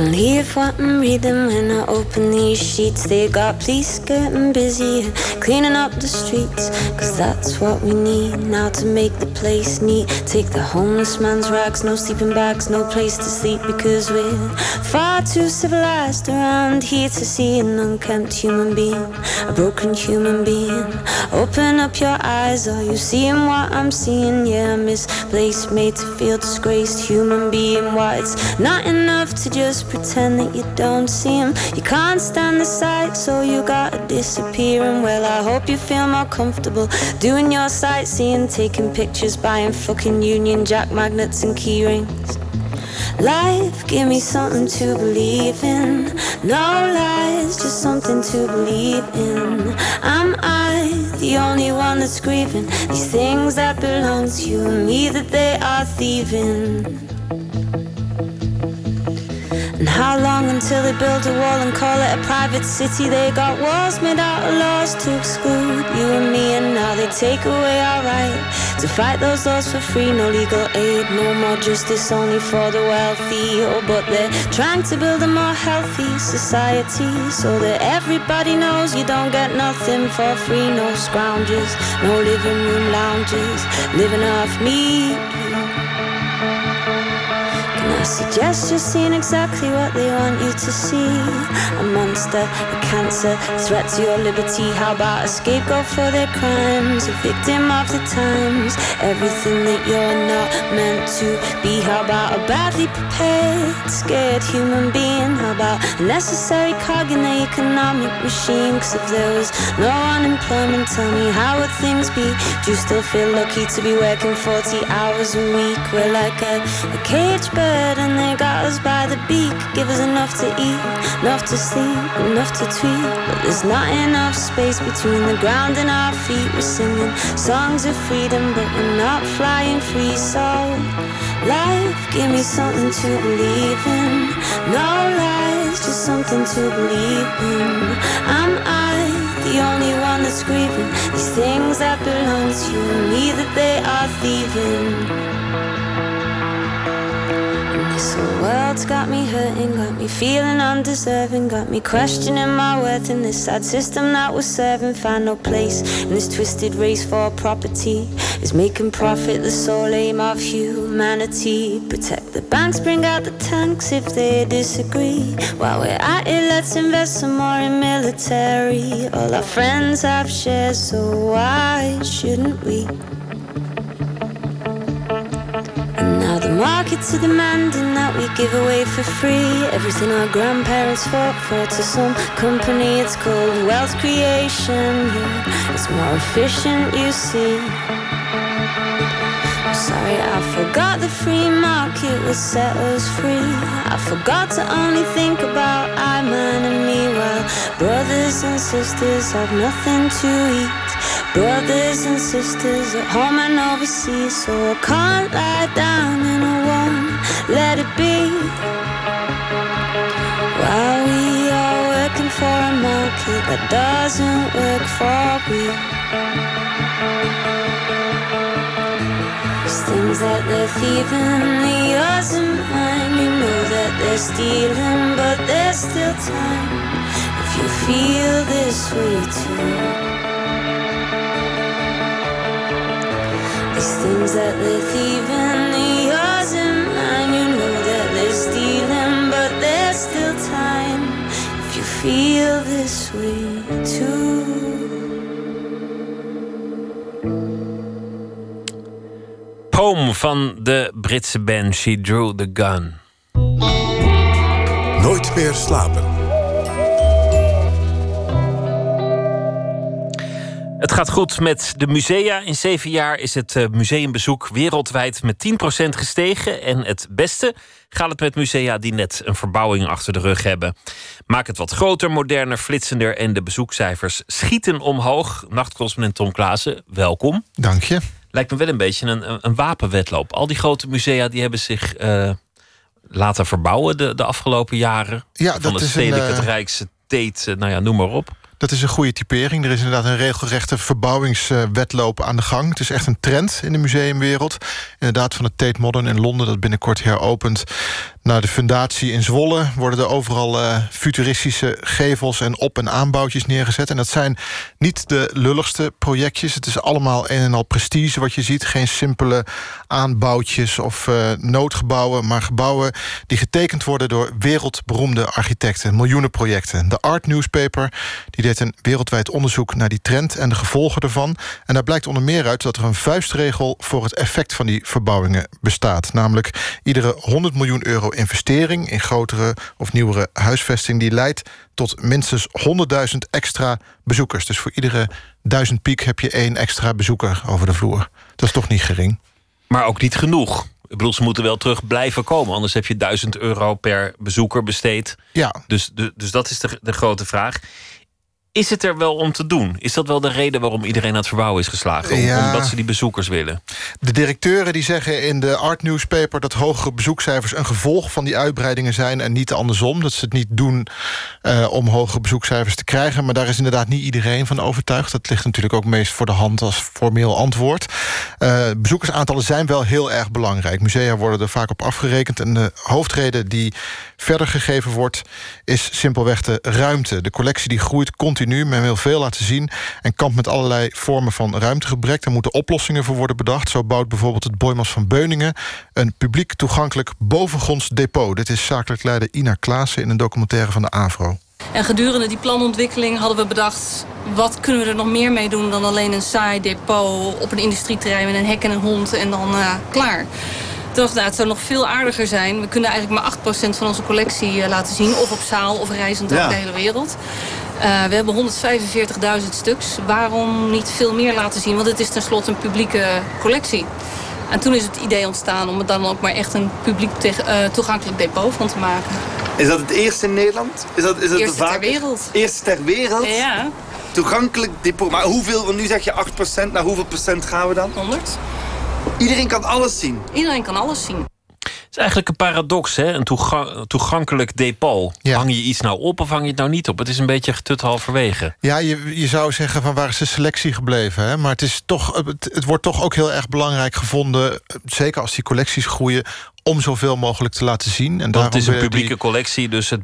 Believe what I'm reading when I open these sheets. They got police getting busy cleaning up the streets. Cause that's what we need now to make the place neat. Take the homeless man's rags, no sleeping bags, no place to sleep. Because we're far too civilized around here to see an unkempt human being, a broken human being. Open up your eyes, are you seeing what I'm seeing? Yeah, misplaced, made to feel disgraced human being. Why it's not enough to just pretend that you don't see him. You can't stand the sight, so you gotta disappear. And well, I hope you feel more comfortable doing your sightseeing, taking pictures, buying fucking Union Jack magnets and key rings. Life, give me something to believe in. No lies, just something to believe in. Am I the only one that's grieving? These things that belong to you and me that they are thieving. How long until they build a wall and call it a private city? They got walls made out of laws to exclude you and me, and now they take away our right to fight those laws for free. No legal aid, no more justice, only for the wealthy. Oh, but they're trying to build a more healthy society so that everybody knows you don't get nothing for free. No scrounges, no living room lounges, living off me. Suggest you're seeing exactly what they want you to see? A monster, a cancer, threat to your liberty. How about a scapegoat for their crimes? A victim of the times. Everything that you're not meant to be. How about a badly prepared, scared human being? How about a necessary cog in the economic machine? Cause if there was no unemployment, tell me how would things be? Do you still feel lucky to be working 40 hours a week? We're like a, a cage bird and they got us by the beak. Give us enough to eat, enough to sleep, enough to tweet. But there's not enough space between the ground and our feet. We're singing songs of freedom, but we're not flying free. So, life, give me something to believe in. No lies, just something to believe in. I'm I the only one that's grieving? These things that belong to you me that they are thieving. Whole world's got me hurting, got me feeling undeserving, got me questioning my worth in this sad system that we're serving. Find no place in this twisted race for property. Is making profit the sole aim of humanity. Protect the banks, bring out the tanks if they disagree. While we're at it, let's invest some more in military. All our friends have shares, so why shouldn't we? Markets are demanding that we give away for free everything our grandparents fought for to some company. It's called wealth creation. Yeah, it's more efficient, you see. I'm sorry, I forgot the free market would set us free. I forgot to only think about I, man, and me. While brothers and sisters have nothing to eat. Brothers and sisters at home and overseas, so I can't lie down and I won't let it be. While we are working for a market that doesn't work for we. Things that they're thieving, the yours and mine. You know that they're stealing, but there's still time if you feel this way too. Van de Britse band She Drew the Gun. Nooit meer slapen. Het gaat goed met de musea. In zeven jaar is het eh, museumbezoek wereldwijd met 10% gestegen. En het beste gaat het met musea die net een verbouwing achter de rug hebben. Maak het wat groter, moderner, flitsender en de bezoekcijfers schieten omhoog. Nachtcorrespondent Tom Klaassen, welkom. Dank je. Lijkt me wel een beetje een, een wapenwedloop. Al die grote musea die hebben zich uh, laten verbouwen de, de afgelopen jaren. Ja, Van dat het is een, stedelijke, uh, het Rijkse, Tate, nou ja, noem maar op. Dat is een goede typering. Er is inderdaad een regelrechte verbouwingswetloop aan de gang. Het is echt een trend in de museumwereld. Inderdaad, van het Tate Modern in Londen, dat binnenkort heropent, naar de fundatie in Zwolle worden er overal uh, futuristische gevels en op- en aanbouwtjes neergezet. En dat zijn niet de lulligste projectjes. Het is allemaal een en al prestige wat je ziet. Geen simpele aanbouwtjes of uh, noodgebouwen, maar gebouwen die getekend worden door wereldberoemde architecten. Miljoenen projecten. De Art Newspaper die deed een wereldwijd onderzoek naar die trend en de gevolgen ervan. En daar blijkt onder meer uit dat er een vuistregel voor het effect van die verbouwingen bestaat. Namelijk iedere 100 miljoen euro investering in grotere of nieuwere huisvesting... die leidt tot minstens 100.000 extra bezoekers. Dus voor iedere duizend piek heb je één extra bezoeker over de vloer. Dat is toch niet gering. Maar ook niet genoeg. Ik bedoel, ze moeten wel terug blijven komen. Anders heb je 1000 euro per bezoeker besteed. Ja. Dus, de, dus dat is de, de grote vraag. Is het er wel om te doen? Is dat wel de reden waarom iedereen aan het verbouwen is geslagen? Om, Ja. Omdat ze die bezoekers willen? De directeuren die zeggen in de Art Newspaper... dat hogere bezoekcijfers een gevolg van die uitbreidingen zijn... en niet andersom. Dat ze het niet doen eh, om hogere bezoekcijfers te krijgen. Maar daar is inderdaad niet iedereen van overtuigd. Dat ligt natuurlijk ook meest voor de hand als formeel antwoord. Uh, bezoekersaantallen zijn wel heel erg belangrijk. Musea worden er vaak op afgerekend. En de hoofdreden die verder gegeven wordt... is simpelweg de ruimte. De collectie die groeit continu. Men wil veel laten zien en kampt met allerlei vormen van ruimtegebrek. Er moeten oplossingen voor worden bedacht. Zo bouwt bijvoorbeeld het Boymans van Beuningen... een publiek toegankelijk bovengronds depot. Dit is zakelijk leider Ina Klaassen in een documentaire van de AVRO. En gedurende die planontwikkeling hadden we bedacht... wat kunnen we er nog meer mee doen dan alleen een saai depot... op een industrieterrein met een hek en een hond en dan uh, klaar. Toen dacht nou, het zou nog veel aardiger zijn. We kunnen eigenlijk maar 8% van onze collectie uh, laten zien. Of op zaal of reizend over de hele wereld. Uh, we hebben 145.000 stuks. Waarom niet veel meer laten zien? Want het is tenslotte een publieke collectie. En toen is het idee ontstaan om het dan ook maar echt een publiek uh, toegankelijk depot van te maken. Is dat het eerste in Nederland? Is dat, is dat eerste ter wereld. Eerste ter wereld? Ja. Toegankelijk depot. Maar hoeveel, want nu zeg je 8%, naar hoeveel procent gaan we dan? 100. Iedereen kan alles zien? Iedereen kan alles zien. Het is eigenlijk een paradox, hè? een toegankelijk depot. Hang je iets nou op of hang je het nou niet op? Het is een beetje getut halverwege. Ja, je, je zou zeggen van waar is de selectie gebleven? Hè? Maar het, is toch, het, het wordt toch ook heel erg belangrijk gevonden... zeker als die collecties groeien om zoveel mogelijk te laten zien. En Want het is een publieke collectie, dus het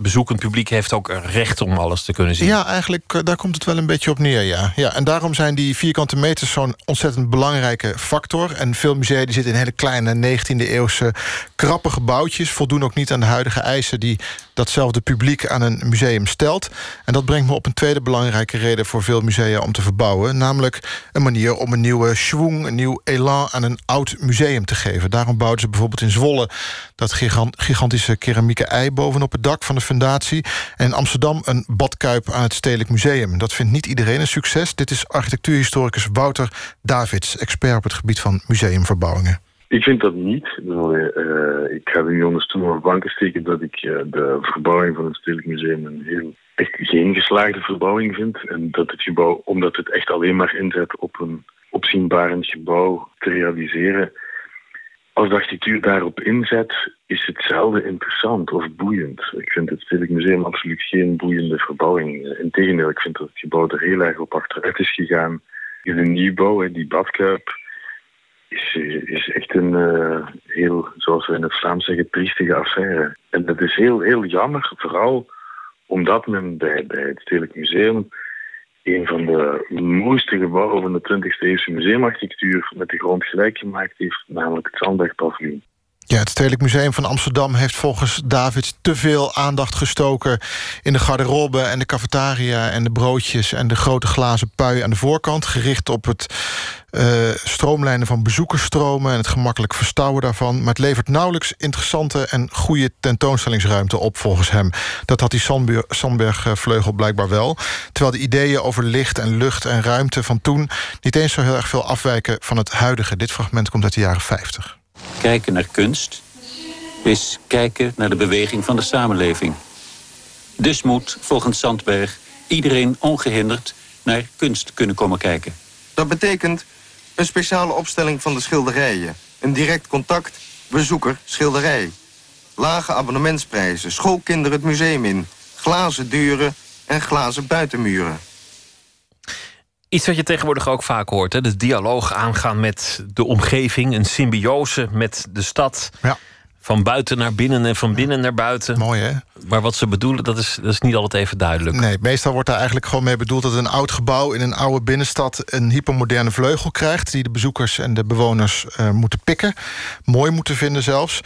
bezoekend publiek heeft ook recht om alles te kunnen zien. Ja, eigenlijk eh, daar komt het wel een beetje op neer, ja. ja en daarom zijn die vierkante meters zo'n ontzettend belangrijke factor. En veel musea die zitten in hele kleine 19e-eeuwse krappe gebouwtjes... voldoen ook niet aan de huidige eisen die datzelfde publiek aan een museum stelt. En dat brengt me op een tweede belangrijke reden voor veel musea om te verbouwen. Namelijk een manier om een nieuwe schwung, een nieuw elan aan een oud museum te geven. Daarom bouwden ze bijvoorbeeld in Zwolle dat gigantische keramieke ei bovenop het dak van de fundatie. En Amsterdam een badkuip aan het Stedelijk Museum. Dat vindt niet iedereen een succes. Dit is architectuurhistoricus Wouter Davids, expert op het gebied van museumverbouwingen. Ik vind dat niet. Ik ga er niet onder stoel of banken steken dat ik uh, de verbouwing van het Stedelijk Museum een heel echt geen geslaagde verbouwing vind. En dat het gebouw, omdat het echt alleen maar inzet op een opzienbarend gebouw te realiseren, als de architectuur daarop inzet, is het zelden interessant of boeiend. Ik vind het Stedelijk Museum absoluut geen boeiende verbouwing. Integendeel, ik vind dat het gebouw er heel erg op achteruit is gegaan. In een nieuwbouw, die badkuip, is, is echt een uh, heel, zoals we in het Vlaams zeggen, triestige affaire. En dat is heel, heel jammer, vooral omdat men bij, bij het Stedelijk Museum een van de mooiste gebouwen van de 20e eeuwse museumarchitectuur met de grond gelijk gemaakt heeft, namelijk het Zandbergpaviljoen. Ja, het Stedelijk Museum van Amsterdam heeft volgens David te veel aandacht gestoken in de garderobe en de cafetaria en de broodjes en de grote glazen pui aan de voorkant, gericht op het uh, stroomlijnen van bezoekersstromen en het gemakkelijk verstouwen daarvan. Maar het levert nauwelijks interessante en goede tentoonstellingsruimte op volgens hem. Dat had die Sandberg-vleugel blijkbaar wel. Terwijl de ideeën over licht en lucht en ruimte van toen niet eens zo heel erg veel afwijken van het huidige. Dit fragment komt uit de jaren 50. Kijken naar kunst is kijken naar de beweging van de samenleving. Dus moet, volgens Sandberg, iedereen ongehinderd naar kunst kunnen komen kijken. Dat betekent een speciale opstelling van de schilderijen. Een direct contact, bezoeker, schilderij. Lage abonnementsprijzen, schoolkinderen het museum in. Glazen deuren en glazen buitenmuren. Iets wat je tegenwoordig ook vaak hoort. Hè? De dialoog aangaan met de omgeving. Een symbiose met de stad. Ja. Van buiten naar binnen en van binnen naar buiten. Mooi, hè? Maar wat ze bedoelen, dat is, dat is niet altijd even duidelijk. Nee, meestal wordt daar eigenlijk gewoon mee bedoeld... dat een oud gebouw in een oude binnenstad... een hypermoderne vleugel krijgt... die de bezoekers en de bewoners uh, moeten pikken. Mooi moeten vinden zelfs.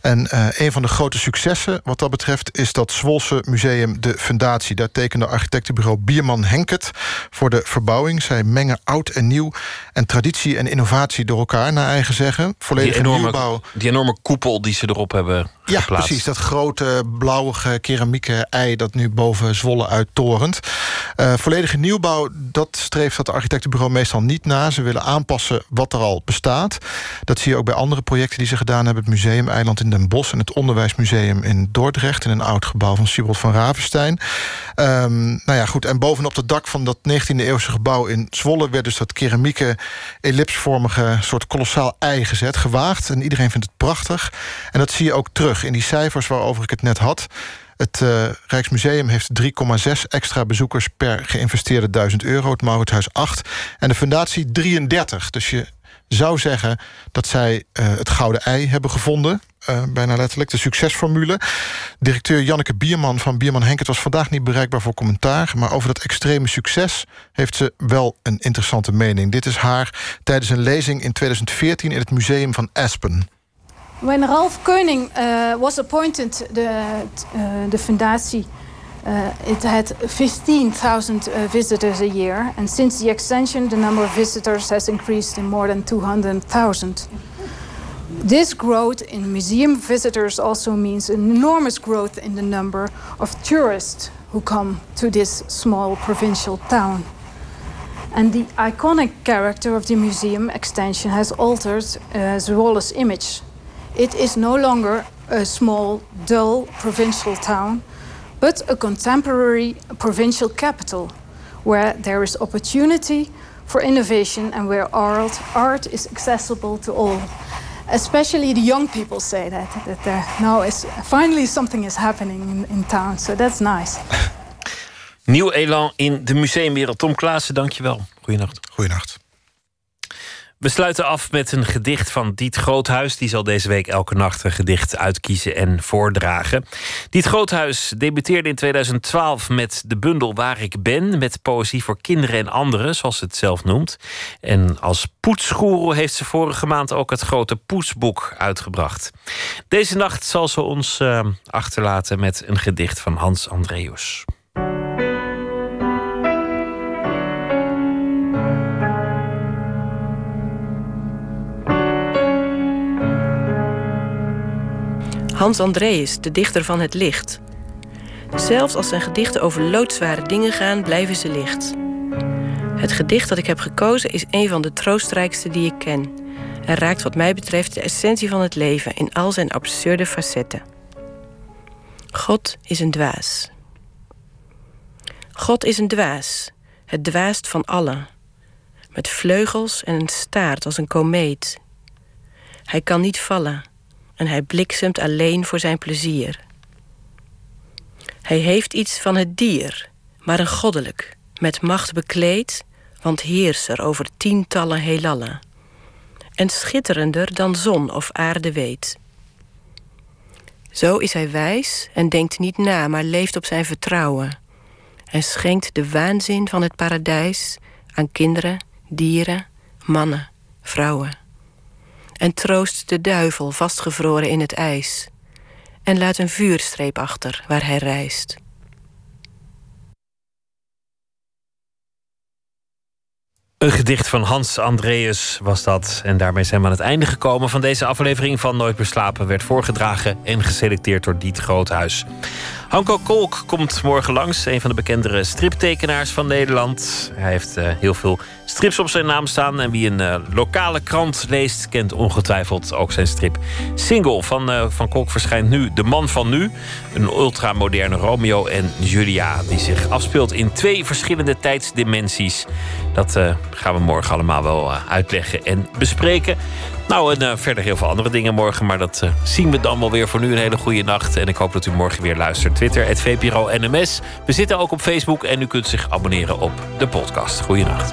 En uh, een van de grote successen wat dat betreft... is dat Zwolse Museum De Fundatie. Daar tekende architectenbureau Bierman Henkert... voor de verbouwing. Zij mengen oud en nieuw en traditie en innovatie door elkaar... naar eigen zeggen. Volledig die enorme, nieuwbouw. Die enorme koepel die ze erop hebben ja, precies. Dat grote blauwige keramieke ei dat nu boven Zwolle uittorent. Uh, volledige nieuwbouw, dat streeft dat architectenbureau meestal niet na. Ze willen aanpassen wat er al bestaat. Dat zie je ook bij andere projecten die ze gedaan hebben. Het Museum-eiland in Den Bosch en het Onderwijsmuseum in Dordrecht... in een oud gebouw van Siebold van Ravenstein. Um, nou ja, goed. En bovenop het dak van dat 19e-eeuwse gebouw in Zwolle... werd dus dat keramieke, ellipsvormige soort kolossaal ei gezet. Gewaagd. En iedereen vindt het prachtig. En dat zie je ook terug in die cijfers waarover ik het net had. Het uh, Rijksmuseum heeft 3,6 extra bezoekers per geïnvesteerde 1000 euro. Het Mauritshuis 8. En de fundatie 33. Dus je zou zeggen dat zij uh, het gouden ei hebben gevonden. Uh, bijna letterlijk, de succesformule. Directeur Janneke Bierman van Bierman Henk... het was vandaag niet bereikbaar voor commentaar... maar over dat extreme succes heeft ze wel een interessante mening. Dit is haar tijdens een lezing in 2014 in het museum van Aspen. When Ralph Koenig uh, was appointed the, uh, the fundatie... Uh, it had 15,000 uh, visitors a year, and since the extension, the number of visitors has increased in more than 200,000. This growth in museum visitors also means an enormous growth in the number of tourists who come to this small provincial town. And the iconic character of the museum extension has altered uh, Zwolle's image. It is no longer a small, dull provincial town, but a contemporary provincial capital where there is opportunity for innovation and where art, art is accessible to all. Especially the young people say that, that there now is finally something is happening in, in town. So that's nice. Nieuw elan in de museumwereld. Tom Klaassen, dankjewel. Goedenacht. Goedenacht. We sluiten af met een gedicht van Diet Groothuis. Die zal deze week elke nacht een gedicht uitkiezen en voordragen. Diet Groothuis debuteerde in 2012 met de bundel Waar ik ben... met poëzie voor kinderen en anderen, zoals ze het zelf noemt. En als poetsgoeroe heeft ze vorige maand ook het grote Poetsboek uitgebracht. Deze nacht zal ze ons uh, achterlaten met een gedicht van Hans Andreus. Hans Andreas, de dichter van het licht. Zelfs als zijn gedichten over loodzware dingen gaan, blijven ze licht. Het gedicht dat ik heb gekozen is een van de troostrijkste die ik ken. en raakt wat mij betreft de essentie van het leven in al zijn absurde facetten. God is een dwaas. God is een dwaas, het dwaast van allen. Met vleugels en een staart als een komeet. Hij kan niet vallen en hij bliksemt alleen voor zijn plezier. Hij heeft iets van het dier, maar een goddelijk, met macht bekleed, want heerser over tientallen heelallen. En schitterender dan zon of aarde weet. Zo is hij wijs en denkt niet na, maar leeft op zijn vertrouwen. En schenkt de waanzin van het paradijs aan kinderen, dieren, mannen, vrouwen en troost de duivel vastgevroren in het ijs en laat een vuurstreep achter waar hij reist. Een gedicht van Hans Andreas was dat. En daarmee zijn we aan het einde gekomen van deze aflevering van Nooit meer slapen. Werd voorgedragen en geselecteerd door Diet Groothuis. Hanko Kolk komt morgen langs. Een van de bekendere striptekenaars van Nederland. Hij heeft uh, heel veel strips op zijn naam staan. En wie een uh, lokale krant leest, kent ongetwijfeld ook zijn strip. Single van, uh, van Kolk verschijnt nu De Man van Nu. Een ultramoderne Romeo en Julia. Die zich afspeelt in twee verschillende tijdsdimensies. Dat gaan we morgen allemaal wel uitleggen en bespreken. Nou, en uh, verder heel veel andere dingen morgen. Maar dat uh, zien we dan wel weer. Voor nu een hele goede nacht. En ik hoop dat u morgen weer luistert. Twitter, het VPRO NMS. We zitten ook op Facebook. En u kunt zich abonneren op de podcast. Goeienacht.